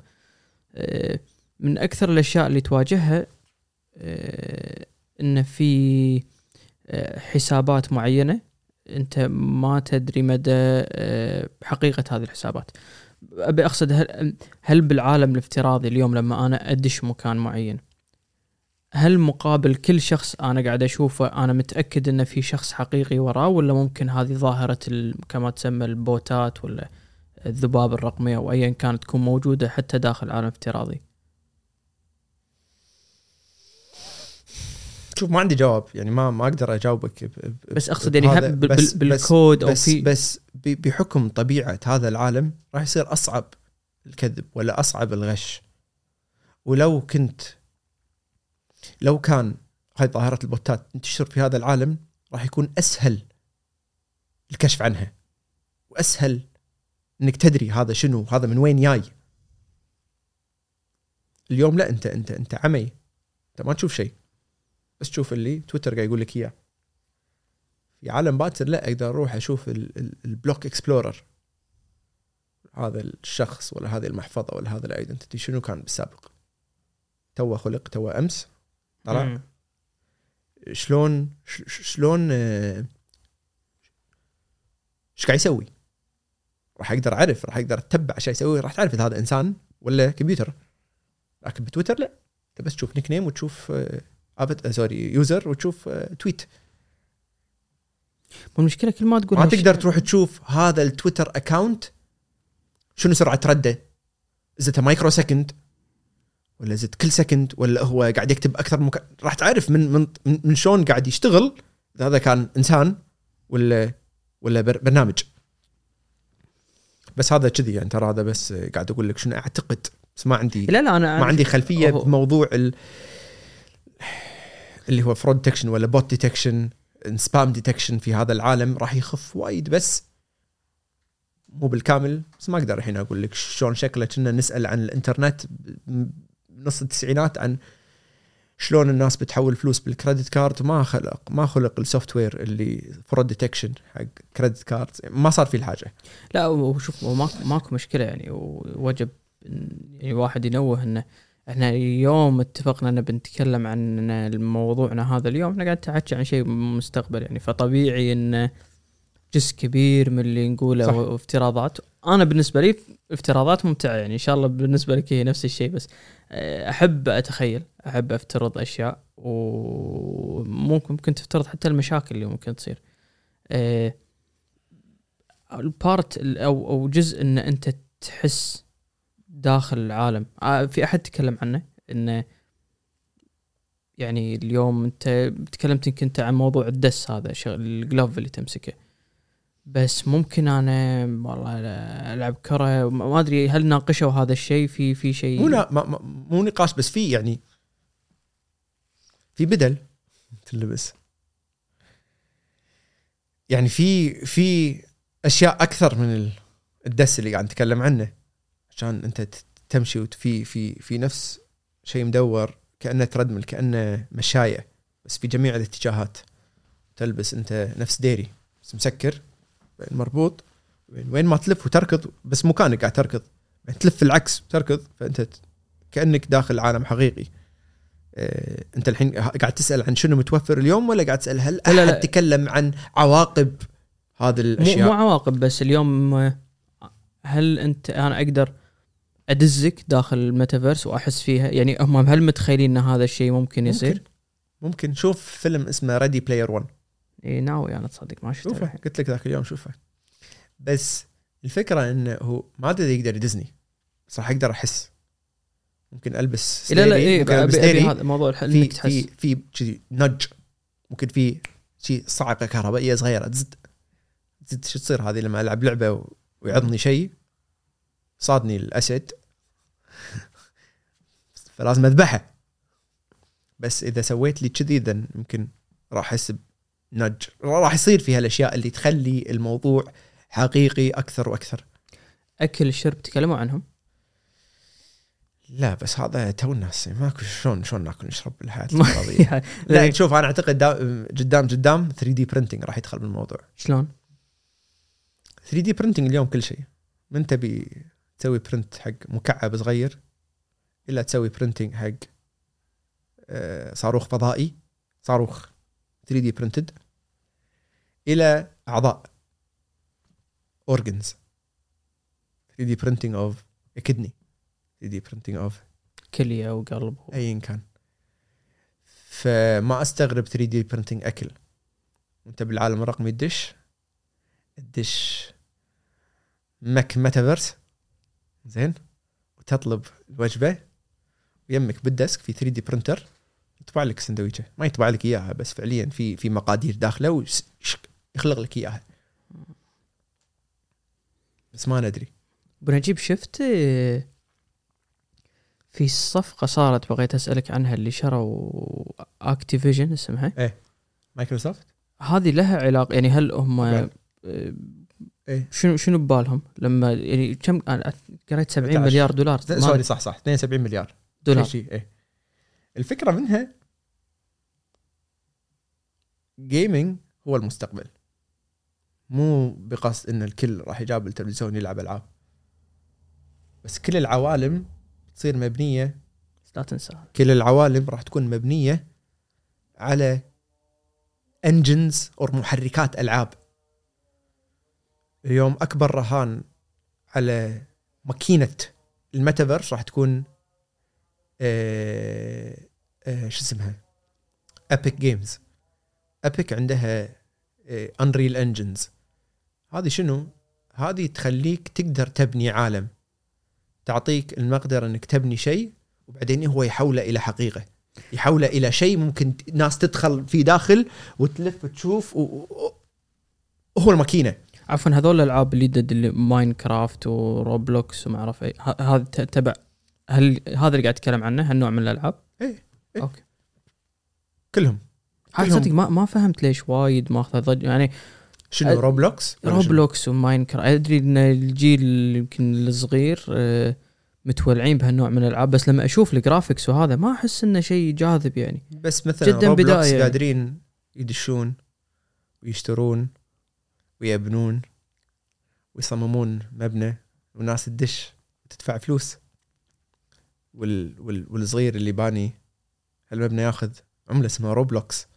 آه، من أكثر الأشياء اللي تواجهها آه، إن في آه، حسابات معينة أنت ما تدري مدى حقيقة هذه الحسابات. أبي أقصد هل بالعالم الافتراضي اليوم لما أنا أدش مكان معين هل مقابل كل شخص أنا قاعد أشوفه أنا متأكد إنه في شخص حقيقي وراه ولا ممكن هذه ظاهرة كما تسمى البوتات ولا الذباب الرقميه أو ايا كانت تكون موجودة حتى داخل عالم افتراضي؟ شوف ما عندي جواب يعني ما ما أقدر أجاوبك ب- ب- بس أقصد يعني بس- بال- بس- بالكود أو في بس بحكم طبيعة هذا العالم راح يصير أصعب الكذب ولا أصعب الغش. ولو كنت لو كان هاي ظاهرة البوتات تنتشر في هذا العالم راح يكون أسهل الكشف عنها. وأسهل إنك تدري هذا شنو هذا من وين جاي. اليوم لا أنت أنت أنت عمي. أنت ما تشوف شيء. بس تشوف اللي تويتر قاعد يقول لك إياه. في عالم باكر لا أقدر أروح أشوف ال- ال- ال block explorer هذا الشخص ولا هذه المحفظة ولا هذا ال identity شنو كان بالسابق؟ تو خلق تو أمس. طلع؟ مم. شلون شلون آه، إيش قاعد يسوي؟ راح أقدر اعرف راح أقدر اتبع إيش يسوي راح تعرف إذا هذا إنسان ولا كمبيوتر. لكن بتويتر؟ لا. أنت بس تشوف nickname وتشوف آه، آه، sorry user وتشوف آه، tweet والمشكلة كل ما تقول ما تقدر تروح تشوف هذا التويتر account شنو سرعة رده. رد microsecond ولا رد كل second ولا هو قاعد يكتب أكثر من مك... راح تعرف من من من شلون قاعد يشتغل اذا هذا كان إنسان ولا ولا بر... برنامج. بس هذا كذي يعني ترى هذا بس قاعد أقول لك شنو أعتقد. بس ما عندي لا لا أنا ما عندي خلفية هو- بموضوع ال... اللي هو fraud detection ولا bot detection spam detection في هذا العالم راح يخف وايد. بس مو بالكامل بس ما أقدر الحين أقول لك شلون شكله. كنا نسأل عن الإنترنت بنص التسعينات عن شلون الناس بتحول فلوس بال credit card ما خلق ما خلق ال software اللي fraud detection حق credit card ما صار فيه الحاجة. لا وشوف ماكو ماكو مشكلة يعني ووجب يعني واحد ينوه إنه إحنا اليوم اتفقنا ان بنتكلم عن موضوعنا هذا اليوم إحنا قاعد نتحكي عن شيء مستقبل يعني. فطبيعي إن جزء كبير من اللي نقوله صح. افتراضات. أنا بالنسبة لي افتراضات ممتعة يعني إن شاء الله بالنسبة لك هي نفس الشيء بس أحب أتخيل أحب أفترض أشياء وممكن ممكن تفترض حتى المشاكل اللي ممكن تصير. آه، ال part ال- أو أو جزء إن أنت تحس داخل العالم. آه، في أحد تكلم عنه انه يعني اليوم أنت تكلمت يمكن أنت عن موضوع الدس هذا ال glove اللي تمسكه. بس ممكن أنا والله ألعب كرة ما أدري هل ناقشوا هذا الشيء؟ في في شيء؟ مو مو نقاش بس في يعني في بدل تلبس. يعني في في أشياء أكثر من ال- الدس اللي قاعد نتكلم عنه عشان أنت تمشي وفي في في نفس شيء مدور كأنه تردمل كأنه مشاية بس في جميع الاتجاهات. تلبس أنت نفس ديري بس مسكر. مربوط وين وين ما تلف وتركض بس مكانك قاعد تركض. بعدين تلف العكس وتركض فأنت كأنك داخل عالم حقيقي. آه، أنت الحين قاعد تسأل عن شنو متوفر اليوم ولا قاعد تسأل هل لا، لا. أحد تكلم عن عواقب هذه مو, الأشياء؟ مو عواقب بس اليوم آه، هل أنت أنا أقدر أدزك داخل الميتافيرس وأحس فيها؟ يعني هم هل متخيلين إن هذا الشيء ممكن يصير؟ ممكن. ممكن شوف فيلم اسمه Ready Player 1 اي ناوي أنا تصدق ما شفته شوفه. قلت لك ذاك اليوم شوفه. بس الفكرة إنه هو ما أدري يقدر يدزني بس راح أقدر أحس. ممكن ألبس لا لا سليري، اي. هذا موضوع في إنك تحس. في في كذي نج. ممكن في شيء صعقه كهربائية صغيرة. تزد. تزد شو تصير هذه لما ألعب لعبة ويعضني شيء صادني الاسد فلازم أذبحه. بس إذا سويت لي كذي ذن يمكن راح أحس بنج راح يصير في هالأشياء اللي تخلي الموضوع حقيقي أكثر وأكثر. أكل الشرب تكلموا عنهم؟ لا بس هذا تو الناس ماكو شلون شلون ناكل نشرب بالحياة الافتراضية؟ لا شوف أنا أعتقد دا قدام قدام 3D printing راح يدخل بالموضوع. شلون؟ 3D printing اليوم كل شيء. من تبي تسوي print حق مكعب صغير الا تسوي printing حق آه، صاروخ فضائي صاروخ 3D printed إلى أعضاء organs 3D printing of kidney 3D printing of كلية وقلب و- ايا كان. فما أستغرب 3D printing أكل. أنت بالعالم الرقمي تدش تدش مك ميتافيرس زين. وتطلب الوجبة. ويمك بال desk في 3D printer يطبع لك سندويشة. ما يطبع لك إياها بس فعليا في في مقادير داخلة ويخلق لك إياها. بس ما ندري. أبو نجيب شفت آه، في صفقة صارت بغيت أسألك عنها اللي شروا Activision اسمها؟ مايكروسوفت؟ هذه لها علاقة يعني هل هم. آه، إيه. شنو شنو ببالهم؟ لما يعني كم أنا قريت 70 11. مليار دولار sorry صح صح. 72 مليار. دولار. شيء إيه. الفكرة منها gaming هو المستقبل. مو بقصد إن الكل راح يجاب التلفزيون يلعب ألعاب. بس كل العوالم تصير مبنية. لا تنسى كل العوالم راح تكون مبنية على engines أو محركات ألعاب. اليوم أكبر رهان على ماكينة الميتافيرس راح تكون آه آه شو اسمها؟ Epic Games Epic عندها Unreal Engines هذه شنو؟ هذه تخليك تقدر تبني عالم. تعطيك المقدرة إنك تبني شيء وبعدين هو يحوله إلى حقيقة. يحوله إلى شيء ممكن ناس تدخل في داخل وتلف تشوف و... هو الماكينة. عفوا هذول الألعاب اللي ضد اللي Minecraft و Roblox وما أعرف اي هذا تبع هل هذا اللي قاعد اتكلم عنه؟ هالنوع من الألعاب؟ إيه، إيه. okay. كلهم. كلهم. صدق ما ما فهمت ليش وايد ماخذ ضجة يعني شنو أ- Roblox؟ Roblox و Minecraft أدري إن الجيل يمكن الصغير متولعين بهالنوع من الألعاب بس لما أشوف ال graphics وهذا ما أحس إنه شيء جاذب يعني بس مثلا جداً Roblox بداية. قادرين يدشون ويشترون ويبنون ويصممون مبنى وناس تدش وتدفع فلوس وال وال والصغير اللي باني هالمبنى ياخذ عملة اسمها Robux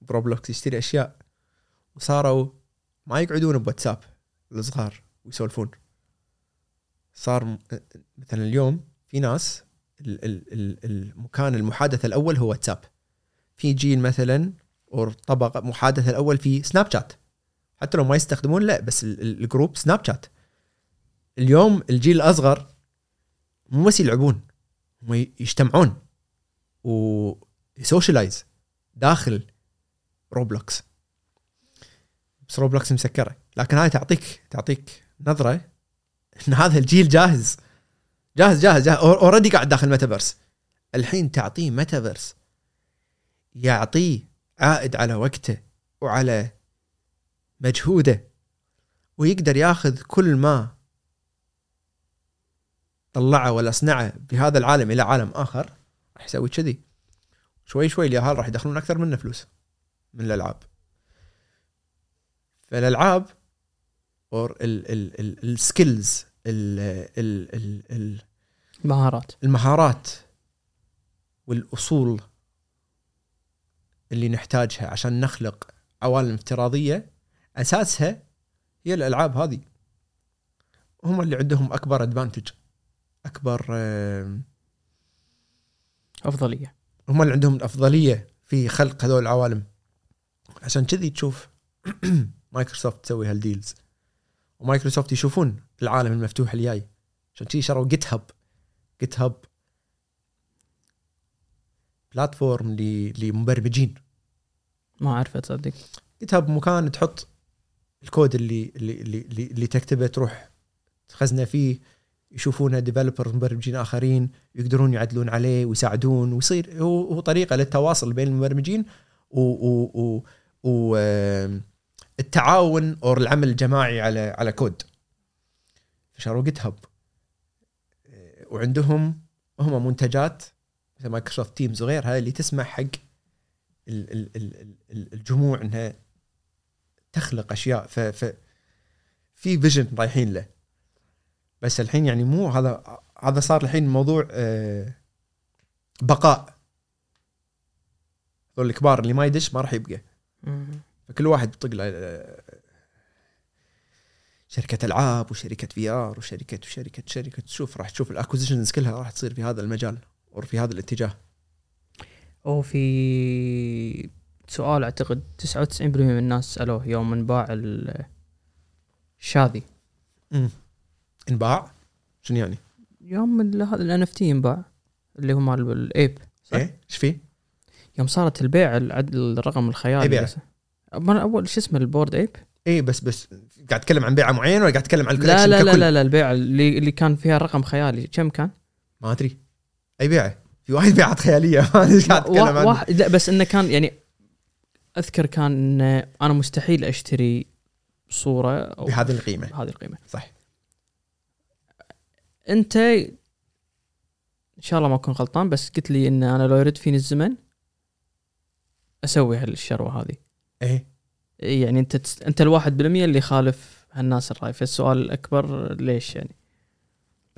ب Roblox يشتري أشياء وصاروا ما يقعدون بواتساب الصغار ويسولفون. صار مثلا اليوم في ناس ال- ال- ال- المكان المحادثة الأول هو واتساب. في جيل مثلا أو تطبيق محادثة الأول في سناب شات. حتى لو ما يستخدمون لا بس ال- ال- ال group سناب شات. اليوم الجيل الأصغر مو بس يلعبون هم يجتمعون وي socialize داخل Roblox بس Roblox مسكرة. لكن هاي تعطيك تعطيك نظرة إن هذا الجيل جاهز. جاهز جاهز جاهز. already قاعد داخل ميتافيرس الحين تعطيه ميتافيرس يعطيه عائد على وقته وعلى مجهوده. ويقدر ياخذ كل ما طلعه ولا صنعه بهذا العالم إلى عالم آخر. راح يسوي كذي. شوي شوي اليهال راح يدخلون أكثر منه فلوس. من الألعاب. فالألعاب or ال skills مهارات المهارات. والأصول اللي نحتاجها عشان نخلق عوالم افتراضية أساسها هي الألعاب هذه. هم اللي عندهم أكبر advantage أكبر أفضلية. هم اللي عندهم الافضليه في خلق هذول العوالم. عشان كذي تشوف مايكروسوفت تسوي هال deals و Microsoft يشوفون العالم المفتوح الجاي. عشان كذي شروا GitHub GitHub platform لمبرمجين. ما اعرف تصدق. GitHub مكان تحط الكود اللي اللي اللي, اللي, تكتبه تروح تخزنه فيه يشوفونه developer مبرمجين آخرين يقدرون يعدلون عليه ويساعدون ويصير هو هو طريقة للتواصل بين المبرمجين و, و, و, و آم، التعاون أو العمل الجماعي على على كود. فشروا GitHub وعندهم هم منتجات مثل Microsoft Teams وغيرها اللي تسمح حق ال- ال- ال- ال- الجموع إنها تخلق أشياء. ف, في vision رايحين له. بس الحين يعني مو هذا هذا صار الحين موضوع آه، بقاء. هذول الكبار اللي ما يدش ما راح يبقى. فكل واحد بيطق له آه، شركة ألعاب وشركة VR وشركة وشركة شركة تشوف راح تشوف ال acquisitions كلها راح تصير في هذا المجال أو في هذا الاتجاه أو في سؤال أعتقد 99% من الناس سألوه يوم انباع ال- الشاذي انباع شنو يعني؟ يوم هذا ال NFT انباع اللي هو مال ال ape صح؟ إيه إيش فيه؟ يوم صارت البيع الرقم الخيالي أي بيع؟ اول شو اسمه ال Bored Ape؟ إيه بس بس قاعد تتكلم عن بيعة معينة ولا قاعد تتكلم عن لا ال collection لا لا, ككل؟ لا لا البيع اللي اللي كان فيها رقم خيالي كم كان؟ ما أدري. أي بيعه في وايد بيعات خيالية. ما أدري قاعد تتكلم وا- عنه. واحد لا بس إنه كان يعني أذكر كان إنه أنا مستحيل أشتري صورة أو بهذه القيمة. بهذه القيمة. صح. أنت إن شاء الله ما أكون غلطان بس قلت لي إن أنا لو يرد فيني الزمن أسوي هالشروة هذه. إيه. يعني أنت تست... أنت الواحد بالمية اللي يخالف هالناس الرأي. فالسؤال الأكبر ليش يعني؟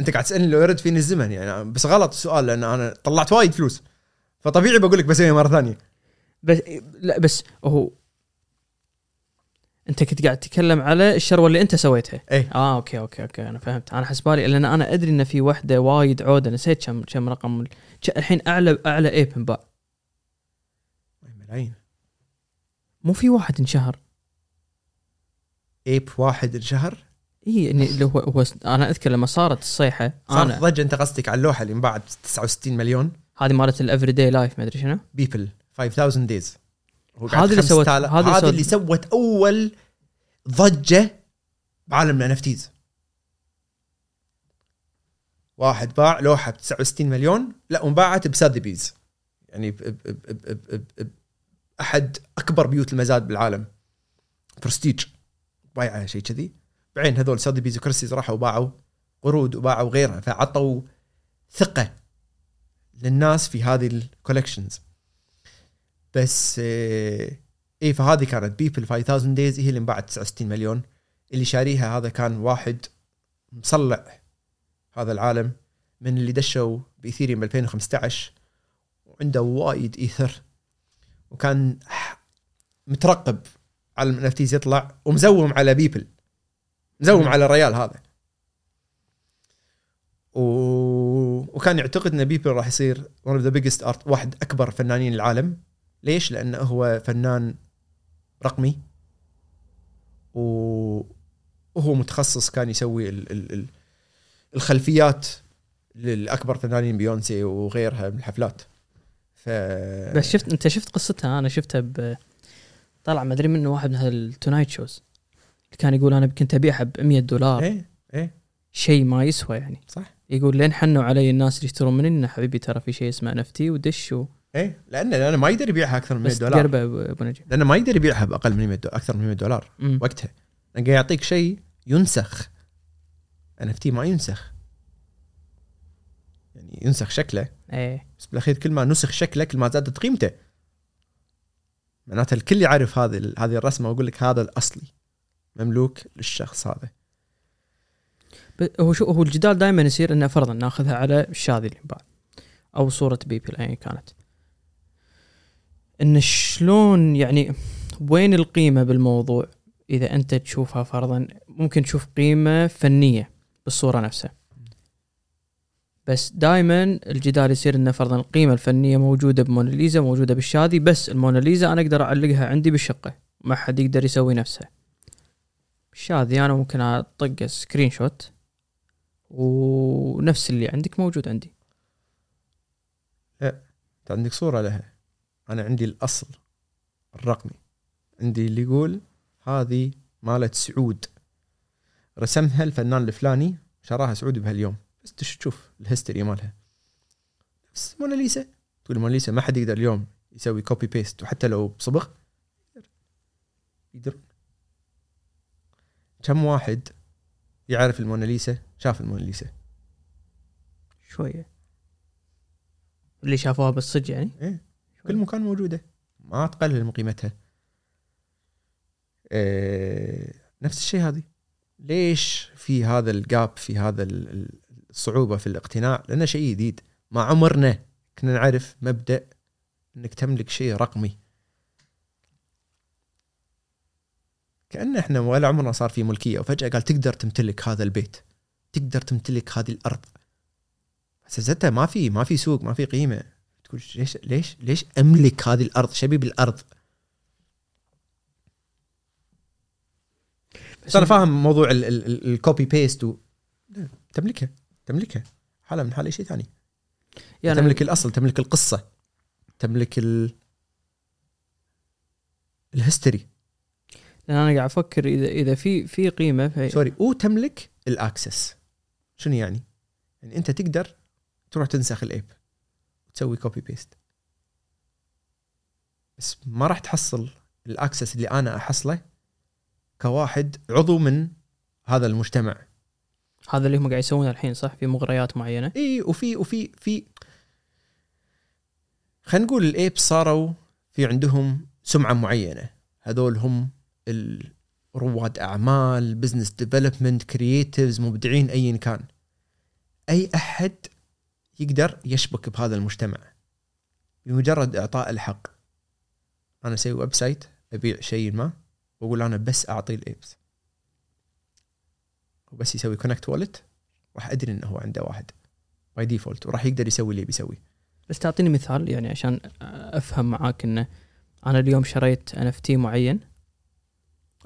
أنت قاعد تسألني لو يرد فيني الزمن يعني. بس غلط السؤال لأن أنا طلعت وايد فلوس. فطبيعي بقول لك بسويها مرة ثانية. بس لا بس هو أنت كنت قاعد تتكلم على الشروة اللي أنت سويتها. إيه. آه okay okay okay أنا فهمت. أنا حسبالي لأن أنا أدري إن في وحدة وايد عودة. نسيت كم كم رقم. الحين أعلى أعلى ape انباع ملايين مو في واحد انشهر. ape واحد انشهر؟ اي يعني اللي هو, هو أنا أذكر لما صارت الصيحة. صار أنا ضجه أنت قصدك على اللوحة اللي انباعت ب 69 مليون؟ هذه مالت ال everyday life ما أدري شنو. Beeple 5000 days هذه اللي سوت- هذه اللي سوت- اللي سوت أول ضجة بعالم ال NFTs واحد باع لوحة ب 69 مليون لا وانباعت ب Sotheby's يعني ب ب ب ب ب ب أحد أكبر بيوت المزاد بالعالم. برستيج بايعه شيء كذي. بعدين هذول Sotheby's و Christie's راحوا باعوا قرود وباعوا غيرها فعطوا ثقة للناس في هذه ال collections بس آه، إي فهذه كانت Beeple 5000 days هي اللي انباعت 69 مليون. اللي شاريها هذا كان واحد مصلع هذا العالم من اللي دشوا ب Ethereum ب 2015 وعنده وايد إيثر. وكان مترقب على الان يطلع ومزوم على Beeple. مزوم على الريال هذا. و... وكان يعتقد إن Beeple راح يصير one of the biggest art واحد أكبر فنانين العالم. ليش؟ لأنه هو فنان رقمي. و... وهو متخصص كان يسوي ال... ال... ال... الخلفيات للأكبر فنانين بيونسي وغيرها من الحفلات. ف بس شفت انت شفت قصتها؟ أنا شفتها ب طلع ما ادري منه واحد من هال tonight shows اللي كان يقول أنا كنت أبيعها ب 100 دولار. إيه إيه. شيء ما يسوى يعني. صح. يقول لين حنوا علي الناس اللي يشترون مني انه حبيبي ترى في شيء اسمه NFT ودش و إيه لأنه لأنه ما يقدر يبيعها أكثر من 100 بس دولار. تقربه ابو نجيب. لأنه ما يقدر يبيعها بأقل من 100 دولار أكثر من 100 دولار مم. وقتها. لأنه قاعد يعطيك شيء ينسخ. ان ما ينسخ. يعني ينسخ شكله. إيه. بس بالأخير كل ما نسخ شكله كل ما زادت قيمته معناته الكل يعرف هذه هذه الرسمة واقول لك هذا الأصلي. مملوك للشخص هذا. هو شو هو الجدال دائما يصير إنه فرضا ناخذها على الشاذي اللي بعد. أو صورة بيبي ايا كانت. إن شلون يعني وين القيمة بالموضوع؟ إذا أنت تشوفها فرضا ممكن تشوف قيمة فنية بالصورة نفسها. بس دائما الجدال يصير إنه فرضا القيمة الفنية موجودة بموناليزا موجودة بالشاذي بس الموناليزا أنا أقدر أعلقها عندي بالشقة. ما حد يقدر يسوي نفسها الشاذي أنا ممكن أطق screenshot ونفس اللي عندك موجود عندي. انت عندك صورة لها. أنا عندي الأصل الرقمي. عندي اللي يقول هذه مالت سعود. رسمها الفنان الفلاني شراها سعود بهاليوم. بس تش تشوف ال history مالها. نفس موناليزا تقول موناليزا ما حد يقدر اليوم يسوي copy paste وحتى لو بصبغ يقدر كم واحد يعرف الموناليزا شاف الموناليزا شوية. اللي شافوها بالصج يعني؟ إيه. كل مكان موجودة. ما تقلل من قيمتها. إيه نفس الشيء هذه. ليش في هذا الجاب في هذا ال- الصعوبه في الاقتناع لأنه شيء جديد. ما عمرنا كنا نعرف مبدأ إنك تملك شيء رقمي. كأن إحنا ولا عمرنا صار في ملكية وفجأة قال تقدر تمتلك هذا البيت تقدر تمتلك هذه الأرض. أساسا ما في ما في سوق ما في قيمة. تقول ليش ليش ليش أملك هذه الأرض؟ شبي بالأرض. بس أنا فاهم موضوع ال- ال- ال- ال copy paste و... تملكها. تملكها. حالة من حال أي شيء ثاني. يعني تملك الأصل تملك القصة تملك ال ال history لأن أنا قاعد أفكر إذا إذا في في قيمة في سوري وتملك ال access شنو يعني؟ يعني أنت تقدر تروح تنسخ ال ape وتسوي copy paste بس ما راح تحصل ال access اللي أنا أحصله كواحد عضو من هذا المجتمع. هذا اللي هم قاعد يسوونه الحين صح؟ في مغريات معينة. إي وفي وفي في خلينا نقول ال ape صاروا في عندهم سمعة معينة. هذول هم رواد أعمال business development creatives مبدعين ايا كان. أي أحد يقدر يشبك بهذا المجتمع؟ بمجرد إعطاء الحق. أنا أسوي website أبيع شيء ما وأقول أنا بس أعطي ال apes. وبس يسوي connect wallet راح أدري إنه هو عنده واحد. by default وراح يقدر يسوي اللي بيسويه بس تعطيني مثال يعني عشان أفهم معاك إنه أنا اليوم شريت NFT معين.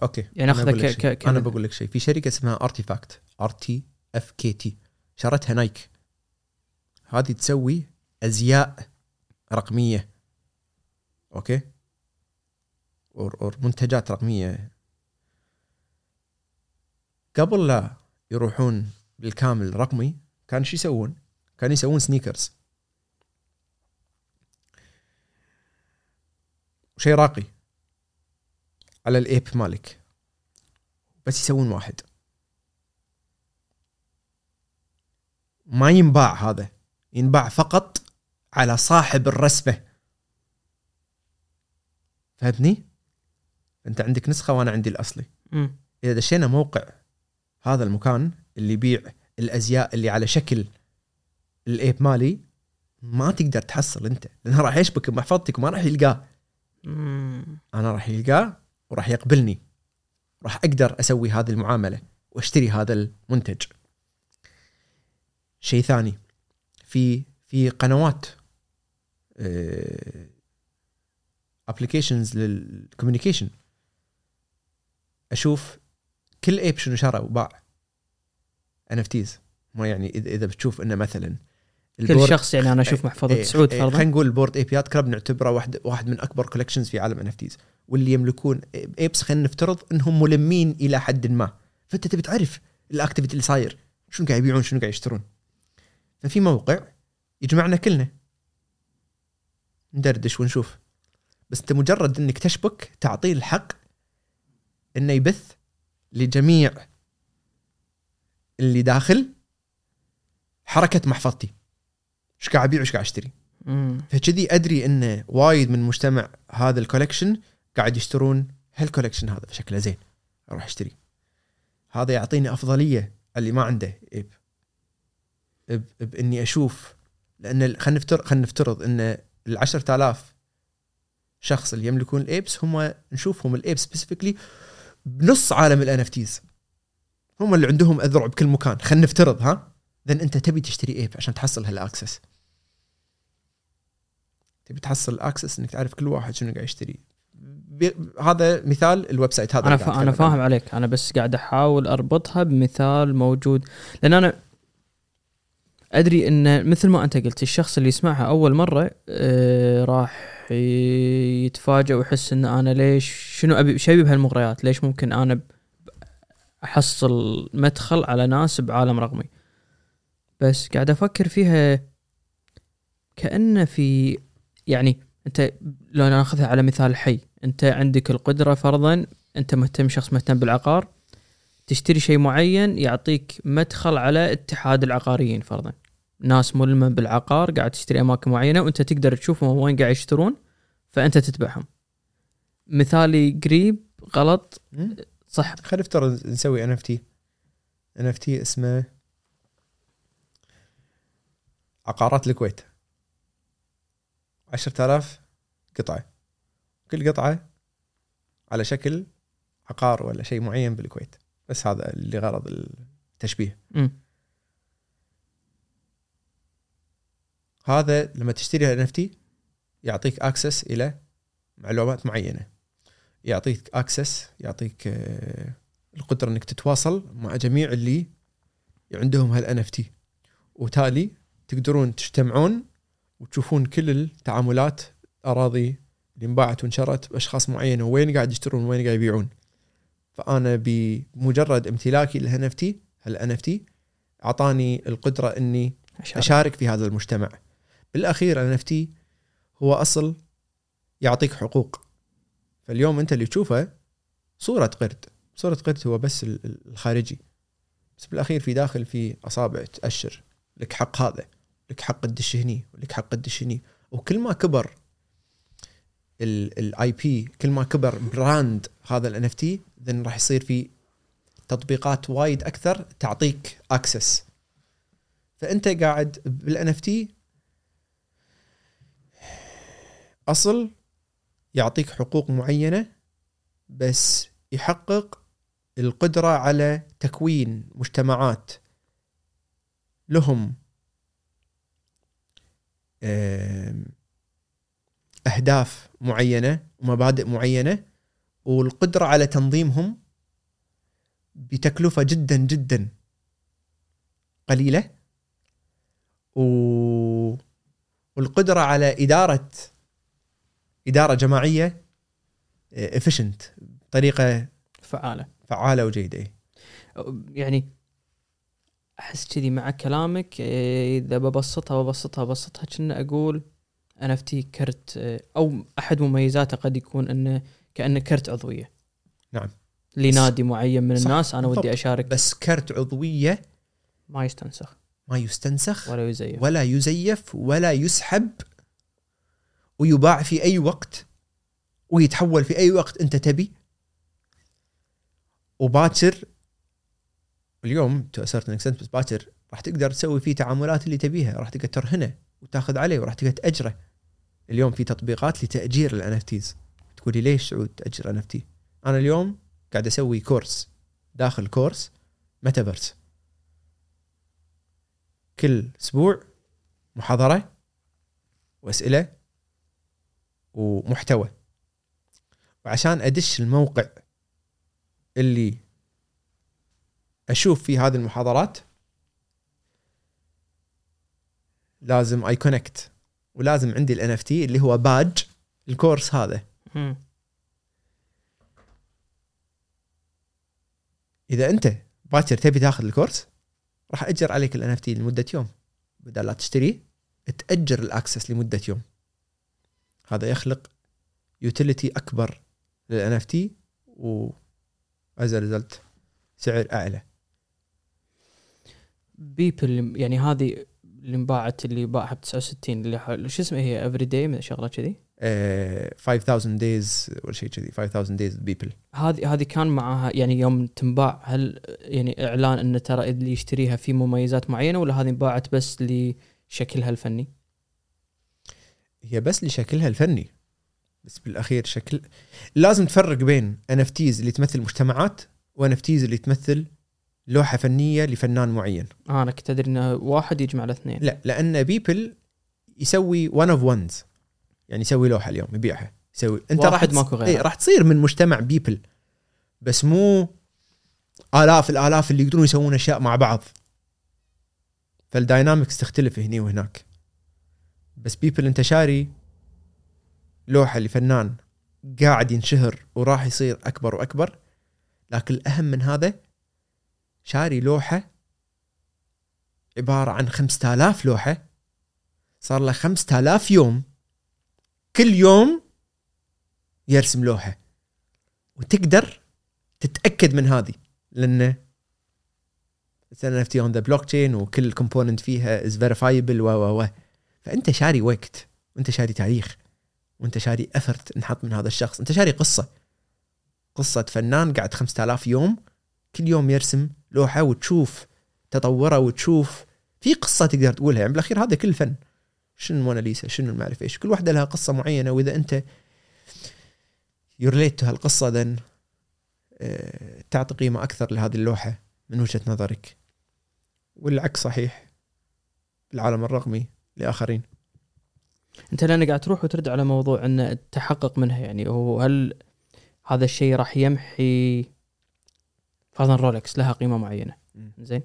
okay. يعني أخذه بقول لك ك- شيء. ك- أنا بقول لك شيء. في شركة اسمها ارتيفاكت ار تي اف كي تي شرتها نايك هذه تسوي أزياء رقمية. Okay? or or منتجات رقمية. قبل لا يروحون بالكامل رقمي كان شو يسوون؟ كانوا يسوون سنيكرز شيء راقي على الإيب مالك بس يسوون واحد ما ينباع هذا ينباع فقط على صاحب الرسمه فهمتني؟ أنت عندك نسخة وأنا عندي الأصلي مم. إذا دشينا موقع هذا المكان اللي يبيع الأزياء اللي على شكل الإيب مالي ما تقدر تحصل أنت. لأنه راح يشبك بمحفظتك وما راح يلقاه. أنا راح يلقاه وراح يقبلني. راح أقدر أسوي هذه المعاملة وأشتري هذا المنتج. شيء ثاني في في قنوات applications لل communication أشوف كل ape شنو شرى وباع. NFTs ما يعني اذا إذا بتشوف إنه مثلا كل شخص يعني أنا أشوف محفظة إيه، سعود إيه، فرضا. خلينا نقول ال Bored Ape Yacht Club نعتبره واحد واحد من أكبر collections في عالم NFTs واللي يملكون apes خلينا نفترض إنهم ملمين إلى حد ما. فأنت تبي تعرف ال activity اللي صاير. شنو قاعد يبيعون شنو قاعد يشترون. ففي موقع يجمعنا كلنا. ندردش ونشوف. بس أنت مجرد إنك تشبك تعطيه الحق إنه يبث لجميع اللي داخل حركة محفظتي. إيش قاعد أبيع وإيش قاعد أشتري. فكذي أدري إن وايد من مجتمع هذا ال collection قاعد يشترون هال collection هذا بشكله زين. أروح أشتري. هذا يعطيني أفضلية اللي ما عنده ape باني أشوف لأن خلينا نفترض خلينا نفترض إن ال 10000 شخص اللي يملكون ال apes هم نشوفهم ال ape specifically بنص عالم ال NFTs هم اللي عندهم أذرع بكل مكان. خلينا نفترض ها؟ then أنت تبي تشتري ape عشان تحصل هال access تبي تحصل ال access إنك تعرف كل واحد شنو قاعد يشتري. هذا مثال ال website هذا أنا فا... أنا. فاهم عليك. أنا بس قاعد أحاول أربطها بمثال موجود. لأن أنا أدري إن مثل ما أنت قلت الشخص اللي يسمعها أول مرة آه راح يتفاجئ ويحس إن أنا ليش شنو أبي شو أبي بهالمغريات؟ ليش ممكن أنا أحصل مدخل على ناس بعالم رقمي؟ بس قاعد أفكر فيها كانه في يعني أنت لو ناخذها على مثال حي أنت عندك القدرة فرضا أنت مهتم شخص مهتم بالعقار تشتري شيء معين يعطيك مدخل على اتحاد العقاريين فرضا. ناس ملمة بالعقار قاعد تشتري أماكن معينة وأنت تقدر تشوفهم وين قاعد يشترون فأنت تتبعهم. مثالي قريب غلط. صح. خلينا نفترض نسوي ان اف تي ان اف تي اسمه عقارات الكويت. 10000 قطعة. كل قطعة على شكل عقار ولا شيء معين بالكويت. بس هذا اللي غرض التشبيه. مم. هذا لما تشتري NFT يعطيك access إلى معلومات معينة. يعطيك access يعطيك آه، القدرة إنك تتواصل مع جميع اللي عندهم هال NFT وتالي تقدرون تجتمعون وتشوفون كل التعاملات اراضي اللي انباعت وانشرت بأشخاص معينة وين قاعد يشترون وين قاعد يبيعون. فأنا بمجرد امتلاكي لل NFT هال NFT أعطاني القدرة إني أشارك. أشارك في هذا المجتمع. بالأخير NFT هو أصل يعطيك حقوق. فاليوم أنت اللي تشوفه صورة قرد. صورة قرد هو بس ال- ال- الخارجي. بس بالأخير في داخل في أصابع تأشر. لك حق هذا. لك حق تدش هني. ولك حق تدش هني. وكل ما كبر ال IP كل ما كبر brand هذا ال NFT راح يصير في تطبيقات وايد أكثر تعطيك access فأنت قاعد بال NFT أصل يعطيك حقوق معينة بس يحقق القدرة على تكوين مجتمعات لهم. أهداف معينة ومبادئ معينة والقدرة على تنظيمهم بتكلفة جدا جدا قليلة و... والقدرة على إدارة إدارة جماعية efficient بطريقه فعالة فعالة وجيدة. يعني أحس كذي مع كلامك إيه، إذا ببسطها ببسطها ببسطها كنا أقول NFT كرت إيه، أو أحد مميزاته قد يكون إنه كأنه كرت عضوية نعم. لنادي معين من صح، الناس أنا ودي. أشارك بس كرت عضوية ما يستنسخ ما يستنسخ ولا يزيف ولا يزيف ولا يسحب ويباع في أي وقت ويتحول في أي وقت أنت تبي. وباكر اليوم to extent بس باكر راح تقدر تسوي فيه تعاملات اللي تبيها. راح تقدر ترهنه وتاخذ عليه وراح تقدر تأجره. اليوم في تطبيقات لتأجير ال NFTs تقولي ليش سعود تأجر NFT أنا اليوم قاعد أسوي course داخل course metaverse كل أسبوع محاضرة وأسئلة ومحتوى. وعشان أدش الموقع اللي أشوف فيه هذه المحاضرات لازم I connect ولازم عندي ال NFT اللي هو badge ال course هذا. إذا أنت باكر تبي تاخذ ال course راح أجر عليك ال NFT لمدة يوم. بدل لا تشتريه تأجر ال access لمدة يوم. هذا يخلق utility أكبر لل NFT و result سعر أعلى. Beeple يعني هذه اللي انباعت اللي باعها ب 69 اللي حول شو اسمها هي Everyday شغله كذي؟ آه، 5000 days ولا شيء كذي 5000 days Beeple هذه هذه كان معاها يعني يوم تنباع هل يعني إعلان انه ترى اللي يشتريها في مميزات معينة ولا هذه انباعت بس لشكلها الفني؟ هي بس لشكلها الفني. بس بالأخير شكل لازم تفرق بين NFTs اللي تمثل مجتمعات NFTs اللي تمثل لوحة فنية لفنان معين. آه أنا كنت أدري إنه واحد يجمع الاثنين. لا لأن Beeple يسوي one of ones يعني يسوي لوحة اليوم يبيعها. يسوي أنت راح ماكو غيره. إيه راح تصير من مجتمع Beeple بس مو آلاف الآلاف اللي يقدرون يسوون أشياء مع بعض. فال dynamics تختلف هني وهناك. بس Beeple انت شاري لوحة لفنان قاعد ينشهر وراح يصير أكبر وأكبر. لكن الأهم من هذا شاري لوحة عبارة عن 5000 لوحة. صار له 5000 يوم. كل يوم يرسم لوحة. وتقدر تتأكد من هذه. لأنه مثلا NFT on the blockchain وكل component فيها is verifiable و و و. فأنت شاري وقت وأنت شاري تاريخ وأنت شاري effort انحط من هذا الشخص. أنت شاري قصة. قصة فنان قاعد 5000 يوم كل يوم يرسم لوحة وتشوف تطورة وتشوف في قصة تقدر تقولها. يعني بالأخير هذا كل فن. شنو موناليزا شنو ما اعرف إيش؟ كل واحدة لها قصة معينة وإذا أنت يورليت هالقصة ذن تعطي قيمة أكثر لهذه اللوحة من وجهة نظرك. والعكس صحيح. بالعالم الرقمي لآخرين. أنت لأن قاعد تروح وترد على موضوع أن التحقق منها يعني هو هل هذا الشيء راح يمحي فرضا رولكس لها قيمة معينة. زين.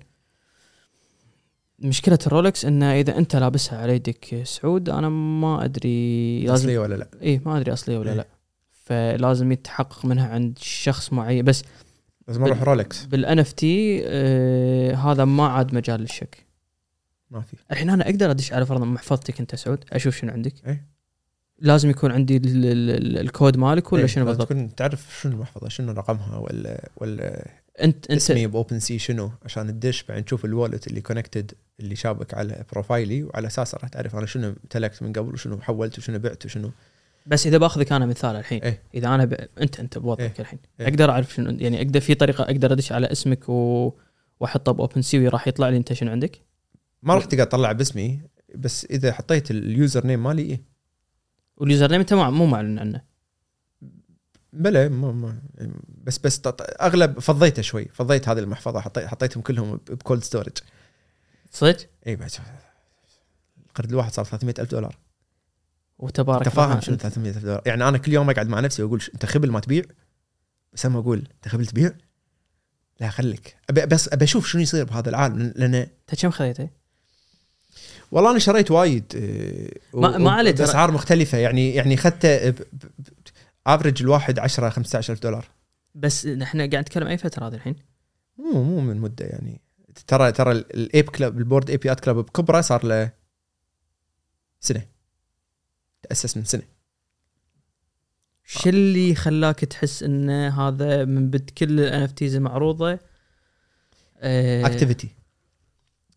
مشكلة الرولكس أنه إذا أنت لابسها على يدك سعود أنا ما أدري لازم أصلية ولا لا؟ إيه ما أدري أصلية ولا إيه. لا. فلازم يتحقق منها عند شخص معين. بس لازم أروح رولكس. بال NFT هذا ما عاد مجال للشك. ما في الحين أنا أقدر أدش على فرضا محفظتك أنت سعود أشوف شنو عندك إيه. لازم يكون عندي ال- ال- ال- الكود مالك ولا إيه، شنو بالضبط تكون تعرف شنو المحفظة شنو رقمها ولا ولا انت أنت اسمي ب OpenSea شنو عشان تدش بعدين تشوف ال wallet اللي connected اللي شابك على profile ي وعلى أساسه راح تعرف أنا شنو امتلكت من قبل وشنو حولت وشنو بعت وشنو بس إذا بأخذك أنا مثال الحين إيه. إذا أنا ب... انت أنت بوضعك إيه. الحين إيه. أقدر أعرف شنو يعني أقدر في طريقة أقدر أدش على اسمك و... وأحطه ب OpenSea راح يطلع لي أنت شنو عندك ما راح تقدر تطلع باسمي بس إذا حطيت ال username مالي إيه. وال username انت مو معلن عنه. بلا ما ما بس بس تط- أغلب فضيته شوي فضيت هذه المحفظة حطيت حطيتهم كلهم ب cold storage صدق؟ اي بعد القرد الواحد صار 300 ألف دولار. وتبارك انت فاهم الله. شنو أنت- 300 ألف دولار. يعني أنا كل يوم أقعد مع نفسي وأقول أنت خبل ما تبيع؟ بس أما أقول أنت خبل تبيع؟ لا خليك. أبي بس أبي أشوف شنو يصير بهذا العالم لأن أنت كم خذيته؟ والله أنا شريت وايد آه، ما- ما عليه، بأسعار مختلفة. يعني يعني اخذته average الواحد 10 15 الف دولار. بس إحنا قاعد نتكلم أي فترة هذه الحين؟ مو مو من مدة يعني. ترى ترى ال Ape Club ال Bored Ape Yacht Club بكبرة صار له سنة. تأسس من سنة. شو اللي خلاك تحس إن هذا من بد كل ال NFTs المعروضة؟ آه، activity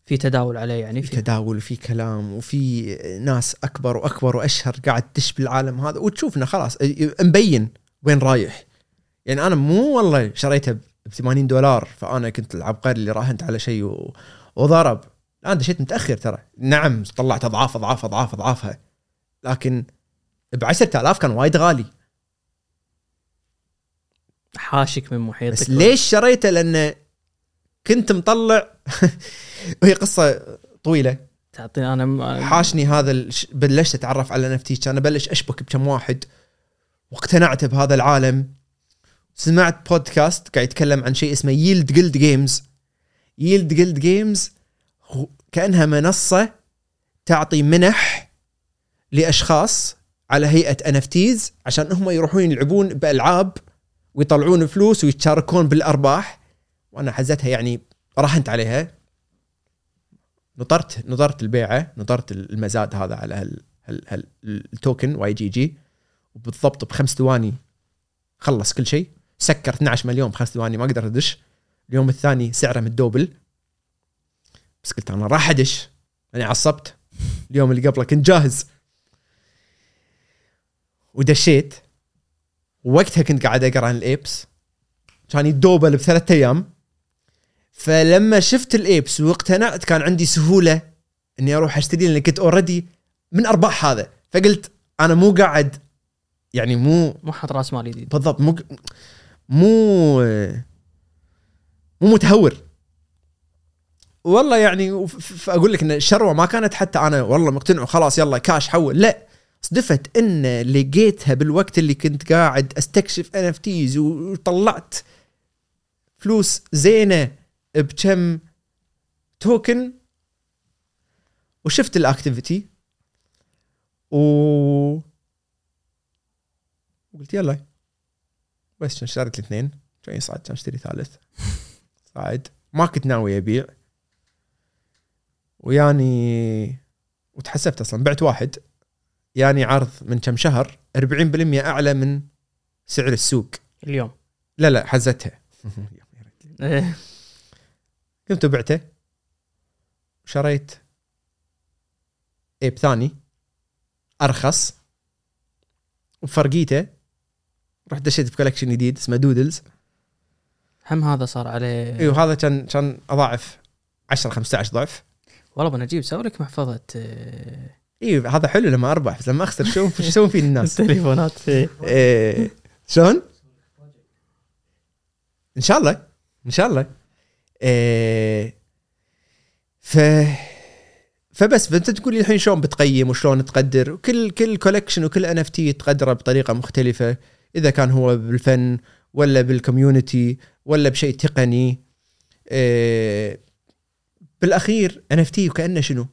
في تداول عليه يعني في تداول وفي كلام وفي ناس أكبر وأكبر وأشهر قاعد تدش بالعالم هذا وتشوفنا خلاص مبين وين رايح. يعني أنا مو والله شريته ب 80 دولار فأنا كنت العبقري اللي راهنت على شيء و... وضرب. لا أنا دشيت متأخر ترى. نعم طلعت أضعاف أضعاف أضعاف أضعافها. لكن ب 10000 كان وايد غالي. حاشك من محيطك. بس ليش شريته؟ لأنه كنت مطلع. وهي قصة طويلة. تعطيني أنا حاشني هذا الش... بلشت أتعرف على NFT كان أبلش أشبك بكم واحد. واقتنعت بهذا العالم. سمعت بودكاست قاعد يتكلم عن شيء اسمه Yield Guild Games Yield Guild Games كأنها منصة تعطي منح لأشخاص على هيئة NFTs عشان هم يروحون يلعبون بألعاب ويطلعون فلوس ويتشاركون بالأرباح. وأنا حزتها يعني راهنت عليها. نطرت نطرت البيعة نطرت المزاد هذا على هال هال هال ال token YGG. وبالضبط بخمس ثواني خلص كل شيء. سكر 12 مليون بخمس ثواني ما أقدر ادش اليوم الثاني سعره متدوبل. بس قلت أنا راح أدش. أنا عصبت. اليوم اللي قبله كنت جاهز. ودشيت. ووقتها كنت قاعد أقرأ عن ال Apes. كان يتدوبل بثلاث أيام. فلما شفت ال Apes واقتنعت كان عندي سهولة إني أروح أشتري لاني كنت already من أرباح هذا. فقلت أنا مو قاعد يعني مو مو حاط رأس مال جديد. بالضبط مو مو مو متهور. والله يعني وف- ف- أقول لك إن الشروة ما كانت حتى أنا والله مقتنع وخلاص يلا كاش حول. لا صدفت إن لقيتها بالوقت اللي كنت قاعد أستكشف NFTs وطلعت فلوس زينة. بكم token وشفت ال activity و وقلت يلا. بس كان اشتريت الاثنين. كان يصعد كان اشتري ثالث. صعد. ما كنت ناوي ابيع. وياني وتحسبت أصلا. بعت واحد. ياني عرض من كم شهر. 40% أعلى من سعر السوق. اليوم. لا لا حزتها. قمت وبعته. شريت Ape ثاني. أرخص. وبفرقيته رحت دشيت ب collection جديد اسمه Doodles هم هذا صار عليه. إيوه هذا كان كان أضاعف 10 15 ضعف. والله بنجيب سوي لك محفظة. إيوه هذا حلو لما اربح بس لما أخسر شو شو يسوون فيني الناس؟ التليفونات إيه. إيه. شلون؟ إن شاء الله. إن شاء الله. ف فبس فأنت تقول لي الحين شلون بتقيم وشلون تقدر؟ وكل كل collection وكل NFT تقدره بطريقة مختلفة إذا كان هو بالفن ولا بال community ولا بشيء تقني. إيه بالأخير NFT وكأنه شنو؟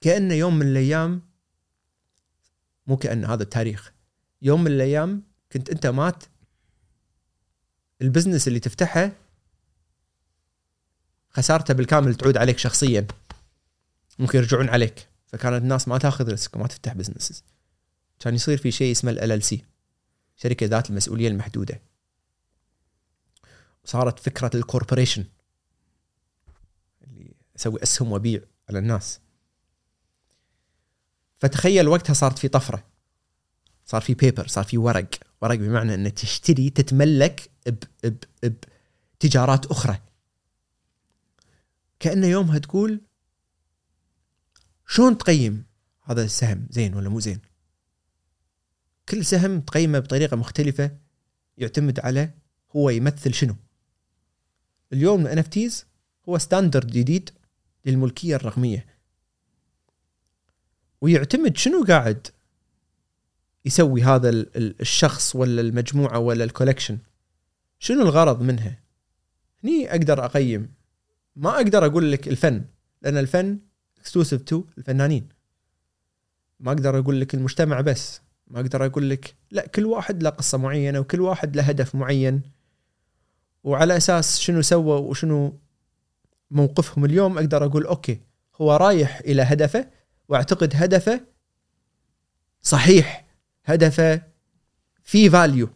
كأنه يوم من الأيام مو كأنه هذا التاريخ. يوم من الأيام كنت أنت مات ال business اللي تفتحه خسارته بالكامل تعود عليك شخصيا. ممكن يرجعون عليك. فكانت الناس ما تاخذ risk وما تفتح businesses كان يصير في شيء اسمه LLC شركة ذات المسؤولية المحدودة. صارت فكرة ال corporation اللي أسوي أسهم وأبيع على الناس. فتخيل وقتها صارت في طفرة. صار في paper صار في ورق. ورق بمعنى ان تشتري تتملك ب ب بتجارات أخرى. كأنه يومها تقول شلون تقيم؟ هذا السهم زين ولا مو زين؟ كل سهم تقيمه بطريقة مختلفة يعتمد على هو يمثل شنو. اليوم ال هو ستاندرد جديد للملكية الرقمية. ويعتمد شنو قاعد يسوي هذا ال- ال- الشخص ولا المجموعة ولا ال collection شنو الغرض منها؟ هني أقدر أقيم ما أقدر أقول لك الفن لأن الفن exclusive to الفنانين. ما أقدر أقول لك المجتمع بس ما أقدر أقول لك لا كل واحد له قصة معينة وكل واحد له هدف معين. وعلى أساس شنو سوى وشنو موقفهم اليوم أقدر أقول okay هو رايح إلى هدفه وأعتقد هدفه صحيح هدفه في فاليو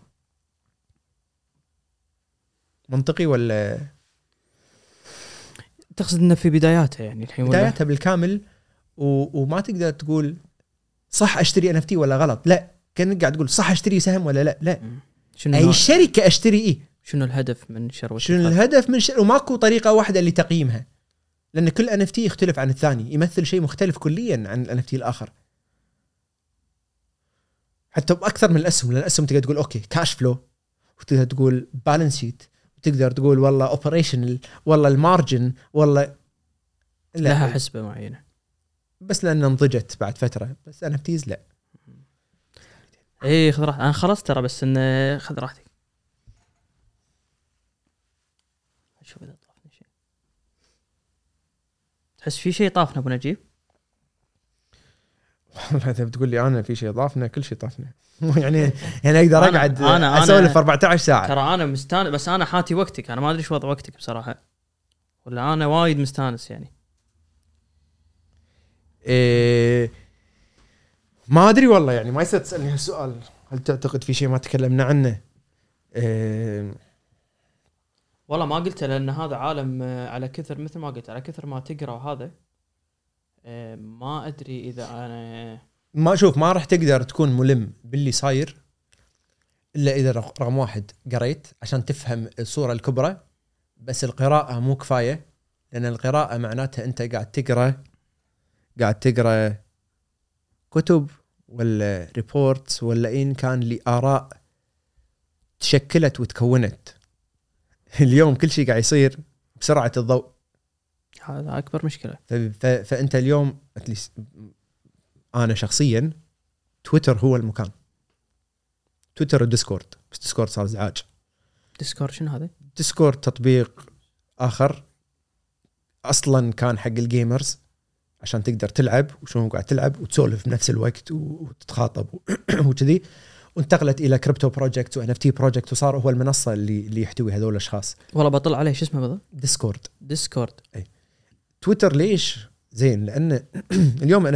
منطقي ولا تقصد إنه في بداياته يعني الحين ولا؟ بدايتها بالكامل و... وما تقدر تقول صح أشتري أن ولا غلط. لا كأنك قاعد تقول صح أشتري سهم ولا لا. لا. شنو أي شركة أشتري إيه. شنو الهدف من شروه شنو؟ الهدف من شر... وماكو طريقة واحدة لتقييمها. لأن كل NFT يختلف عن الثاني. يمثل شيء مختلف كليا عن ال NFT الآخر. حتى بأكثر من الأسهم. لأن الأسهم تقدر تقول okay cash flow وتقدر تقول balance sheet وتقدر تقول والله operational والله ال margin والله لا. لها حسبة معينة. بس لأن نضجت بعد فترة. بس NFTs لا. اي خذ راحتك. أنا خلصت ترى بس إنه خذ راحتك. أشوف إذا طافني شيء. تحس في شيء طافنا أبو نجيب؟ اذا بتقول لي أنا في شيء ضافنا كل شيء طافنا يعني يعني أقدر أقعد أسولف 14 ساعة. ترى أنا مستانس بس أنا حاتي وقتك أنا ما أدري شو وضع وقتك بصراحة. ولا أنا وايد مستانس يعني. إيه ما أدري والله يعني ما يصير تسألني هالسؤال. هل تعتقد في شيء ما تكلمنا عنه؟ إيه. والله ما قلته لأن هذا عالم آه، على كثر مثل ما قلت على كثر ما تقرأ وهذا ما أدري إذا أنا ما شوف ما راح تقدر تكون ملم باللي صاير إلا إذا رق- رقم واحد قريت عشان تفهم الصورة الكبرى بس القراءة مو كفاية لأن القراءة معناتها أنت قاعد تقرأ قاعد تقرأ كتب ولا reports ولا إن كان لآراء تشكلت وتكونت. اليوم كل شيء قاعد يصير بسرعة الضوء. هذا أكبر مشكلة. فأنت اليوم أنا شخصيا تويتر هو المكان. تويتر و Discord بس Discord صار إزعاج. Discord شنو هذا؟ Discord تطبيق آخر أصلا كان حق ال gamers عشان تقدر تلعب وشلون قاعد تلعب وتسولف بنفس الوقت وتتخاطب وكذي. وانتقلت إلى crypto project و NFT project وصار هو المنصة اللي اللي يحتوي هذول الأشخاص. والله بطلع عليه شو اسمه بالضبط؟ Discord. Discord. تويتر ليش زين؟ لأن اليوم ان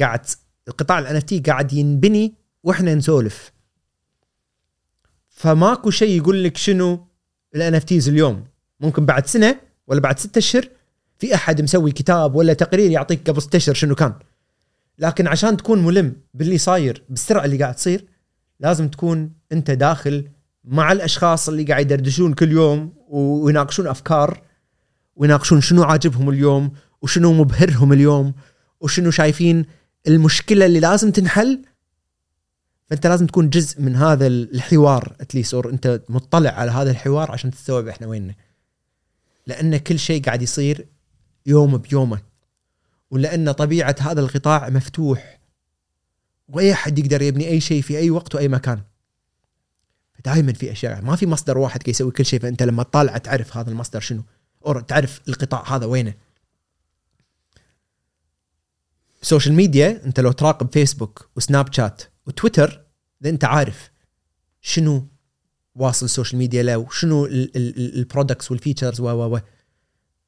قاعد قطاع الان قاعد ينبني وإحنا نسولف. فماكو شيء يقول لك شنو ال NFT اليوم. ممكن بعد سنة ولا بعد ستة أشهر في أحد مسوي كتاب ولا تقرير يعطيك قبل ستة أشهر شنو كان. لكن عشان تكون ملم باللي صاير بالسرعة اللي قاعد تصير لازم تكون أنت داخل مع الأشخاص اللي قاعد يدردشون كل يوم ويناقشون أفكار ويناقشون شنو عاجبهم اليوم وشنو مبهرهم اليوم وشنو شايفين المشكلة اللي لازم تنحل. فأنت لازم تكون جزء من هذا الحوار at least or أنت مطلع على هذا الحوار عشان تستوعب إحنا ويننا. لأن كل شيء قاعد يصير يوم بيومه ولأن طبيعة هذا القطاع مفتوح. وأي أحد يقدر يبني أي شيء في أي وقت وأي مكان. دائما في أشياء ما في مصدر واحد كي يسوي كل شيء فأنت لما تطالع تعرف هذا المصدر شنو. or تعرف القطاع هذا وينه؟ ال social media أنت لو تراقب فيسبوك وسناب شات وتويتر إذا أنت عارف شنو واصل ال social media له وشنو ال products وال features و و و.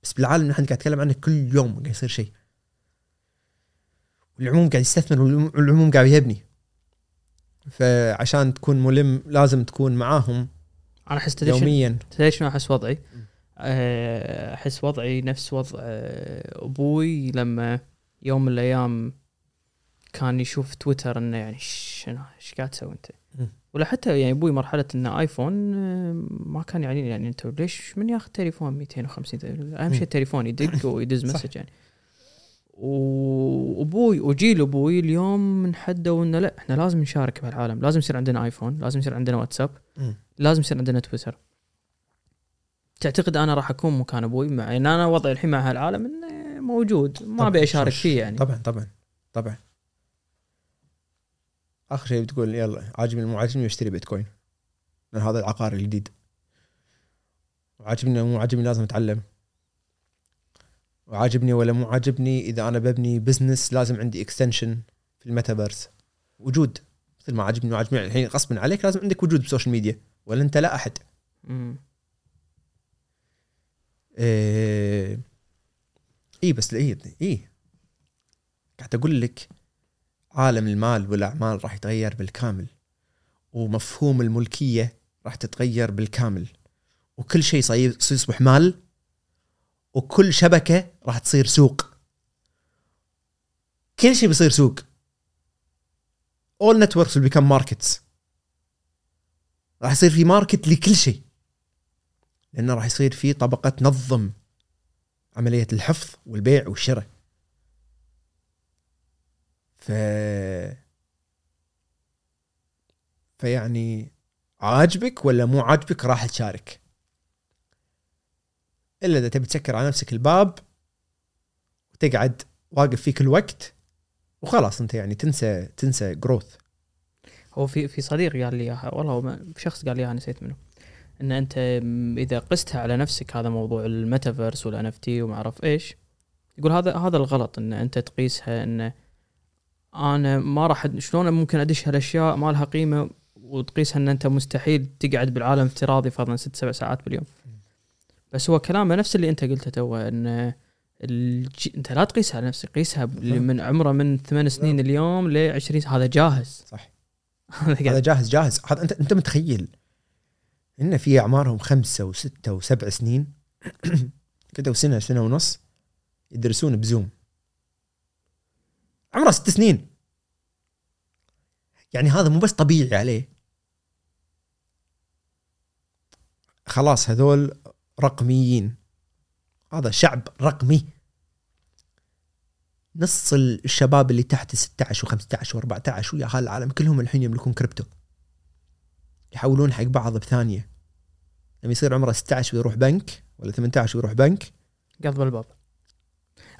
بس بالعالم إحنا قاعد نتكلم عنه كل يوم قاعد يصير شيء. والعموم قاعد يستثمر والعموم- قاعد يبني فعشان تكون ملم لازم تكون معاهم أنا أحس يوميا. تدري شنو أحس وضعي؟ أه، أحس وضعي نفس وضع أه، أبوي لما يوم من الأيام كان يشوف تويتر إنه يعني شنو إيش قاعد تسوي أنت؟ ولا حتى يعني أبوي مرحلة إنه آيفون أه، ما كان يعني يعني أنت ليش من ياخذ تليفون 250 أهم شيء. التليفون يدق ويدز. message يعني وابوي وجيل أبوي اليوم انحدوا انه لا إحنا لازم نشارك بهالعالم لازم يصير عندنا آيفون لازم يصير عندنا واتساب. لازم يصير عندنا تويتر تعتقد أنا راح أكون مكان أبوي مع إن أنا وضعي الحين مع هالعالم إنه موجود. ما. أبي أشارك. فيه يعني. طبعا طبعا طبعا. آخر شيء بتقول يلا عاجبني مو عاجبني بشتري بيتكوين. لأن هذا العقار الجديد. وعاجبني مو عاجبني لازم أتعلم. وعاجبني ولا مو عاجبني إذا أنا ببني business لازم عندي extension في الميتافيرس. وجود. مثل ما عاجبني وعاجبني الحين غصبا عليك لازم عندك وجود بال social media. ولا أنت لا أحد. مم. إيه اي بس اي اي قاعد أقول لك عالم المال والأعمال راح يتغير بالكامل ومفهوم الملكية راح تتغير بالكامل وكل شيء صير يصبح مال وكل شبكة راح تصير سوق. كل شيء بيصير سوق. All networks will become markets. راح يصير في ماركت لكل شيء. لأنه راح يصير في طبقة تنظم عملية الحفظ والبيع والشراء. ف فيعني عاجبك ولا مو عاجبك راح تشارك. إلا إذا تبي تسكر على نفسك الباب وتقعد واقف فيك الوقت وخلاص أنت يعني تنسى تنسى جروث هو في في صديق قال لي إياها والله شخص قال لي إياها نسيت منه. إن أنت إذا قستها على نفسك هذا موضوع الميتافيرس وال NFT وما أعرف إيش يقول هذا هذا الغلط إن أنت تقيسها إن أنا ما راح شلون ممكن أدش هالأشياء؟ ما لها قيمة وتقيسها إن أنت مستحيل تقعد بالعالم افتراضي فرضا ست سبع ساعات باليوم. بس هو كلامه نفس اللي أنت قلته تو إن الج... أنت لا تقيسها على نفسك قيسها اللي من عمره من ثمان سنين اليوم ل 20 هذا جاهز. صح. هذا جاهز جاهز. هذا انت أنت متخيل. إن في أعمارهم خمسة وستة وسبع سنين كذا وسنه سنة ونص يدرسون بزوم. عمره ست سنين. يعني هذا مو بس طبيعي عليه. خلاص هذول رقميين. هذا شعب رقمي. نص الشباب اللي تحت 16 و15 و14 ويا هالعالم كلهم الحين يملكون كريبتو. يحولون حق بعض بثانية. لما يصير عمره 16 ويروح بنك ولا 18 ويروح بنك. قضب الباب.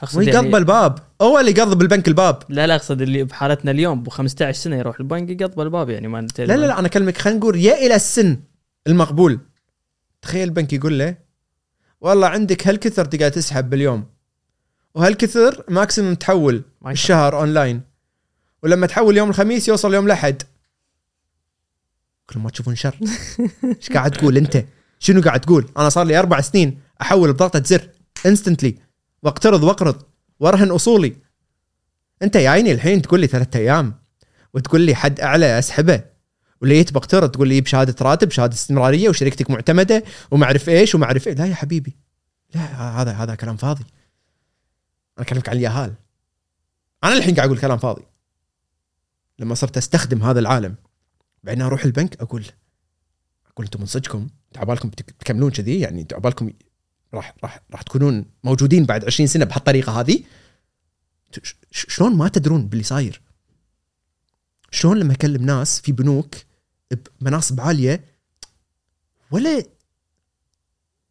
أقصد يعني الباب. هو اللي يقضب البنك الباب. لا لا أقصد اللي بحالتنا اليوم ب 15 سنة يروح البنك يقضب الباب يعني ما لا لا لا أنا أكلمك خلينا نقول يا إلى السن المقبول. تخيل البنك يقول له والله عندك هالكثر تقدر تسحب باليوم وهالكثر maximum تحول. الشهر اونلاين ولما تحول يوم الخميس يوصل يوم الأحد. كل ما تشوفون شر. إيش قاعد تقول أنت؟ شنو قاعد تقول؟ أنا صار لي أربع سنين أحول بضغطة زر instantly واقترض واقرض وأرهن أصولي. أنت يا عيني الحين تقول لي ثلاثة أيام وتقول لي حد أعلى أسحبه ولا جيت بقترض تقول لي بشهادة راتب شهاده استمرارية وشركتك معتمدة وما أعرف إيش وما أعرف إيه. لا يا حبيبي لا هذا هذا كلام فاضي. أنا أكلمك عن اليهال. أنا الحين قاعد أقول كلام فاضي. لما صرت أستخدم هذا العالم. بعدين أروح البنك أقول أقول أنتم من صدقكم؟ أنتوا عبالكم بتك- بتكملون كذي؟ يعني عبالكم راح راح راح تكونون موجودين بعد 20 سنة بهالطريقة هذه؟ شلون ما تدرون باللي صاير؟ شلون لما أكلم ناس في بنوك بمناصب عالية ولا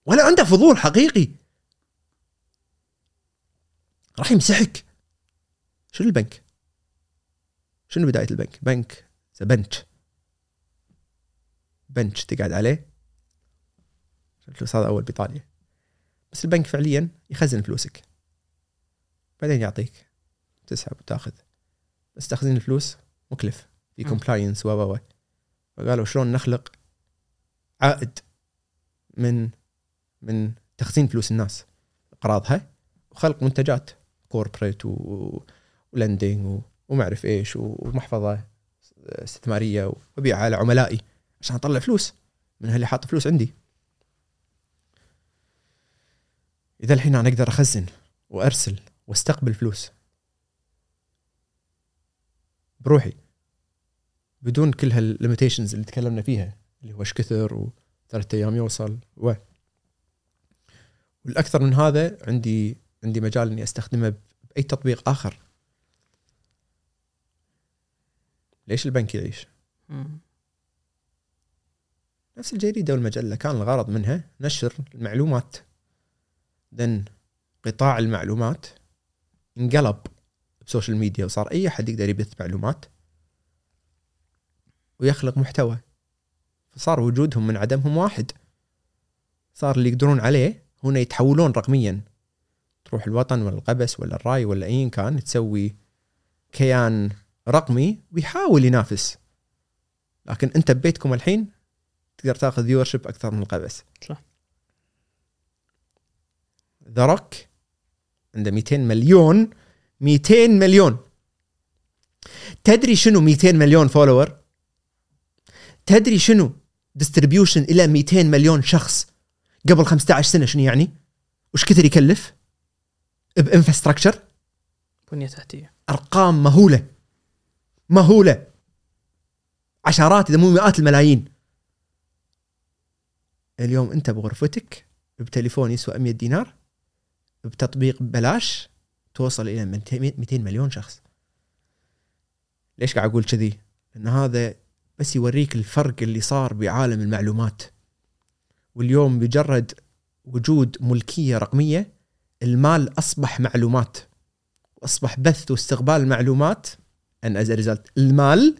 ولا عنده فضول حقيقي. راح يمسحك. شنو البنك؟ شنو بداية البنك؟ بنك بنش بنش تقعد عليه؟ الفلوس هذا أول بايطاليا بس البنك فعليا يخزن فلوسك. بعدين يعطيك تسحب وتأخذ. بس تخزين الفلوس مكلف. في. compliance و و فقالوا شلون نخلق عائد من من تخزين فلوس الناس؟ أقراضها وخلق منتجات. corporate و lending وما أعرف إيش ومحفظة استثمارية وابيعها على عملائي. عشان أطلع فلوس. من اللي حاط فلوس عندي. إذا الحين أنا أقدر أخزن وأرسل وأستقبل فلوس. بروحي. بدون كل هالليميتيشنز اللي تكلمنا فيها اللي هو إيش كثر وثلاثة أيام يوصل و. والأكثر من هذا عندي عندي مجال إني أستخدمه بأي تطبيق آخر. ليش البنك يعيش؟ مم. نفس الجريدة والمجله كان الغرض منها نشر المعلومات. ذن قطاع المعلومات انقلب بسوشيال ميديا وصار أي أحد يقدر يبث معلومات ويخلق محتوى. فصار وجودهم من عدمهم واحد. صار اللي يقدرون عليه هنا يتحولون رقميا. تروح الوطن ولا القبس ولا الرأي ولا ايا كان تسوي كيان رقمي ويحاول ينافس. لكن أنت ببيتكم الحين تقدر تاخذ viewer أكثر من القبس. صح. The Rock عنده 200 مليون 200 مليون. تدري شنو 200 مليون follower تدري شنو distribution إلى 200 مليون شخص قبل 15 سنة شنو يعني؟ وش كثر يكلف؟ بانفراستراكشر بنية تحتية. أرقام مهولة. مهولة. عشرات إذا مو مئات الملايين. اليوم انت بغرفتك بتليفون يسوى 100 دينار بتطبيق ببلاش توصل إلى 200 مليون شخص. ليش قاعد أقول كذي؟ لأن هذا بس يوريك الفرق اللي صار بعالم المعلومات. واليوم بمجرد وجود ملكية رقمية المال أصبح معلومات. واصبح بث واستقبال المعلومات ان از المال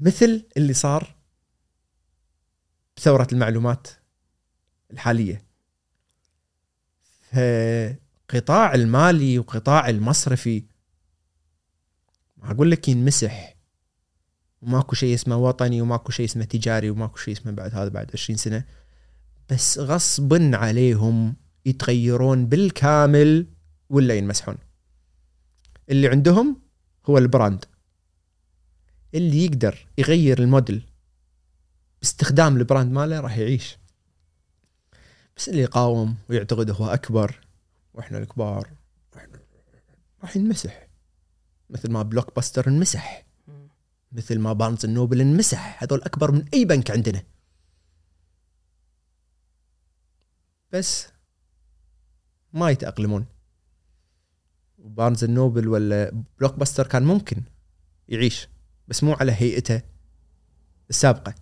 مثل اللي صار بثورة المعلومات الحالية. فقطاع المالي وقطاع المصرفي ما أقول لك ينمسح. وماكو شيء اسمه وطني وماكو شيء اسمه تجاري وماكو شيء اسمه بعد هذا بعد 20 سنة. بس غصبا عليهم يتغيرون بالكامل ولا ينمسحون. اللي عندهم هو ال brand. اللي يقدر يغير الموديل. باستخدام ال brand ماله راح يعيش. بس اللي يقاوم ويعتقد هو أكبر وإحنا الكبار راح ينمسح. مثل ما Blockbuster انمسح مثل ما Barnes and Noble انمسح. هذول أكبر من أي بنك عندنا. بس ما يتأقلمون. Barnes and Noble ولا Blockbuster كان ممكن يعيش بس مو على هيئته السابقة.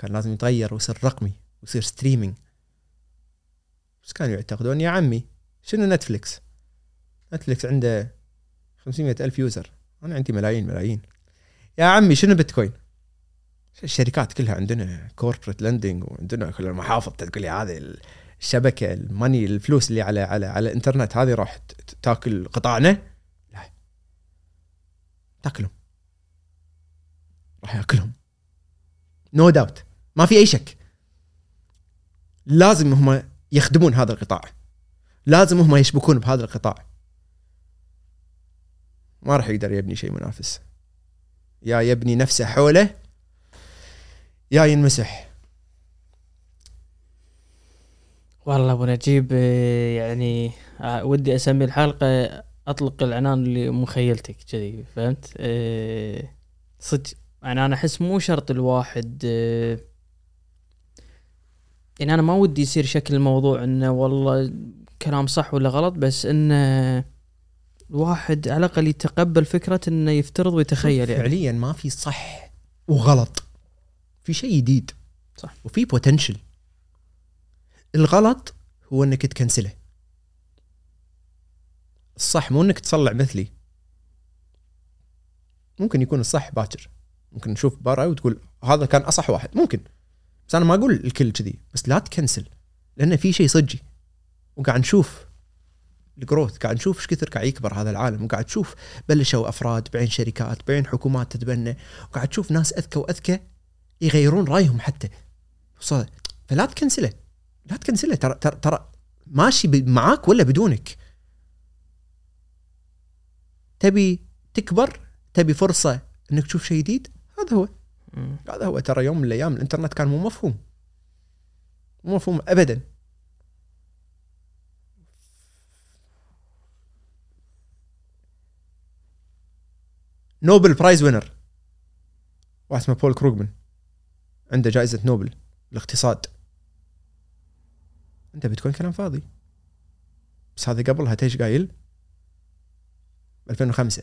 كان لازم يتغير ويصير رقمي ويصير streaming بس كانوا يعتقدون يا عمي شنو نتفليكس نتفليكس عنده 500 ألف user أنا عندي ملايين ملايين. يا عمي شنو بيتكوين الشركات كلها عندنا corporate lending وعندنا كل المحافظ تقول لي هذه الشبكة ال money الفلوس اللي على على على الإنترنت هذه راح تاكل قطاعنا لا. تاكلهم. راح ياكلهم. نو no داوت ما في أي شك. لازم هم يخدمون هذا القطاع. لازم هم يشبكون بهذا القطاع. ما راح يقدر يبني شيء منافس. يا يبني نفسه حوله يا ينمسح. والله أبو نجيب يعني ودي أسمي الحلقة أطلق العنان لمخيلتك كذي فهمت؟ أه صدق يعني أنا أحس مو شرط الواحد يعني أنا ما ودي يصير شكل الموضوع إنه والله كلام صح ولا غلط بس إنه الواحد على الأقل يتقبل فكرة إنه يفترض ويتخيل يعني. فعليا ما في صح وغلط. في شيء جديد. صح. وفي بوتنشل الغلط هو إنك تكنسله. الصح مو إنك تصلع مثلي. ممكن يكون الصح باكر. ممكن نشوف برا وتقول هذا كان أصح واحد. ممكن. بس أنا ما أقول الكل كذي بس لا تكنسل لأن في شيء صجي وقاعد نشوف الجروث قاعد نشوف إيش كثر قاعد يكبر هذا العالم وقاعد تشوف بلشوا أفراد بعدين شركات بعدين حكومات تتبنى وقاعد تشوف ناس أذكى وأذكى يغيرون رأيهم حتى. فلا تكنسله لا تكنسله ترى ترى ترى ماشي معاك ولا بدونك. تبي تكبر تبي فرصة إنك تشوف شيء جديد هذا هو. هذا هو ترى يوم من الأيام الإنترنت كان مو مفهوم. مو مفهوم ابدا. نوبل برايز وينر واحد اسمه بول كروغمان عنده جائزة نوبل الاقتصاد anti بيتكوين كلام فاضي. بس هذا قبلها تيش قايل 2005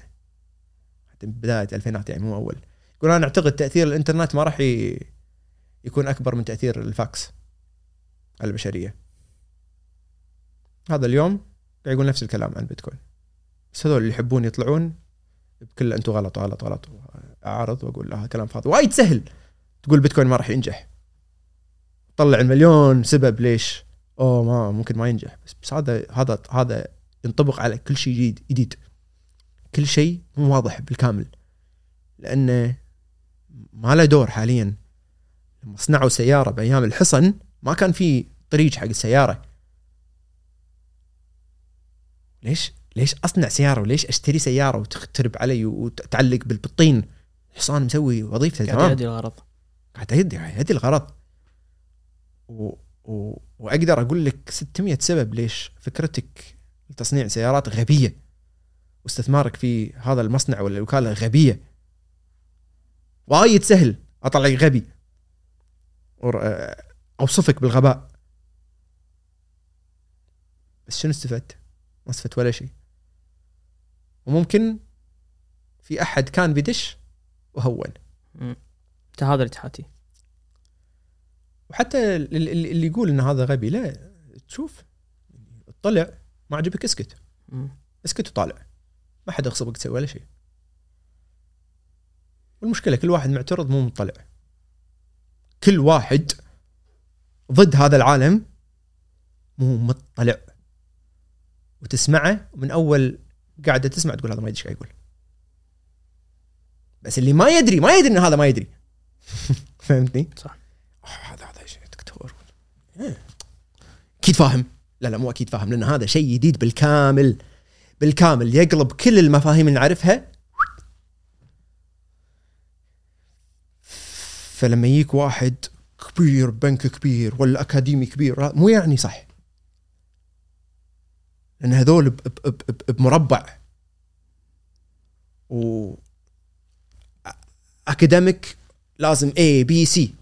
حتى بداية ألفينات يعني مو أول. يقول أنا أعتقد تأثير الإنترنت ما راح يكون أكبر من تأثير الفاكس على البشرية. هذا اليوم قاعد يقول نفس الكلام عن البيتكوين بس هذول اللي يحبون يطلعون بكل أنتم غلط غلط غلط اعارض وأقول لا كلام فاضي. وايد سهل. تقول بيتكوين ما راح ينجح. طلع المليون سبب ليش؟ أوه ما ممكن ما ينجح. بس, بس هذا هذا هذا ينطبق على كل شيء جديد جديد. كل شيء مو واضح بالكامل. لأنه ما له دور حاليا. لما صنعوا سيارة بأيام الحصن ما كان في طريق حق السيارة. ليش؟ ليش أصنع سيارة وليش أشتري سيارة وتخترب علي وتعلق بالطين حصان مسوي وظيفته قاعد تمام؟ يؤدي الغرض. قاعد يدي الغرض. و... و... وأقدر أقول لك 600 سبب ليش فكرتك لتصنيع سيارات غبية. واستثمارك في هذا المصنع ولا الوكاله غبية. وايد سهل. اطلعك غبي. أوصفك بالغباء. بس شنو استفدت؟ ما استفدت ولا شيء. وممكن في أحد كان بيدش وهون. أنت هذا اللي تحاتي وحتى اللي, يقول إن هذا غبي لا تشوف. طلع ما عجبك اسكت. مم. اسكت وطالع. ما حد يغصبك تسوي ولا شيء. والمشكلة كل واحد معترض مو مطلع. كل واحد ضد هذا العالم مو مطلع. وتسمعه من أول قاعدة تسمع تقول هذا ما يدري إيش قاعد يقول. بس اللي ما يدري ما يدري إن هذا ما يدري. فهمتني؟ صح. آه، هذا هذا شيء دكتور. إيه. أكيد فاهم. لا لا مو أكيد فاهم لأن هذا شيء جديد بالكامل. بالكامل. يقلب كل المفاهيم اللي نعرفها فلما يجيك واحد كبير بنك كبير ولا أكاديمي كبير مو يعني صح لأن هذول بمربع. و academic لازم ABC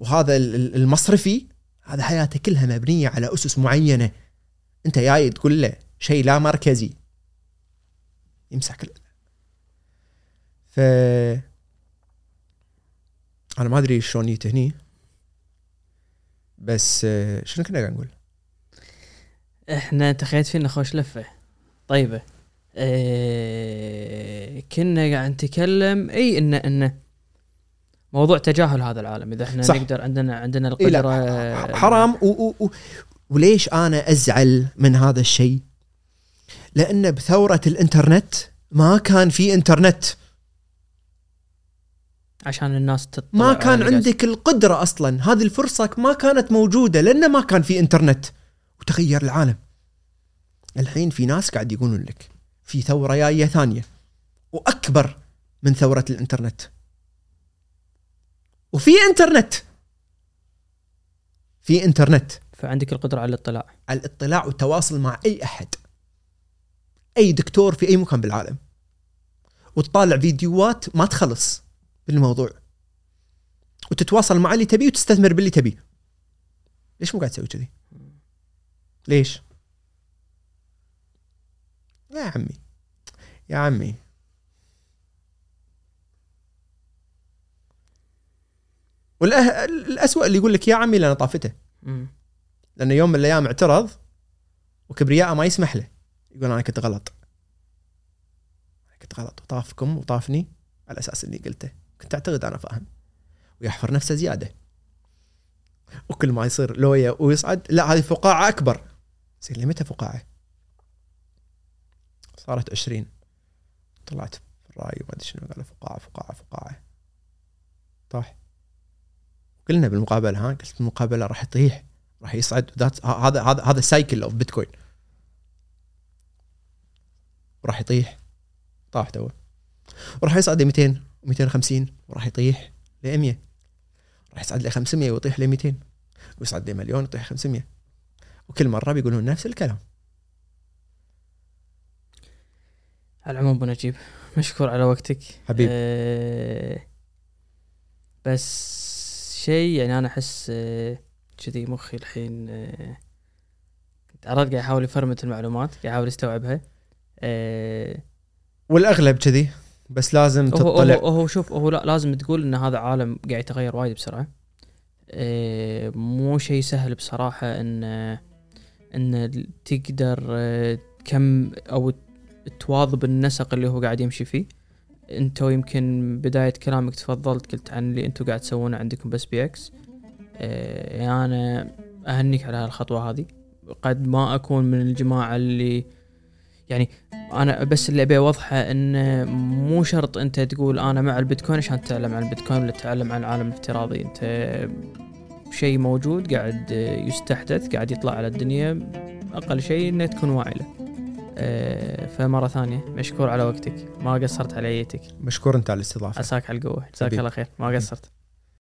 وهذا ال- ال- المصرفي هذا حياته كلها مبنية على أسس معينة. أنت جاي تقول له شيء لا مركزي. يمسح كل ف أنا ما أدري شلون جيت هني بس آه، شنو كنا قاعد نقول؟ إحنا تخيلت فينا خوش لفة طيبة إيه كنا قاعد نتكلم إي انه انه موضوع تجاهل هذا العالم إذا إحنا صح. نقدر عندنا عندنا إيه القدرة حرام و و و وليش أنا أزعل من هذا الشيء؟ لأن بثورة الإنترنت ما كان في إنترنت عشان الناس تطلع ما كان عندك القدرة أصلا. هذه الفرصة ما كانت موجودة لأن ما كان في إنترنت. وتغير العالم. الحين في ناس قاعد يقولون لك في ثورة جاية ثانية. وأكبر من ثورة الإنترنت. وفي إنترنت. في إنترنت. فعندك القدرة على الاطلاع. على الاطلاع والتواصل مع أي أحد. أي دكتور في أي مكان بالعالم. وتطالع فيديوهات ما تخلص. بالموضوع. وتتواصل مع اللي تبيه وتستثمر باللي تبيه. ليش مو قاعد تسوي كذي؟ ليش؟ يا عمي. يا عمي. والأسوأ اللي يقول لك يا عمي لأن طافته. مم. لأن يوم من الأيام اعترض وكبرياءه ما يسمح له. يقول أنا كنت غلط. أنا كنت غلط. وطافكم وطافني على أساس اللي قلته. كنت أعتقد أنا فاهم. ويحفر نفسه زيادة. وكل ما يصير لويا ويصعد لا هذه فقاعة أكبر. زين لمتى فقاعة؟ صارت 20 طلعت في الراي وما أدري شنو قالوا فقاعة فقاعة فقاعة. طاح. قلنا بالمقابلة ها قلت المقابلة راح يطيح راح يصعد. هذا هذا هذا cycle of Bitcoin وراح يطيح. طاح تو. وراح يصعد ل 200 و250 وراح يطيح ل 100 راح يصعد ل 500 ويطيح ل 200 ويصعد ل مليون ويطيح 500 وكل مرة بيقولون نفس الكلام. على العموم أبو نجيب مشكور على وقتك. حبيبي. أه بس شيء يعني أنا أحس آه، كذي مخي الحين كنت عرض قاعد يحاول يفرمت المعلومات قاعد يحاول يستوعبها. أه والأغلب كذي. بس لازم هو هو, تطلع. هو شوف هو لا لازم تقول إن هذا عالم قاعد يتغير وايد بسرعة. أه مو شيء سهل بصراحة إن إن تقدر آه، كم أو تواظب النسق اللي هو قاعد يمشي فيه. أنتو يمكن بداية كلامك تفضلت قلت عن اللي أنتو قاعد تسوونه عندكم بس بي إكس آه، يعني أنا أهنيك على هالخطوة هذه. قد ما أكون من الجماعة اللي يعني أنا بس اللي أبي أوضحه إن مو شرط أنت تقول أنا مع البيتكوين عشان تتعلم عن البيتكوين ولا تتعلم عن العالم الافتراضي. أنت شيء موجود قاعد يستحدث قاعد يطلع على الدنيا أقل شيء انك تكون واعي له. آه، فمرة ثانية مشكور على وقتك. ما قصرت على ايتك مشكور أنت على الاستضافة. عساك على القوة. جزاك. الله خير. ما قصرت.